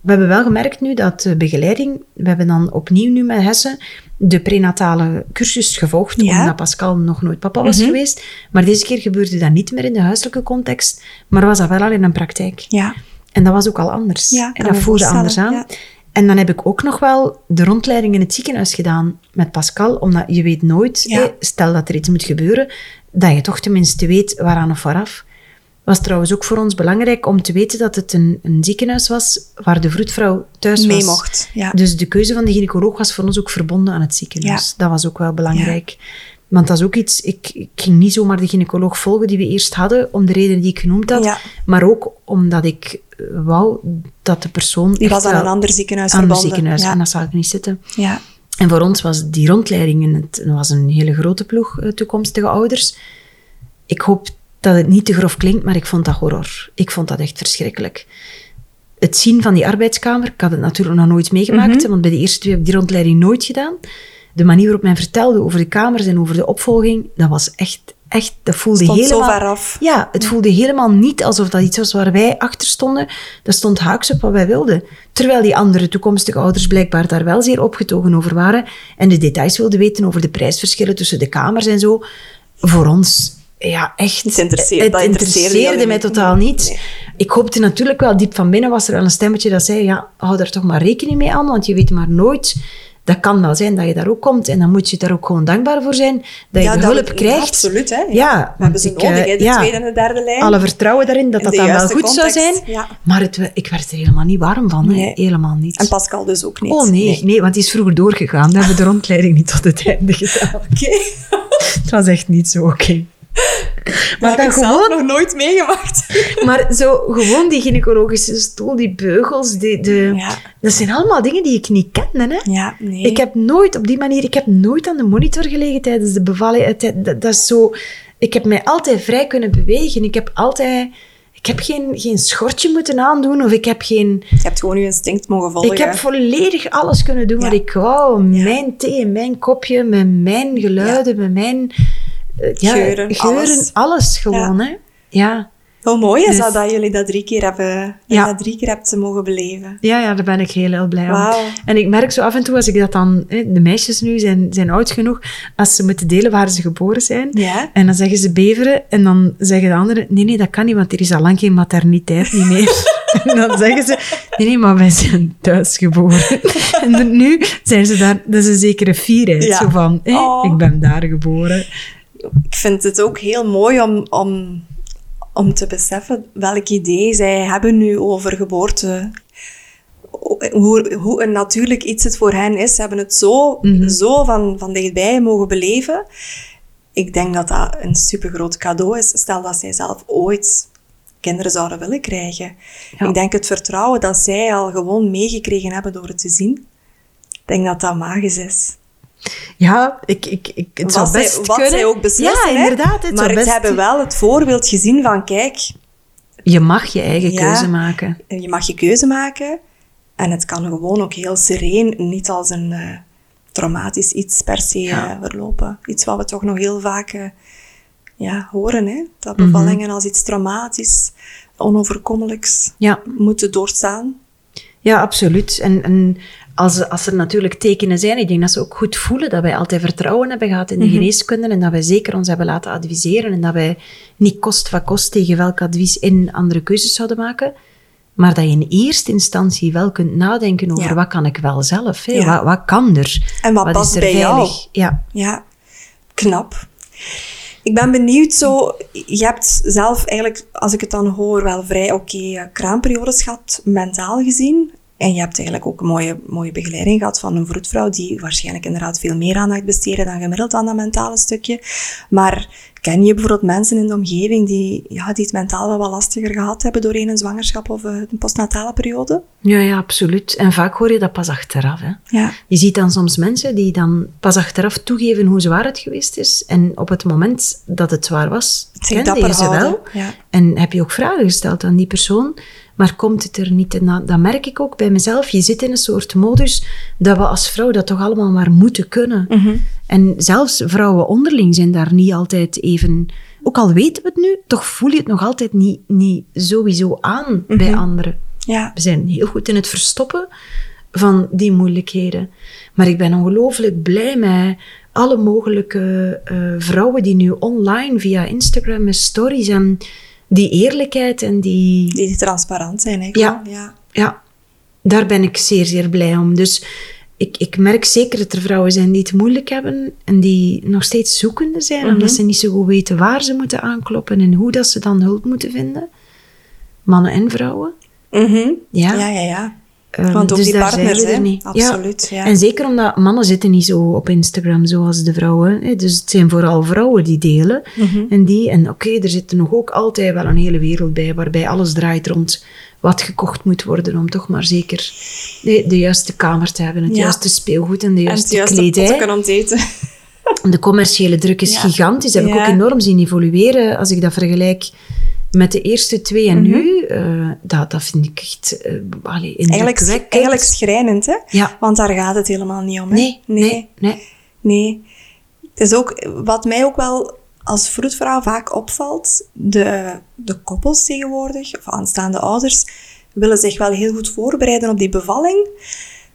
We hebben wel gemerkt nu dat de begeleiding, we hebben dan opnieuw nu met Hessen de prenatale cursus gevolgd, Ja. Mhm. omdat Pascal nog nooit papa was geweest. Maar deze keer gebeurde dat niet meer in de huiselijke context, maar was dat wel al in een praktijk. Ja. En dat was ook al anders. Ja, en dat voelde anders aan. ja. En dan heb ik ook nog wel de rondleiding in het ziekenhuis gedaan met Pascal, omdat je weet nooit, Ja. stel dat er iets moet gebeuren, dat je toch tenminste weet waaraan of vooraf. Was trouwens ook voor ons belangrijk om te weten dat het een, een ziekenhuis was waar de vroedvrouw thuis Mee was. mocht, ja. Dus de keuze van de gynaecoloog was voor ons ook verbonden aan het ziekenhuis. Dat was ook wel belangrijk. Want dat is ook iets, ik, ik ging niet zomaar de gynaecoloog volgen die we eerst hadden, om de redenen die ik genoemd had, Ja. maar ook omdat ik eh, wou dat de persoon Die was aan een ander ziekenhuis aan een verbonden. ziekenhuis. Ja. En dat zou ik niet zitten. ja. En voor ons was die rondleiding, en het was een hele grote ploeg eh, toekomstige ouders. Ik hoop dat het niet te grof klinkt, maar ik vond dat horror. Ik vond dat echt verschrikkelijk. Het zien van die arbeidskamer, ik had het natuurlijk nog nooit meegemaakt, Mhm. want bij de eerste twee heb ik die rondleiding nooit gedaan. De manier waarop men vertelde over de kamers en over de opvolging, dat was echt, echt, dat voelde Stond zo helemaal... ver af. Ja, het voelde helemaal niet alsof dat iets was waar wij achter stonden. Dat stond haaks op wat wij wilden. Terwijl die andere toekomstige ouders blijkbaar daar wel zeer opgetogen over waren en de details wilden weten over de prijsverschillen tussen de kamers en zo. Voor ons, ja, echt. Het interesseerde- het interesseerde mij totaal niet. Nee. Ik hoopte natuurlijk wel, diep van binnen was er wel een stemmetje dat zei, ja, hou daar toch maar rekening mee aan, want je weet maar nooit... Dat kan wel zijn dat je daar ook komt en dan moet je daar ook gewoon dankbaar voor zijn dat je Ja, de hulp we- krijgt. Absoluut, hè. Ja, We hebben ze ik, nodig, eh, hè, de ja. tweede en de derde lijn. Alle vertrouwen daarin dat In dat dan wel goed zou zijn. ja. Maar het, ik werd er helemaal niet warm van. hè. Helemaal niet. En Pascal dus ook niet. Oh nee, nee, want die is vroeger doorgegaan. We hebben de rondleiding niet tot het einde gedaan. Oké. Het was echt niet zo oké. Maar dat heb gewoon, nog nooit meegemaakt. maar zo gewoon die gynaecologische stoel, die beugels, die, de, Ja. Dat zijn allemaal dingen die ik niet kende. Hè? Ja, nee. Ik heb nooit op die manier, ik heb nooit aan de monitor gelegen tijdens de bevalling. Dat, dat is zo, ik heb mij altijd vrij kunnen bewegen. Ik heb altijd, ik heb geen, geen schortje moeten aandoen of ik heb geen, Je hebt gewoon je instinct mogen volgen. ik heb volledig alles kunnen doen wat ik wou. Mijn thee, mijn kopje, met mijn geluiden, met mijn ja, Geuren, alles. alles gewoon. Hè? Ja. Hoe mooi is Dus- dat dat jullie dat drie keer hebben, dat Ja. drie keer hebt mogen beleven. Ja, ja, daar ben ik heel, heel blij om. En ik merk zo af en toe, als ik dat dan... hè, De meisjes nu zijn, zijn oud genoeg, als ze moeten delen waar ze geboren zijn. Ja. En dan zeggen ze beveren en dan zeggen de anderen... Nee, nee, dat kan niet, want er is al lang geen materniteit niet meer. en dan zeggen ze... Nee, nee, maar wij zijn thuis geboren. en nu zijn ze daar... Dat is een zekere fierheid. Ja. Zo van, hé, Oh. ik ben daar geboren. Ik vind het ook heel mooi om, om, om te beseffen welk idee zij hebben nu over geboorte. Hoe, hoe een natuurlijk iets het voor hen is. Ze hebben het zo, Mhm. zo van, van dichtbij mogen beleven. Ik denk dat dat een supergroot cadeau is. Stel dat zij zelf ooit kinderen zouden willen krijgen. Ja. Ik denk het vertrouwen dat zij al gewoon meegekregen hebben door het te zien. Ik denk dat dat magisch is. Ja, ik, ik, ik, het zou wat best zij, wat kunnen. zij ook beslissen. Ja, hè. inderdaad. Het maar zou ze best... hebben wel het voorbeeld gezien van, kijk, Je mag je eigen Ja. keuze maken. je mag je keuze maken. En het kan gewoon ook heel sereen, niet als een eh, traumatisch iets per se Ja. eh, verlopen. Iets wat we toch nog heel vaak eh, ja, horen, hè? dat Mhm. bevallingen als iets traumatisch, onoverkomelijks Ja. moeten doorstaan. Ja, absoluut. En, en als, als er natuurlijk tekenen zijn, ik denk dat ze ook goed voelen dat wij altijd vertrouwen hebben gehad in de geneeskunde en dat wij zeker ons hebben laten adviseren en dat wij niet kost van kost tegen welk advies in andere keuzes zouden maken. Maar dat je in eerste instantie wel kunt nadenken over Ja. wat kan ik wel zelf? Hè? Ja. Wat, wat kan er? En wat past bij jou? Ja. Ja, knap. Ik ben benieuwd zo, je hebt zelf eigenlijk, als ik het dan hoor, wel vrij oké eh, kraamperiodes gehad, mentaal gezien. En je hebt eigenlijk ook een mooie, mooie begeleiding gehad van een vroedvrouw die waarschijnlijk inderdaad veel meer aandacht besteedde dan gemiddeld aan dat mentale stukje. Maar ken je bijvoorbeeld mensen in de omgeving die, ja, die het mentaal wel wat lastiger gehad hebben doorheen een zwangerschap of een postnatale periode? Ja, ja, absoluut. En vaak hoor je dat pas achteraf. Hè? Ja. Je ziet dan soms mensen die dan pas achteraf toegeven hoe zwaar het geweest is. En op het moment dat het zwaar was, kende dapper je ze wel. ja. En heb je ook vragen gesteld aan die persoon. Maar komt het er niet? Dat, dat merk ik ook bij mezelf. Je zit in een soort modus dat we als vrouw dat toch allemaal maar moeten kunnen. Mhm. En zelfs vrouwen onderling zijn daar niet altijd even... Ook al weten we het nu, toch voel je het nog altijd niet, niet sowieso aan Mhm. bij anderen. Ja. We zijn heel goed in het verstoppen van die moeilijkheden. Maar ik ben ongelooflijk blij met alle mogelijke eh, vrouwen die nu online via Instagram met stories en die eerlijkheid en die... Die transparant zijn, hè? Ja. ja. Ja, daar ben ik zeer, zeer blij om. Dus ik, ik merk zeker dat er vrouwen zijn die het moeilijk hebben en die nog steeds zoekende zijn, Mhm. omdat ze niet zo goed weten waar ze moeten aankloppen en hoe dat ze dan hulp moeten vinden. Mannen en vrouwen. Mhm. Ja. Ja, ja, ja. Ehm, Want ook dus die partners, er hè? niet. Absoluut, ja. En zeker omdat mannen zitten niet zo op Instagram zoals de vrouwen. Hè. Dus het zijn vooral vrouwen die delen. Mhm. En die, en oké, er zit nog ook altijd wel een hele wereld bij, waarbij alles draait rond wat gekocht moet worden om toch maar zeker de, de juiste kamer te hebben, het Ja. juiste speelgoed en de En juiste, het juiste kledij. potten om te eten. De commerciële druk is Ja. gigantisch. Dat heb ik ook enorm zien evolueren. Als ik dat vergelijk met de eerste twee en nu, eh, dat, dat vind ik echt uh, allee, Eigenlijk, eigenlijk schrijnend, hè? Ja. Want daar gaat het helemaal niet om, hè? Nee, nee, nee. nee. nee. Het is ook, wat mij ook wel als vroedvrouw vaak opvalt, de, de koppels tegenwoordig, of aanstaande ouders, willen zich wel heel goed voorbereiden op die bevalling.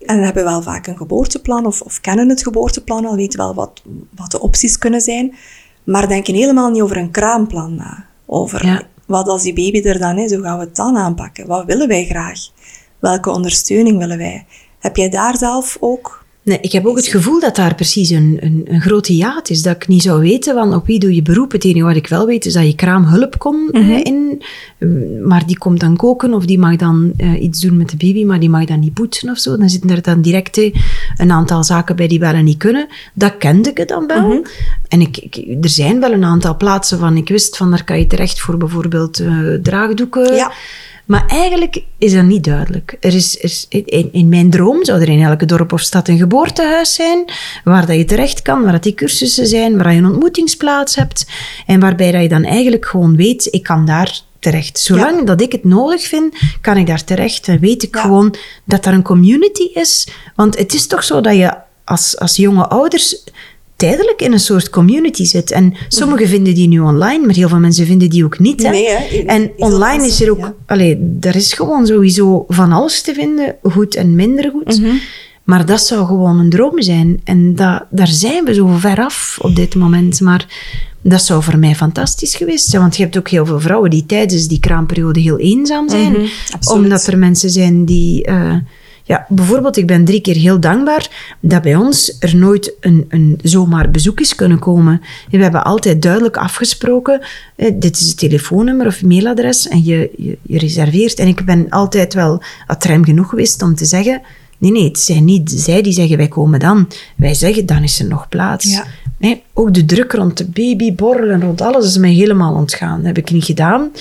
En hebben wel vaak een geboorteplan of, of kennen het geboorteplan al, weten wel wat, wat de opties kunnen zijn, maar denken helemaal niet over een kraamplan na. Over Ja. Wat als die baby er dan is, hoe gaan we het dan aanpakken? Wat willen wij graag? Welke ondersteuning willen wij? Heb jij daar zelf ook Nee, ik heb ook het gevoel dat daar precies een, een, een groot hiaat is. Dat ik niet zou weten van op wie doe je beroep. Het enige wat ik wel weet is dat je kraam hulp komt Mhm. eh, in. eh, Maar die komt dan koken of die mag dan eh, iets doen met de baby, maar die mag dan niet poetsen of zo. Dan zitten er dan direct een aantal zaken bij die wel en niet kunnen. Dat kende ik dan wel. Mhm. En ik, ik- er zijn wel een aantal plaatsen van ik wist van daar kan je terecht voor bijvoorbeeld draagdoeken. Ja. Maar eigenlijk is dat niet duidelijk. Er is, er is- in, in mijn droom zou er in elke dorp of stad een geboortehuis zijn, waar dat je terecht kan, waar dat die cursussen zijn, waar je een ontmoetingsplaats hebt en waarbij dat je dan eigenlijk gewoon weet, ik kan daar terecht. Zolang dat ik het nodig vind, kan ik daar terecht en weet ik Ja. gewoon dat er een community is. Want het is toch zo dat je als, als jonge ouders tijdelijk in een soort community zit. En sommigen vinden die nu online, maar heel veel mensen vinden die ook niet. Hè? Nee, hè. En online is er ook... mensen, Allee, daar is gewoon sowieso van alles te vinden, goed en minder goed. Mhm. Maar dat zou gewoon een droom zijn. En dat, daar zijn we zo ver af op dit moment. Maar dat zou voor mij fantastisch geweest zijn. Want je hebt ook heel veel vrouwen die tijdens die kraamperiode heel eenzaam zijn. Mhm. Omdat er mensen zijn die... eh, ja, bijvoorbeeld, ik ben drie keer heel dankbaar dat bij ons er nooit een, een zomaar bezoek is kunnen komen. We hebben altijd duidelijk afgesproken, dit is het telefoonnummer of mailadres en je, je, je reserveert. En ik ben altijd wel atrem genoeg geweest om te zeggen, nee, nee, het zijn niet zij die zeggen wij komen dan. Wij zeggen, dan is er nog plaats. Ja. Nee, ook de druk rond de baby, borrelen, rond alles is mij helemaal ontgaan. Dat heb ik niet gedaan.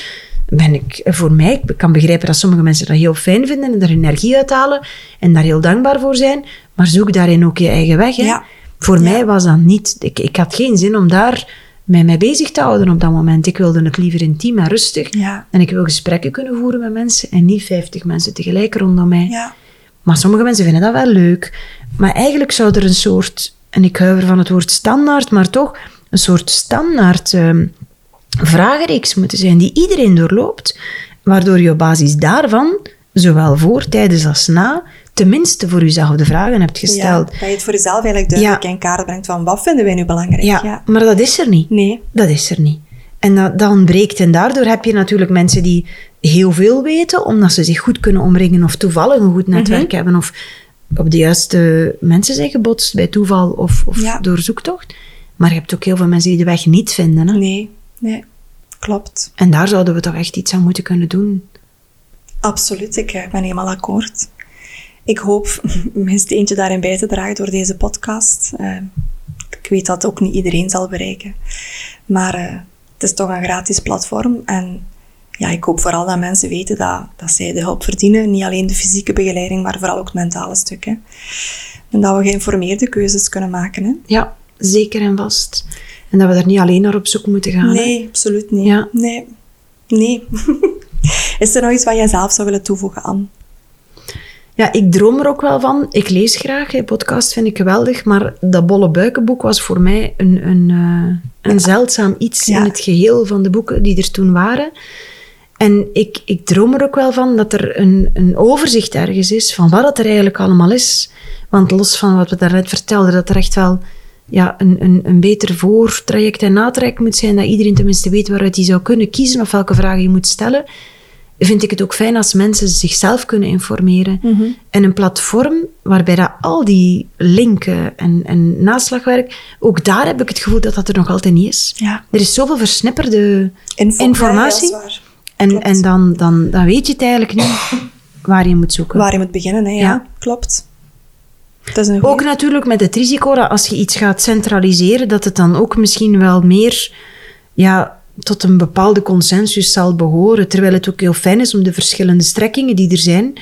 Ben ik, voor mij, ik kan begrijpen dat sommige mensen dat heel fijn vinden en er energie uithalen en daar heel dankbaar voor zijn, maar zoek daarin ook je eigen weg. Hè? Ja. Voor Ja. mij was dat niet. Ik, ik had geen zin om daar mij mee bezig te houden op dat moment. Ik wilde het liever intiem en rustig. Ja. En ik wil gesprekken kunnen voeren met mensen en niet 50 mensen tegelijk rondom mij. Ja. Maar sommige mensen vinden dat wel leuk. Maar eigenlijk zou er een soort, en ik huiver van het woord standaard, maar toch een soort standaard ehm, vragenreeks moeten zijn die iedereen doorloopt, waardoor je op basis daarvan, zowel voor, tijdens als na, tenminste voor jezelf de vragen hebt Ja, gesteld. dat je het voor jezelf eigenlijk duidelijk Ja. in kaart brengt van wat vinden wij nu belangrijk. Ja, maar dat is er niet. Nee. Dat is er niet. En dat, dat ontbreekt. En daardoor heb je natuurlijk mensen die heel veel weten, omdat ze zich goed kunnen omringen of toevallig een goed netwerk Mhm. hebben of op de juiste mensen zijn gebotst bij toeval of, of Ja. door zoektocht. Maar je hebt ook heel veel mensen die de weg niet vinden. Hè? Nee. Nee. Klopt. En daar zouden we toch echt iets aan moeten kunnen doen. Absoluut, ik eh, ben helemaal akkoord. Ik hoop mijn steentje daarin bij te dragen door deze podcast. Eh, ik weet dat ook niet iedereen zal bereiken. Maar eh, het is toch een gratis platform. En ja, ik hoop vooral dat mensen weten dat, dat zij de hulp verdienen. Niet alleen de fysieke begeleiding, maar vooral ook het mentale stuk. Hè. En dat we geïnformeerde keuzes kunnen maken. Hè. Ja, zeker en vast. En dat we daar niet alleen naar op zoek moeten gaan. hè. Nee, absoluut niet. Ja. Nee. Nee. is er nog iets wat jij zelf zou willen toevoegen, Anne? Ja, ik droom er ook wel van. Ik lees graag. hè. Podcast vind ik geweldig. Maar dat Bolle Buikenboek was voor mij een, een, eh, een zeldzaam iets Ja. in het geheel van de boeken die er toen waren. En ik, ik droom er ook wel van dat er een, een overzicht ergens is van wat het er eigenlijk allemaal is. Want los van wat we daarnet vertelden, dat er echt wel ja, een, een, een beter voortraject en natraject moet zijn, dat iedereen tenminste weet waaruit hij zou kunnen kiezen of welke vragen je moet stellen vind ik het ook fijn als mensen zichzelf kunnen informeren. En een platform waarbij dat al die linken en, en naslagwerk, ook daar heb ik het gevoel dat dat er nog altijd niet is. Ja. Er is zoveel versnipperde Info- informatie. Ja, en klopt. en dan, dan, dan weet je het eigenlijk niet waar je moet zoeken. Waar je moet beginnen, hè? Ja, Ja. klopt. Dat is. Ook natuurlijk met het risico dat als je iets gaat centraliseren, dat het dan ook misschien wel meer ja, tot een bepaalde consensus zal behoren. Terwijl het ook heel fijn is om de verschillende strekkingen die er zijn.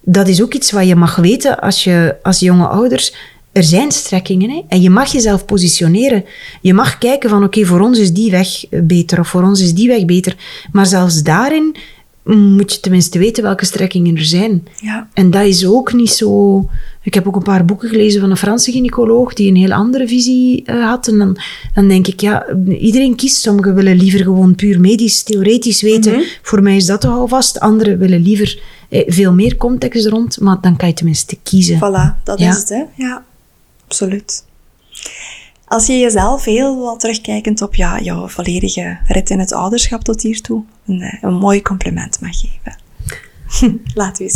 Dat is ook iets wat je mag weten als, je, als jonge ouders. Er zijn strekkingen hè? en je mag jezelf positioneren. Je mag kijken van oké, voor ons is die weg beter of voor ons is die weg beter. Maar zelfs daarin moet je tenminste weten welke strekkingen er zijn. Ja. En dat is ook niet zo. Ik heb ook een paar boeken gelezen van een Franse gynaecoloog die een heel andere visie eh, had. En dan, dan denk ik, ja, iedereen kiest. Sommigen willen liever gewoon puur medisch, theoretisch weten. Voor mij is dat toch alvast. Anderen willen liever eh, veel meer context rond, maar dan kan je tenminste kiezen. Voilà, dat Ja. is het, hè? Ja, absoluut. Als je jezelf heel wat terugkijkend op ja, jouw volledige rit in het ouderschap tot hiertoe een, eh, een mooi compliment mag geven. Laat u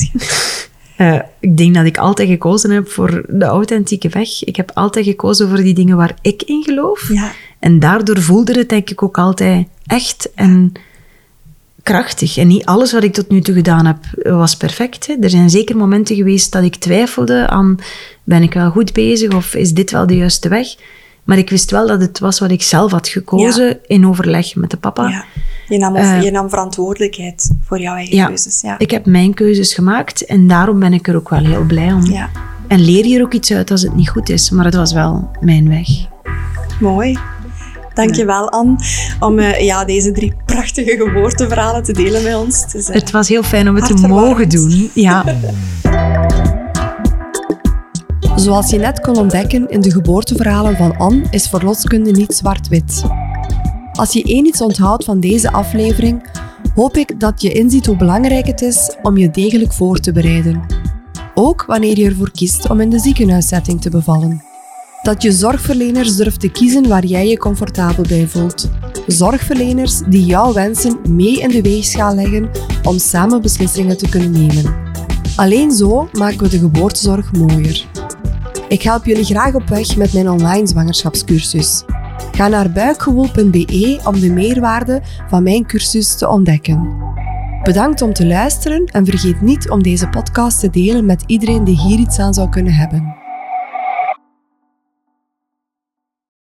Eh, ik denk dat ik altijd gekozen heb voor de authentieke weg. Ik heb altijd gekozen voor die dingen waar ik in geloof. Ja. En daardoor voelde het denk ik ook altijd echt en krachtig. En niet alles wat ik tot nu toe gedaan heb was perfect. Hè. Er zijn zeker momenten geweest dat ik twijfelde aan ben ik wel goed bezig of is dit wel de juiste weg. Maar ik wist wel dat het was wat ik zelf had gekozen in overleg met de papa. Ja. Je nam, Eh, je nam verantwoordelijkheid voor jouw eigen ja. keuzes. Ja. Ik heb mijn keuzes gemaakt en daarom ben ik er ook wel heel blij om. ja, En leer je er ook iets uit als het niet goed is, maar het was wel mijn weg. mooi. Dankjewel, Anne, om eh, ja, deze drie prachtige geboorteverhalen te delen met ons. Het is, eh, Het was heel fijn om het te mogen doen. Ja. Zoals je net kon ontdekken in de geboorteverhalen van Anne, is verloskunde niet zwart-wit. Als je één iets onthoudt van deze aflevering, hoop ik dat je inziet hoe belangrijk het is om je degelijk voor te bereiden. Ook wanneer je ervoor kiest om in de ziekenhuissetting te bevallen. Dat je zorgverleners durft te kiezen waar jij je comfortabel bij voelt. Zorgverleners die jouw wensen mee in de weegschaal leggen om samen beslissingen te kunnen nemen. Alleen zo maken we de geboortezorg mooier. Ik help jullie graag op weg met mijn online zwangerschapscursus. Ga naar buikgewoel.be om de meerwaarde van mijn cursus te ontdekken. Bedankt om te luisteren en vergeet niet om deze podcast te delen met iedereen die hier iets aan zou kunnen hebben.